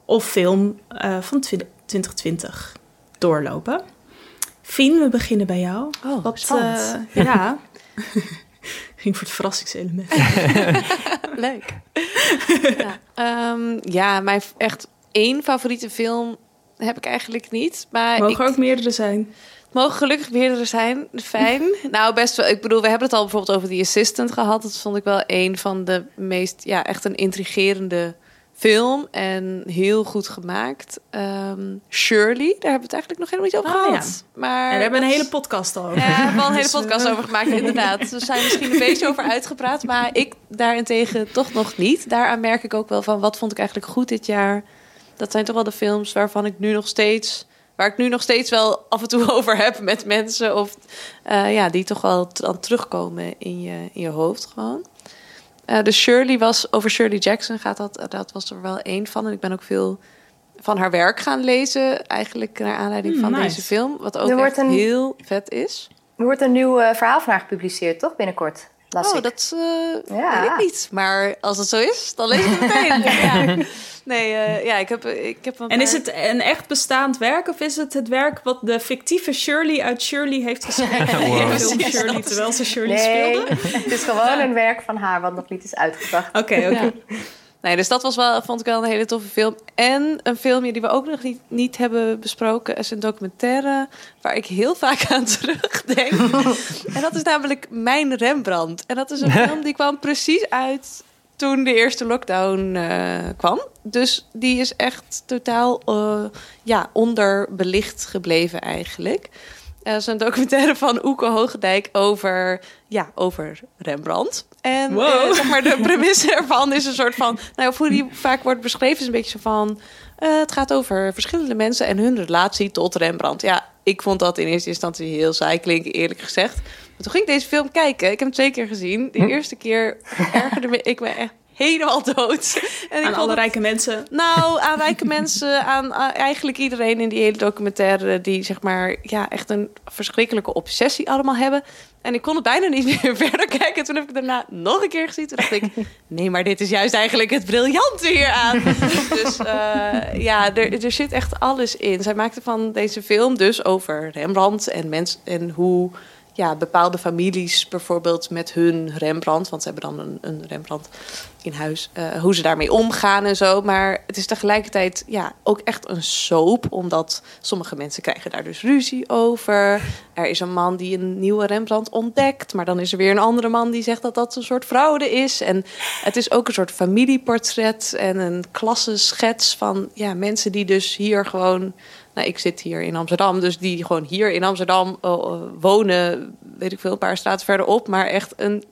[SPEAKER 1] of film eh, van 2020 doorlopen. Fien, we beginnen bij jou.
[SPEAKER 11] Oh,
[SPEAKER 1] Wat,
[SPEAKER 11] spannend.
[SPEAKER 1] eh, ja. Ging voor het verrassingselement.
[SPEAKER 11] Leuk. ja. Ehm, ja, mijn echt één favoriete film heb ik eigenlijk niet. Maar
[SPEAKER 1] Mogen
[SPEAKER 11] ik,
[SPEAKER 1] ook meerdere zijn.
[SPEAKER 11] Mogen gelukkig meerdere zijn. Fijn. nou, best wel. Ik bedoel, we hebben het al bijvoorbeeld over The Assistant gehad. Dat vond ik wel een van de meest, ja, echt een intrigerende film. En heel goed gemaakt. Ehm, Shirley, daar hebben we het eigenlijk nog helemaal niet over
[SPEAKER 1] Ah,
[SPEAKER 11] gehad. Maar
[SPEAKER 1] En daar hebben we een hele podcast al over.
[SPEAKER 11] ja, we hebben al een hele
[SPEAKER 1] Dus, eh,
[SPEAKER 11] podcast over gemaakt, inderdaad. We zijn misschien een beetje over uitgepraat, maar ik daarentegen toch nog niet. Daaraan merk ik ook wel van wat vond ik eigenlijk goed dit jaar. Dat zijn toch wel de films waarvan ik nu nog steeds, waar ik nu nog steeds wel af en toe over heb met mensen. Of eh, ja, die toch wel dan terugkomen in je, in je hoofd gewoon. Eh de Shirley was, over Shirley Jackson gaat dat, dat was er wel één van. En ik ben ook veel van haar werk gaan lezen, eigenlijk naar aanleiding
[SPEAKER 10] Hmm,
[SPEAKER 11] van
[SPEAKER 10] nice.
[SPEAKER 11] deze film. Wat ook
[SPEAKER 10] wordt
[SPEAKER 11] echt
[SPEAKER 10] een-
[SPEAKER 11] heel vet is.
[SPEAKER 10] Er wordt een nieuw eh, verhaal van haar gepubliceerd, toch? Binnenkort. Las
[SPEAKER 11] oh,
[SPEAKER 10] ik.
[SPEAKER 11] dat eh,
[SPEAKER 10] Ja.
[SPEAKER 11] weet ik niet. Maar als het zo is, dan lees ik het meteen. ja. Nee, eh, ja, ik heb, ik heb een
[SPEAKER 1] En is het een echt bestaand werk of is het het werk wat de fictieve Shirley uit Shirley heeft geschreven?
[SPEAKER 10] Wow.
[SPEAKER 1] Shirley, terwijl ze Shirley
[SPEAKER 10] nee,
[SPEAKER 1] speelde?
[SPEAKER 10] het is gewoon een werk van haar wat nog niet is uitgebracht.
[SPEAKER 1] Oké, oké.
[SPEAKER 11] Ja. Nee, dus dat was wel, vond ik wel een hele toffe film. En een film die we ook nog niet, niet hebben besproken is een documentaire waar ik heel vaak aan terugdenk. en dat is namelijk Mijn Rembrandt. En dat is een film die kwam precies uit toen de eerste lockdown eh, kwam. Dus die is echt totaal eh, ja, onderbelicht gebleven eigenlijk. Dat is een documentaire van Oeke Hoogendijk over, ja, over Rembrandt. En
[SPEAKER 1] Wow.
[SPEAKER 11] eh, zeg maar, de premisse ervan is een soort van... Nou, of hoe die vaak wordt beschreven is een beetje zo van... eh, het gaat over verschillende mensen en hun relatie tot Rembrandt. Ja, ik vond dat in eerste instantie heel saai klinken, eerlijk gezegd. Maar toen ging ik deze film kijken. Ik heb hem twee keer gezien. De eerste keer ergerde me ik me echt helemaal dood. En
[SPEAKER 1] Aan alle
[SPEAKER 11] het-
[SPEAKER 1] rijke mensen.
[SPEAKER 11] nou, aan rijke mensen, aan, aan eigenlijk iedereen in die hele documentaire... die zeg maar ja, echt een verschrikkelijke obsessie allemaal hebben. En ik kon het bijna niet meer verder kijken. Toen heb ik daarna nog een keer gezien. Toen dacht ik, nee, maar dit is juist eigenlijk het briljante hier aan. dus eh, ja, er, er zit echt alles in. Zij maakte van deze film dus over Rembrandt en, mens, en hoe ja, bepaalde families bijvoorbeeld met hun Rembrandt... want ze hebben dan een, een Rembrandt in huis, eh, hoe ze daarmee omgaan en zo. Maar het is tegelijkertijd ja, ook echt een soap, omdat sommige mensen krijgen daar dus ruzie over. Er is een man die een nieuwe Rembrandt ontdekt, maar dan is er weer een andere man die zegt dat dat een soort fraude is. En het is ook een soort familieportret en een klassenschets van ja, mensen die dus hier gewoon... Nou, ik zit hier in Amsterdam, dus die gewoon hier in Amsterdam eh, wonen, weet ik veel, een paar straten verderop, maar echt een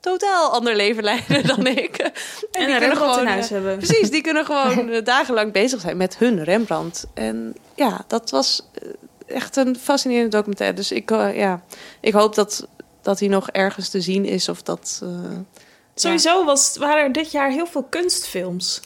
[SPEAKER 11] totaal ander leven leiden dan ik. En, die
[SPEAKER 1] een
[SPEAKER 11] kunnen
[SPEAKER 1] in
[SPEAKER 11] eh,
[SPEAKER 1] huis hebben.
[SPEAKER 11] Precies, die kunnen gewoon eh, dagenlang bezig zijn met hun Rembrandt. En ja, dat was echt een fascinerende documentaire. Dus ik, ja, ik hoop dat, dat hij nog ergens te zien is of dat...
[SPEAKER 1] Sowieso was, waren er dit jaar heel veel kunstfilms.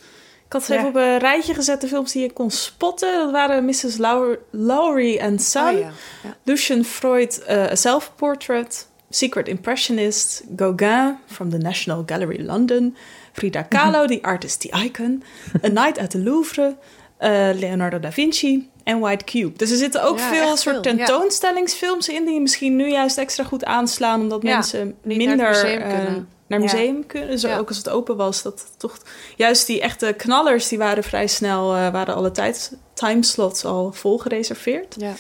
[SPEAKER 1] Ik had ze even op een rijtje gezet, de films die je kon spotten. Dat waren Mrs. Low- Lowry and Son,
[SPEAKER 11] Oh ja, ja.
[SPEAKER 1] Lucian Freud, eh, A Self-Portrait, Secret Impressionist, Gauguin from the National Gallery London, Frida Kahlo, The Artist, The Icon, A Night at the Louvre, eh, Leonardo da Vinci en White Cube. Dus er zitten ook
[SPEAKER 11] Ja,
[SPEAKER 1] veel soort
[SPEAKER 11] veel,
[SPEAKER 1] tentoonstellingsfilms in die misschien nu juist extra goed aanslaan, omdat
[SPEAKER 11] Ja,
[SPEAKER 1] mensen minder eh,
[SPEAKER 11] kunnen.
[SPEAKER 1] Naar
[SPEAKER 11] Ja.
[SPEAKER 1] museum kunnen. Dus
[SPEAKER 11] Ja.
[SPEAKER 1] ook als het open was, dat toch juist die echte knallers, die waren vrij snel, eh, waren alle tijd timeslots al vol gereserveerd.
[SPEAKER 11] Ja.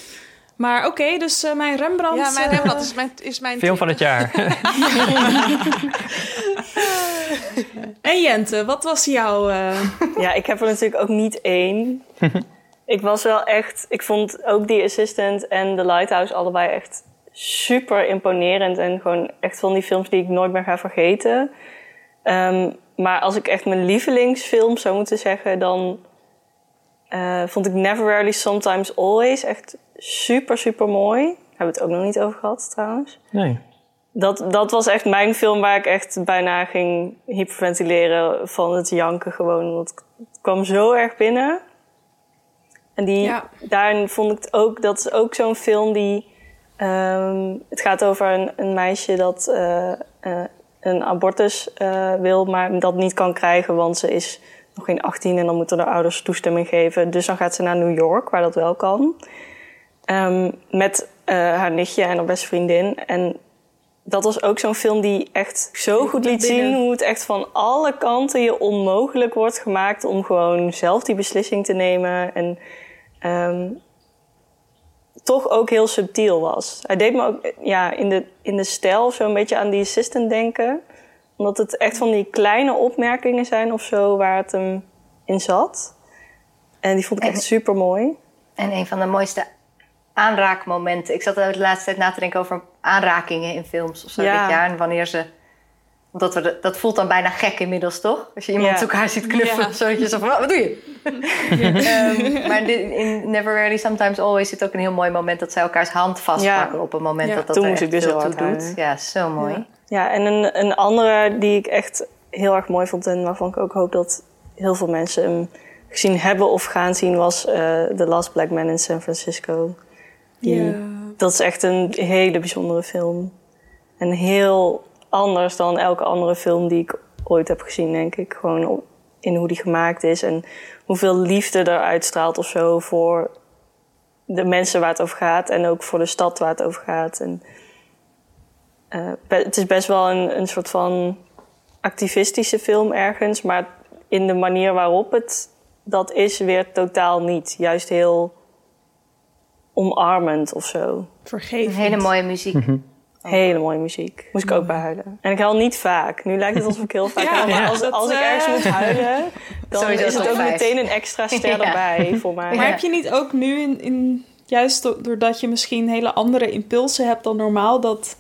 [SPEAKER 1] Maar oké, dus eh, mijn Rembrandt.
[SPEAKER 11] Ja, mijn
[SPEAKER 1] eh,
[SPEAKER 11] Rembrandt is mijn, is mijn
[SPEAKER 13] Film van het jaar.
[SPEAKER 1] En Jente, wat was jouw... eh,
[SPEAKER 12] Ja, ik heb er natuurlijk ook niet één. ik was wel echt... Ik vond ook die Assistant en The Lighthouse allebei echt super imponerend. En gewoon echt van die films die ik nooit meer ga vergeten. Ehm, maar als ik echt mijn lievelingsfilm zou moeten zeggen... dan eh, vond ik Never Rarely Sometimes Always echt super, super mooi. Daar hebben we het ook nog niet over gehad trouwens.
[SPEAKER 13] Nee.
[SPEAKER 12] Dat, dat was echt mijn film waar ik echt bijna ging hyperventileren van het janken gewoon. Want het kwam zo erg binnen. En die, daarin vond ik het ook, dat is ook zo'n film die... ehm, het gaat over een, een meisje dat eh, eh, een abortus eh, wil, maar dat niet kan krijgen, want ze is nog geen 18 en dan moeten de ouders toestemming geven. Dus dan gaat ze naar New York, waar dat wel kan. Ehm, met haar nichtje en haar beste vriendin. En dat was ook zo'n film die echt zo goed liet zien hoe het echt van alle kanten je onmogelijk wordt gemaakt om gewoon zelf die beslissing te nemen. En ehm, toch ook heel subtiel was. Hij deed me ook ja, in, de, in de stijl zo een beetje aan die assistant denken. Omdat het echt van die kleine opmerkingen zijn of zo waar het hem in zat. En die vond ik echt super mooi.
[SPEAKER 10] En een van de mooiste aanraakmomenten. Ik zat de laatste tijd na te denken over aanrakingen in films of zo
[SPEAKER 12] Ja.
[SPEAKER 10] dit jaar. En wanneer ze. Omdat we de- dat voelt dan bijna gek inmiddels, toch? Als je iemand
[SPEAKER 12] Ja.
[SPEAKER 10] elkaar ziet knuffelen
[SPEAKER 12] Ja.
[SPEAKER 10] of zo. dat je zo van, wat doe je? Ehm, maar in Never Rarely Sometimes Always zit ook een heel mooi moment... dat zij elkaars hand vastpakken
[SPEAKER 12] Ja.
[SPEAKER 10] op het moment
[SPEAKER 12] Ja.
[SPEAKER 10] dat dat
[SPEAKER 12] Toen
[SPEAKER 10] er
[SPEAKER 12] moest
[SPEAKER 10] echt
[SPEAKER 12] ik dus
[SPEAKER 10] toe doet. Ja, zo mooi.
[SPEAKER 12] Ja, en een, een andere die ik echt heel erg mooi vond en waarvan ik ook hoop dat heel veel mensen hem gezien hebben of gaan zien, was eh The Last Black Man in San Francisco. Die,
[SPEAKER 1] Ja.
[SPEAKER 12] Dat is echt een hele bijzondere film. En heel anders dan elke andere film die ik ooit heb gezien, denk ik. Gewoon in hoe die gemaakt is en hoeveel liefde er uitstraalt of zo voor de mensen waar het over gaat en ook voor de stad waar het over gaat. En, eh, het is best wel een, een soort van activistische film ergens, maar in de manier waarop het dat is weer totaal niet. Juist heel omarmend of zo.
[SPEAKER 1] Vergevend.
[SPEAKER 10] Hele mooie muziek.
[SPEAKER 12] Hele mooie muziek. Moest ik ook bij huilen. En ik huil niet vaak. Nu lijkt het alsof ik heel vaak
[SPEAKER 1] Ja.
[SPEAKER 12] Maar als,
[SPEAKER 1] dat,
[SPEAKER 12] als ik
[SPEAKER 1] eh,
[SPEAKER 12] ergens moet huilen, dan
[SPEAKER 10] Sowieso
[SPEAKER 12] is het ook
[SPEAKER 10] vijf.
[SPEAKER 12] meteen een extra ster
[SPEAKER 10] Ja.
[SPEAKER 12] erbij voor mij.
[SPEAKER 1] Maar heb je niet ook nu, in, in, juist do- doordat je misschien hele andere impulsen hebt dan normaal, dat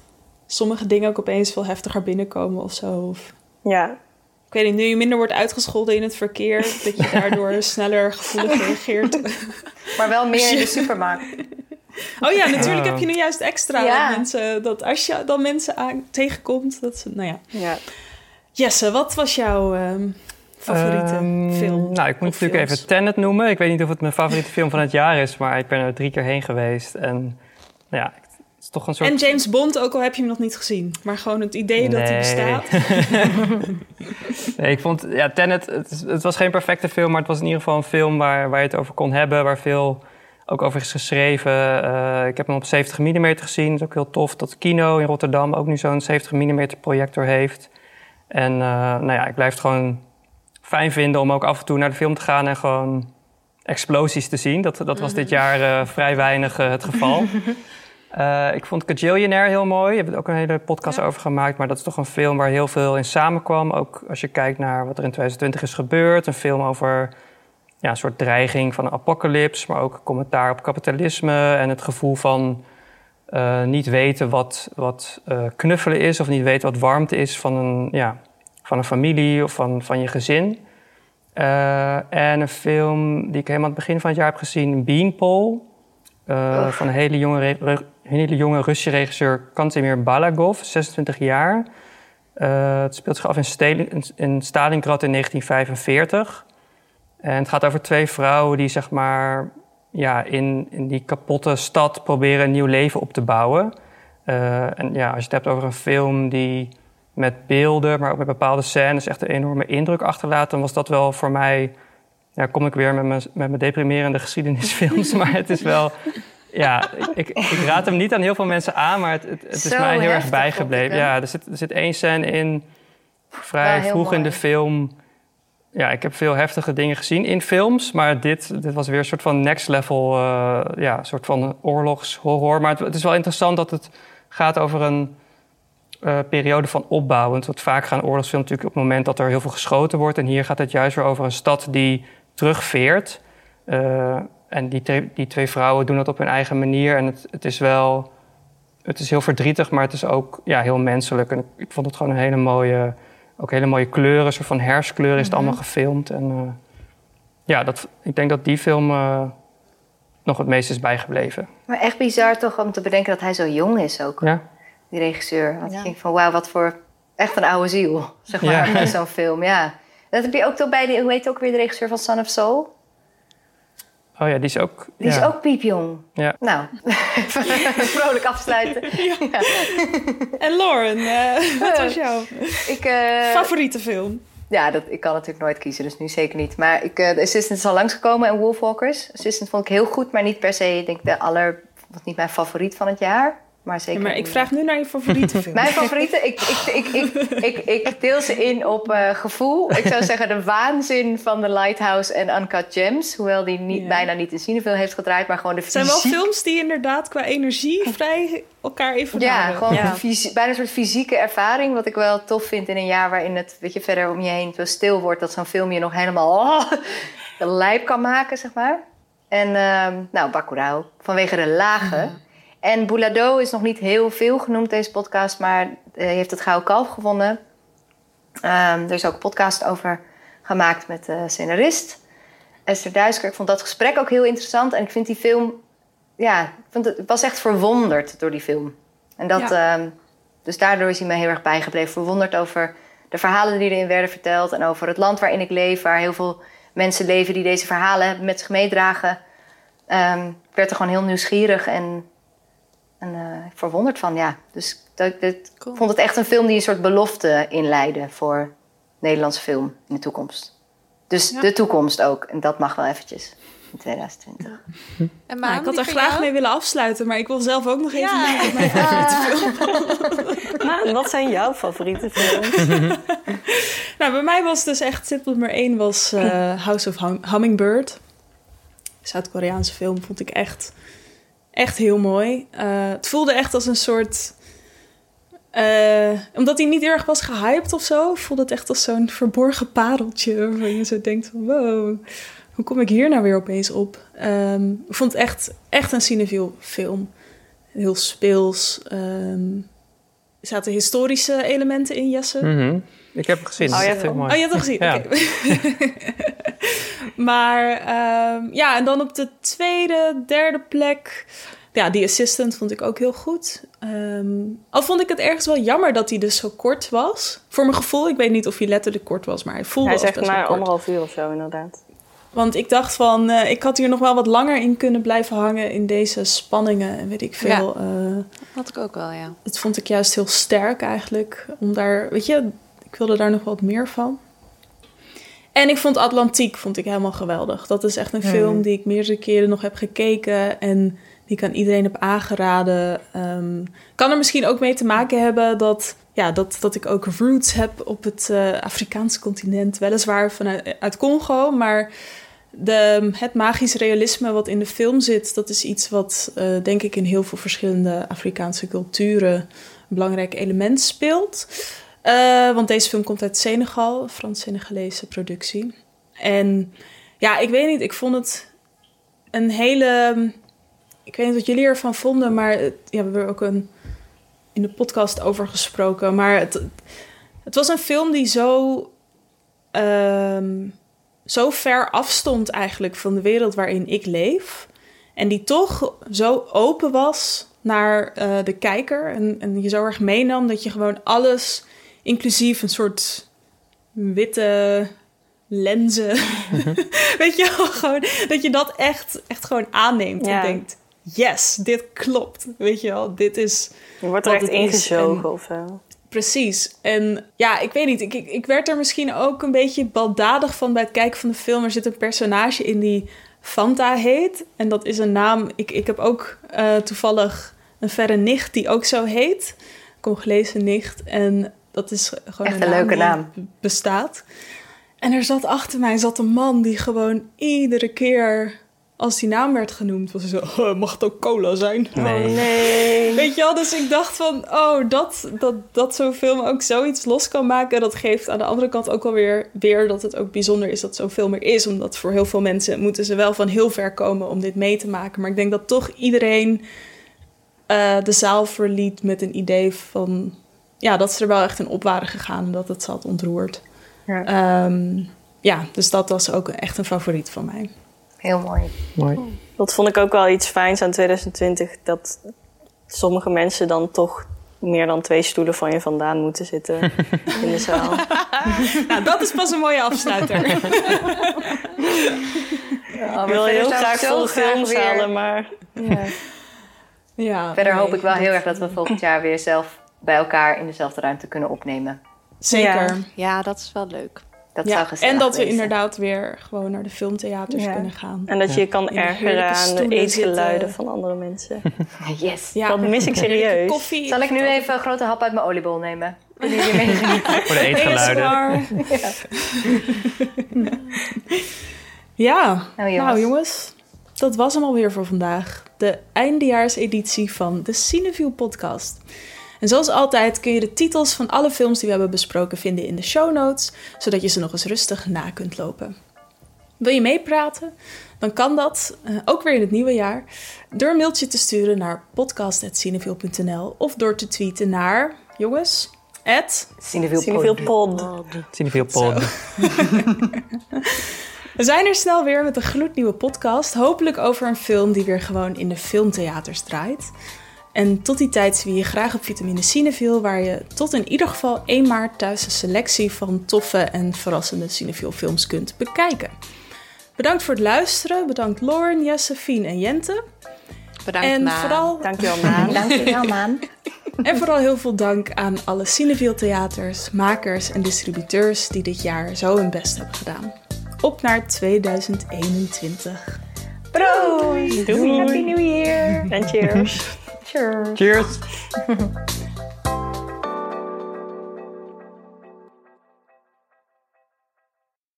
[SPEAKER 1] sommige dingen ook opeens veel heftiger binnenkomen of zo? Of,
[SPEAKER 12] Ja.
[SPEAKER 1] ik weet niet, nu je minder wordt uitgescholden in het verkeer, dat je daardoor sneller gevoelig reageert.
[SPEAKER 10] Maar wel meer in de supermarkt.
[SPEAKER 1] Oh ja, natuurlijk heb je nu juist extra
[SPEAKER 10] Ja.
[SPEAKER 1] mensen, dat als je dan mensen aan, tegenkomt, dat ze, nou ja.
[SPEAKER 12] Ja.
[SPEAKER 1] Jesse, wat was jouw ehm, favoriete
[SPEAKER 13] Ehm,
[SPEAKER 1] film?
[SPEAKER 13] Nou, ik moet natuurlijk
[SPEAKER 1] films?
[SPEAKER 13] even Tenet noemen. Ik weet niet of het mijn favoriete film van het jaar is, maar ik ben er drie keer heen geweest. En nou ja, het is toch een soort...
[SPEAKER 1] En James Bond, ook al heb je hem nog niet gezien. Maar gewoon het idee dat hij bestaat.
[SPEAKER 13] Nee, ik vond, ja, Tenet, het, het was geen perfecte film, maar het was in ieder geval een film waar, waar je het over kon hebben, waar veel ook over is geschreven. Eh, ik heb hem op 70 mm gezien, dat is ook heel tof dat Kino in Rotterdam ook nu zo'n 70 mm projector heeft. En eh, nou ja, ik blijf het gewoon fijn vinden om ook af en toe naar de film te gaan en gewoon explosies te zien. Dat, dat was dit jaar eh, vrij weinig het geval. Ik vond Cajillionaire heel mooi. Je hebt er ook een hele podcast over gemaakt. Maar dat is toch een film waar heel veel in samenkwam. Ook als je kijkt naar wat er in 2020 is gebeurd. Een film over ja, een soort dreiging van een apocalyps. Maar ook commentaar op kapitalisme. En het gevoel van eh, niet weten wat, wat eh, knuffelen is. Of niet weten wat warmte is van een, ja, van een familie of van, van je gezin. Eh, en een film die ik helemaal aan het begin van het jaar heb gezien. Beanpole. Van een hele jonge, hele jonge Russische regisseur Kantemir Balagov, 26 jaar. Het speelt zich af in, in Stalingrad in 1945. En het gaat over twee vrouwen die zeg maar ja, in, in die kapotte stad proberen een nieuw leven op te bouwen. Eh, en ja, als je het hebt over een film die met beelden, maar ook met bepaalde scènes echt een enorme indruk achterlaat, dan was dat wel voor mij. Ja, kom ik weer met mijn, met mijn deprimerende geschiedenisfilms, maar het is wel. Ja, ik, ik raad hem niet aan heel veel mensen aan, maar het, het, het is
[SPEAKER 10] Zo
[SPEAKER 13] mij heel erg bijgebleven. Ja, er zit, er zit één scène in, vrij
[SPEAKER 10] Ja,
[SPEAKER 13] vroeg in de film. Ja, ik heb veel heftige dingen gezien in films, maar dit, dit was weer een soort van next level, eh, ja, soort van oorlogshorror. Maar het, is wel interessant dat het gaat over een eh, periode van opbouwend. Want vaak gaan oorlogsfilms natuurlijk op het moment dat er heel veel geschoten wordt. En hier gaat het juist weer over een stad die terugveert. Eh, en die, die twee vrouwen doen dat op hun eigen manier. En het, het is wel... Het is heel verdrietig, maar het is ook ja, heel menselijk. En ik vond het gewoon een hele mooie... Ook hele mooie kleuren, een soort van herfstkleuren is het
[SPEAKER 10] Mhm.
[SPEAKER 13] allemaal gefilmd. En eh, ja, dat, ik denk dat die film eh, nog het meest is bijgebleven.
[SPEAKER 10] Maar echt bizar toch om te bedenken dat hij zo jong is ook,
[SPEAKER 13] Ja?
[SPEAKER 10] die regisseur. Want ik denk van, wauw, wat voor echt een oude ziel, zeg maar,
[SPEAKER 13] Ja.
[SPEAKER 10] met zo'n film. Ja. Dat heb je ook toch bij, die, hoe heet ook weer de regisseur van Son of Soul?
[SPEAKER 13] Oh ja, die is ook...
[SPEAKER 10] Die is ook piepjong.
[SPEAKER 13] Ja.
[SPEAKER 10] Nou, vrolijk afsluiten. Ja.
[SPEAKER 1] En Lauren, eh, wat was jouw
[SPEAKER 10] Ik, eh,
[SPEAKER 1] favoriete film?
[SPEAKER 10] Ja, dat, ik kan natuurlijk nooit kiezen, dus nu zeker niet. Maar ik, eh, de Assistant is al langsgekomen en Wolfwalkers. Assistant vond ik heel goed, maar niet per se, ik denk de aller... was niet mijn favoriet van het jaar. Maar zeker...
[SPEAKER 1] Ja, maar ik vraag nu naar je favoriete film.
[SPEAKER 10] Mijn favorieten, ik, ik, ik, ik, ik, ik deel ze in op eh, gevoel. Ik zou zeggen de waanzin van The Lighthouse en Uncut Gems. Hoewel die niet,
[SPEAKER 1] Ja.
[SPEAKER 10] bijna niet in cinefilm heeft gedraaid, maar gewoon de
[SPEAKER 1] Het zijn wel
[SPEAKER 10] fysiek-
[SPEAKER 1] films die inderdaad qua energie vrij elkaar even
[SPEAKER 10] Ja, gewoon bijna een soort fysieke ervaring. Wat ik wel tof vind in een jaar waarin het weet je, verder om je heen zo stil wordt. Dat zo'n film je nog helemaal oh, lijp kan maken, zeg maar. En ehm, nou, Bacurau, vanwege de lagen. En Boulado is nog niet heel veel genoemd deze podcast, maar eh, heeft het Gouden Kalf gewonnen. Ehm, er is ook een podcast over gemaakt met de scenarist Esther Duisker. Ik vond dat gesprek ook heel interessant. En ik vind die film... Ja, ik, vond het, ik was echt verwonderd door die film. En dat,
[SPEAKER 1] Ja.
[SPEAKER 10] ehm, dus daardoor is hij me heel erg bijgebleven. Verwonderd over de verhalen die erin werden verteld... en over het land waarin ik leef... waar heel veel mensen leven die deze verhalen met zich meedragen. Ehm, ik werd er gewoon heel nieuwsgierig en, en eh, verwonderd van, ja. Dus dat, dat, ik vond het echt een film die een soort belofte inleidde... voor Nederlandse film in de toekomst. Dus de toekomst ook. En dat mag wel eventjes in 2020.
[SPEAKER 11] En
[SPEAKER 1] Nou, ik had er graag mee willen afsluiten, maar ik wil zelf ook nog even
[SPEAKER 11] Ja.
[SPEAKER 1] op mijn favoriete film.
[SPEAKER 12] Maan, wat zijn jouw favoriete films?
[SPEAKER 1] Nou, bij mij was dus echt tip nummer één was eh, House of Hum- Hummingbird. Zuid-Koreaanse film vond ik echt, echt heel mooi. Eh, het voelde echt als een soort... eh, omdat hij niet erg was gehyped of zo, voelde het echt als zo'n verborgen pareltje. Waarvan je zo denkt van, wow, hoe kom ik hier nou weer opeens op? Ehm, ik vond het echt, echt een cinefiel film. Heel speels. ehm, er zaten historische elementen in, Jesse.
[SPEAKER 13] Mhm. Ik heb hem gezien.
[SPEAKER 1] Oh, je hebt. Oh, je hebt hem gezien.
[SPEAKER 13] Ja.
[SPEAKER 1] Maar ehm, ja, en dan op de tweede, derde plek. Ja, die assistant vond ik ook heel goed. Ehm, al vond ik het ergens wel jammer dat hij dus zo kort was. Voor mijn gevoel, ik weet niet of hij letterlijk kort was, maar hij voelde
[SPEAKER 12] Hij zegt
[SPEAKER 1] best wel
[SPEAKER 12] maar anderhalf uur of zo, inderdaad.
[SPEAKER 1] Want ik dacht van, eh, ik had hier nog wel wat langer in kunnen blijven hangen in deze spanningen en weet ik veel. eh,
[SPEAKER 11] Had ik ook wel, ja.
[SPEAKER 1] het vond ik juist heel sterk eigenlijk. Om daar, weet je, ik wilde daar nog wat meer van. En ik vond Atlantiek vond ik helemaal geweldig. Dat is echt een film die ik meerdere keren nog heb gekeken. En die ik aan iedereen heb aangeraden. Ehm, kan er misschien ook mee te maken hebben dat, ja, dat, dat ik ook roots heb op het eh, Afrikaanse continent. Weliswaar vanuit uit Congo, maar de, het magisch realisme wat in de film zit, dat is iets wat eh, denk ik in heel veel verschillende Afrikaanse culturen een belangrijk element speelt. Eh, want deze film komt uit Senegal, Frans-Senegalese productie. En ja, ik weet niet, ik vond het een hele. Ik weet niet wat jullie ervan vonden, maar ja, we hebben er ook een, in de podcast over gesproken. Maar het, het was een film die zo ehm, zo ver afstond eigenlijk van de wereld waarin ik leef. En die toch zo open was naar eh, de kijker. En, en je zo erg meenam dat je gewoon alles, inclusief een soort witte lenzen. Weet je wel, gewoon dat je dat echt, echt gewoon aanneemt
[SPEAKER 12] Ja.
[SPEAKER 1] en denkt, yes, dit klopt. Weet je wel, dit is
[SPEAKER 12] Je wordt er echt ingezogen
[SPEAKER 1] En-
[SPEAKER 12] of zo.
[SPEAKER 1] Precies. En ja, ik weet niet. Ik, ik, ik werd er misschien ook een beetje baldadig van bij het kijken van de film. Er zit een personage in die Fanta heet. En dat is een naam. Ik, ik heb ook eh, toevallig een verre nicht die ook zo heet. Congolese nicht. En dat is gewoon
[SPEAKER 10] Echt een leuke
[SPEAKER 1] die
[SPEAKER 10] naam.
[SPEAKER 1] bestaat. En er zat achter mij zat een man die gewoon iedere keer als die naam werd genoemd, was hij zo, "Oh, mag het ook cola zijn?
[SPEAKER 13] Nee.
[SPEAKER 12] Oh, nee.
[SPEAKER 1] Weet je wel, dus ik dacht van, oh, dat, dat, dat zo'n film ook zoiets los kan maken. Dat geeft aan de andere kant ook alweer weer dat het ook bijzonder is dat zo'n film er is. Omdat voor heel veel mensen moeten ze wel van heel ver komen om dit mee te maken. Maar ik denk dat toch iedereen eh, de zaal verliet met een idee van, ja, dat ze er wel echt in op waren gegaan en dat het ze had ontroerd.
[SPEAKER 10] Ja.
[SPEAKER 1] Ehm, ja, dus dat was ook echt een favoriet van mij.
[SPEAKER 10] Heel mooi.
[SPEAKER 13] Mooi.
[SPEAKER 12] Dat vond ik ook wel iets fijns aan 2020. Dat sommige mensen dan toch meer dan twee stoelen van je vandaan moeten zitten in de zaal.
[SPEAKER 1] nou, dat is pas een mooie afsluiter.
[SPEAKER 10] Ja,
[SPEAKER 12] ik wil heel graag
[SPEAKER 10] graag
[SPEAKER 12] filmzalen,
[SPEAKER 10] weer-
[SPEAKER 12] maar...
[SPEAKER 10] Ja.
[SPEAKER 1] Ja,
[SPEAKER 10] Verder
[SPEAKER 1] nee,
[SPEAKER 10] hoop ik wel
[SPEAKER 1] dat-
[SPEAKER 10] heel erg dat we volgend jaar weer zelf bij elkaar in dezelfde ruimte kunnen opnemen.
[SPEAKER 1] Zeker.
[SPEAKER 11] Ja, dat is wel leuk.
[SPEAKER 10] Dat
[SPEAKER 1] Ja,
[SPEAKER 10] zou
[SPEAKER 1] en dat we inderdaad weer gewoon naar de filmtheaters
[SPEAKER 12] Ja.
[SPEAKER 1] kunnen gaan.
[SPEAKER 12] En dat je je kan ergeren aan de eetgeluiden van andere mensen.
[SPEAKER 10] Yes.
[SPEAKER 1] Ja.
[SPEAKER 12] Dat mis ik serieus.
[SPEAKER 1] Koffie.
[SPEAKER 10] Zal ik nu even een grote hap uit mijn oliebol nemen?
[SPEAKER 13] Voor de eetgeluiden.
[SPEAKER 1] Ja,
[SPEAKER 10] Nou, jongens.
[SPEAKER 1] nou jongens, dat was hem alweer voor vandaag. De eindejaarseditie van de Cineview podcast. En zoals altijd kun je de titels van alle films die we hebben besproken vinden in de show notes, zodat je ze nog eens rustig na kunt lopen. Wil je meepraten? Dan kan dat, eh, ook weer in het nieuwe jaar, door een mailtje te sturen naar podcast.cineville.nl of door te tweeten naar, jongens, at. We zijn er snel weer met een gloednieuwe podcast. Hopelijk over een film die weer gewoon in de filmtheaters draait. En tot die tijd zie je je graag op Vitamine Cineville, waar je tot in ieder geval 1 maart thuis een selectie van toffe en verrassende Cineville films kunt bekijken. Bedankt voor het luisteren. Bedankt Lauren, Jesse, Fien en Jente.
[SPEAKER 11] Bedankt,
[SPEAKER 1] en
[SPEAKER 11] Maan.
[SPEAKER 1] vooral
[SPEAKER 12] Dankjewel, Maan.
[SPEAKER 10] Dankjewel, Maan.
[SPEAKER 1] en vooral heel veel dank aan alle Cineville theaters, makers en distributeurs die dit jaar zo hun best hebben gedaan. Op naar 2021.
[SPEAKER 10] Proost!
[SPEAKER 12] Doei.
[SPEAKER 10] Happy New Year!
[SPEAKER 12] En cheers.
[SPEAKER 10] Cheers!
[SPEAKER 13] Cheers.